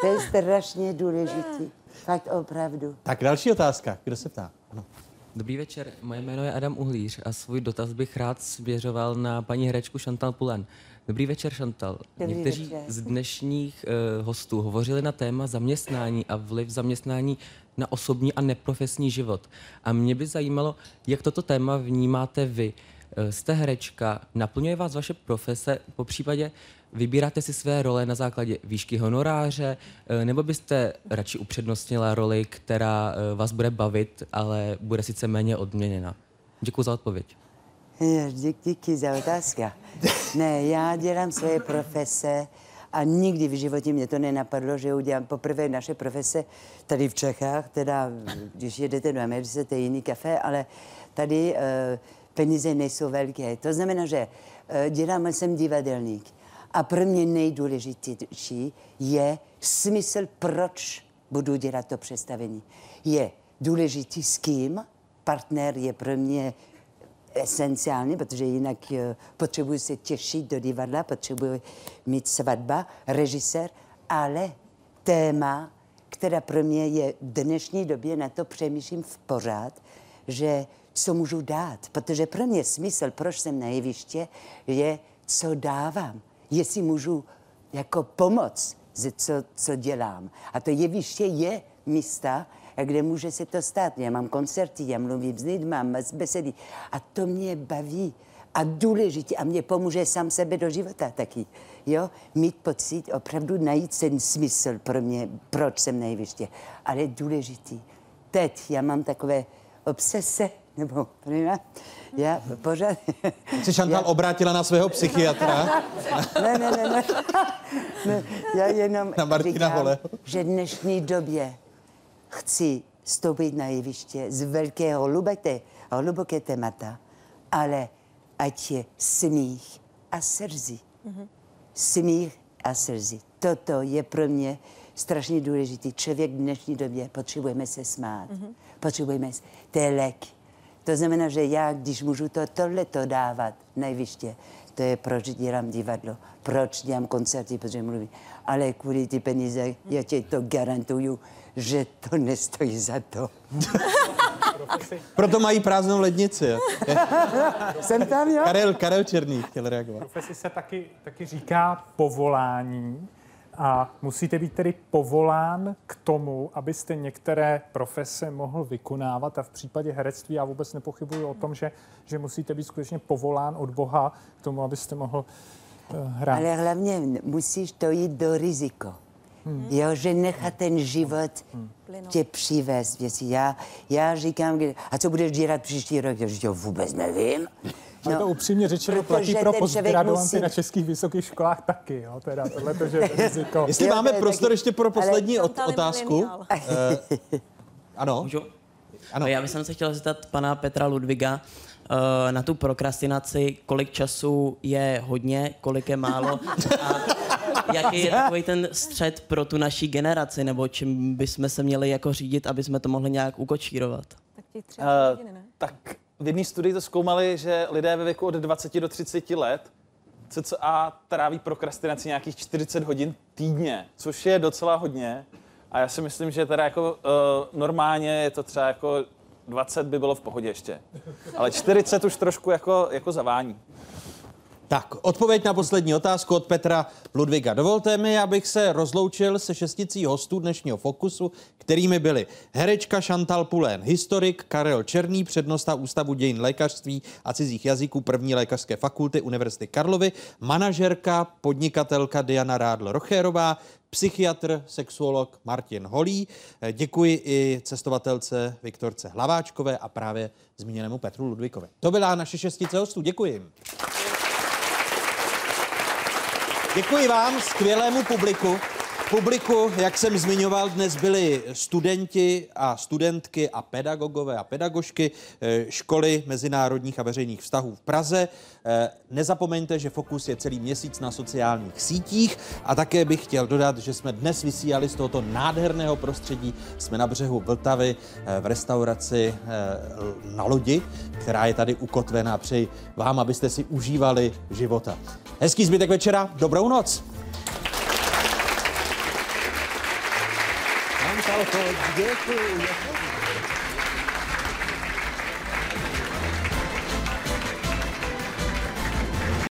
Speaker 9: to je strašně důležité. Fakt opravdu.
Speaker 8: Tak další otázka. Kdo se ptá? Ano.
Speaker 31: Dobrý večer, moje jméno je Adam Uhlíř a svůj dotaz bych rád směřoval na paní herečku Chantal Pulen. Dobrý večer, Chantal.
Speaker 9: Dobrý
Speaker 31: Někteří
Speaker 9: večer.
Speaker 31: z dnešních uh, hostů hovořili na téma zaměstnání a vliv zaměstnání na osobní a neprofesní život. A mě by zajímalo, jak toto téma vnímáte vy. Eh, Jste herečka, naplňuje vás vaše profese, po případě vybíráte si své role na základě výšky honoráře, eh, nebo byste radši upřednostnila roli, která eh, vás bude bavit, ale bude sice méně odměněna? Děkuji za odpověď.
Speaker 9: Díky za otázku. Ne, já dělám své profese a nikdy v životě mě to nenapadlo, že udělám poprvé naše profese tady v Čechách, teda když jedete do Americe, to je jiný kafe, ale tady uh, peníze nejsou velké. To znamená, že uh, dělám, jsem divadelník. A pro mě nejdůležitější je smysl, proč budu dělat to představení. Je důležitý s kým, partner je pro mě esenciální, protože jinak eh, potřebuji se těšit do divadla, potřebuji mít svatba, režisér, ale téma, která pro mě je v dnešní době, na to přemýšlím v pořád, že co můžu dát, protože pro mě smysl, proč jsem na jeviště, je, co dávám, jestli můžu jako pomoc, co, co dělám. A to jeviště je místa, kde může se to stát. Já mám koncerty, já mluvím s lidmi, mám besedy. A to mě baví a důležitě a mě pomůže sám sebe do života taky. Jo? Mít pocit, opravdu najít ten smysl pro mě, proč jsem na jeviště. Ale důležitý. Teď já mám takové obsese, nebo nevím, já pořád...
Speaker 8: Se Chantal obrátila na svého psychiatra.
Speaker 9: ne, ne, ne, ne. ne já jenom
Speaker 8: Na Martina
Speaker 9: říkám,
Speaker 8: Holeho.
Speaker 9: že v dnešní době chci stoupit na jeviště z velkého hluboké, hluboké témata, ale ať je smích a srdci. Smích a srdci. Toto je pro mě strašně důležitý. Člověk v dnešní době potřebujeme se smát.
Speaker 32: Mhm.
Speaker 9: Potřebujeme, to je lék. To znamená, že já, když můžu to tohleto dávat nejvyště, to je proč dělám divadlo, proč dělám koncerty, protože mluvím. Ale kvůli ty peníze, já ti to garantuju, že to nestojí za to.
Speaker 8: Proto mají prázdnou lednici.
Speaker 9: Jsem tam, jo?
Speaker 8: Karel, Karel Černý chtěl reagovat.
Speaker 10: Profesi se taky, taky říká povolání a musíte být tedy povolán k tomu, abyste některé profese mohl vykonávat a v případě herectví já vůbec nepochybuji o tom, že, že musíte být skutečně povolán od Boha k tomu, abyste mohl uh, hrát.
Speaker 9: Ale hlavně musíš to jít do riziko. Hmm. Jo, že nechat ten život tě přivést věci. Já, já říkám, a co budeš dělat příští rok? Já říkám, vůbec nevím.
Speaker 10: No, to upřímně řečeno
Speaker 9: protože
Speaker 10: platí pro postgraduanty
Speaker 9: musí-
Speaker 10: na českých vysokých školách taky, jo, teda tohle to, že je riziko.
Speaker 8: Jestli máme prostor ještě pro poslední
Speaker 10: Ale-
Speaker 8: ot- otázku. Eh, ano.
Speaker 32: Můžu? Ano. Já bych se chtěl zeptat pana Petra Ludviga eh, na tu prokrastinaci, kolik času je hodně, kolik je málo a jaký je takový ten střed pro tu naší generaci, nebo čím bychom se měli jako řídit, aby jsme to mohli nějak ukočírovat.
Speaker 17: Uh, tak v jedné studii to zkoumali, že lidé ve věku od 20 do 30 let cca tráví prokrastinaci nějakých 40 hodin týdně, což je docela hodně. A já si myslím, že teda jako uh, normálně je to třeba jako 20 by bylo v pohodě ještě. Ale 40 už trošku jako, jako zavání.
Speaker 8: Tak, odpověď na poslední otázku od Petra Ludviga. Dovolte mi, abych se rozloučil se šesticí hostů dnešního Fokusu, kterými byli herečka Chantal Pulén, historik Karel Černý, přednosta Ústavu dějin lékařství a cizích jazyků první lékařské fakulty Univerzity Karlovy, manažerka, podnikatelka Diana Rádl Rochérová, psychiatr, sexuolog Martin Holý. Děkuji i cestovatelce Viktorce Hlaváčkové a právě zmíněnému Petru Ludvíkovi. To byla naše šestice hostů. Děkuji. Děkuji vám, skvělému publiku. Publiku, jak jsem zmiňoval, dnes byli studenti a studentky a pedagogové a pedagožky eh, školy mezinárodních a veřejných vztahů v Praze. Eh, nezapomeňte, že Fokus je celý měsíc na sociálních sítích a také bych chtěl dodat, že jsme dnes vysílali z tohoto nádherného prostředí. Jsme na břehu Vltavy eh, v restauraci na lodi, která je tady ukotvená. Přeji vám, abyste si užívali života. Hezký zbytek večera, dobrou noc. Děkuji.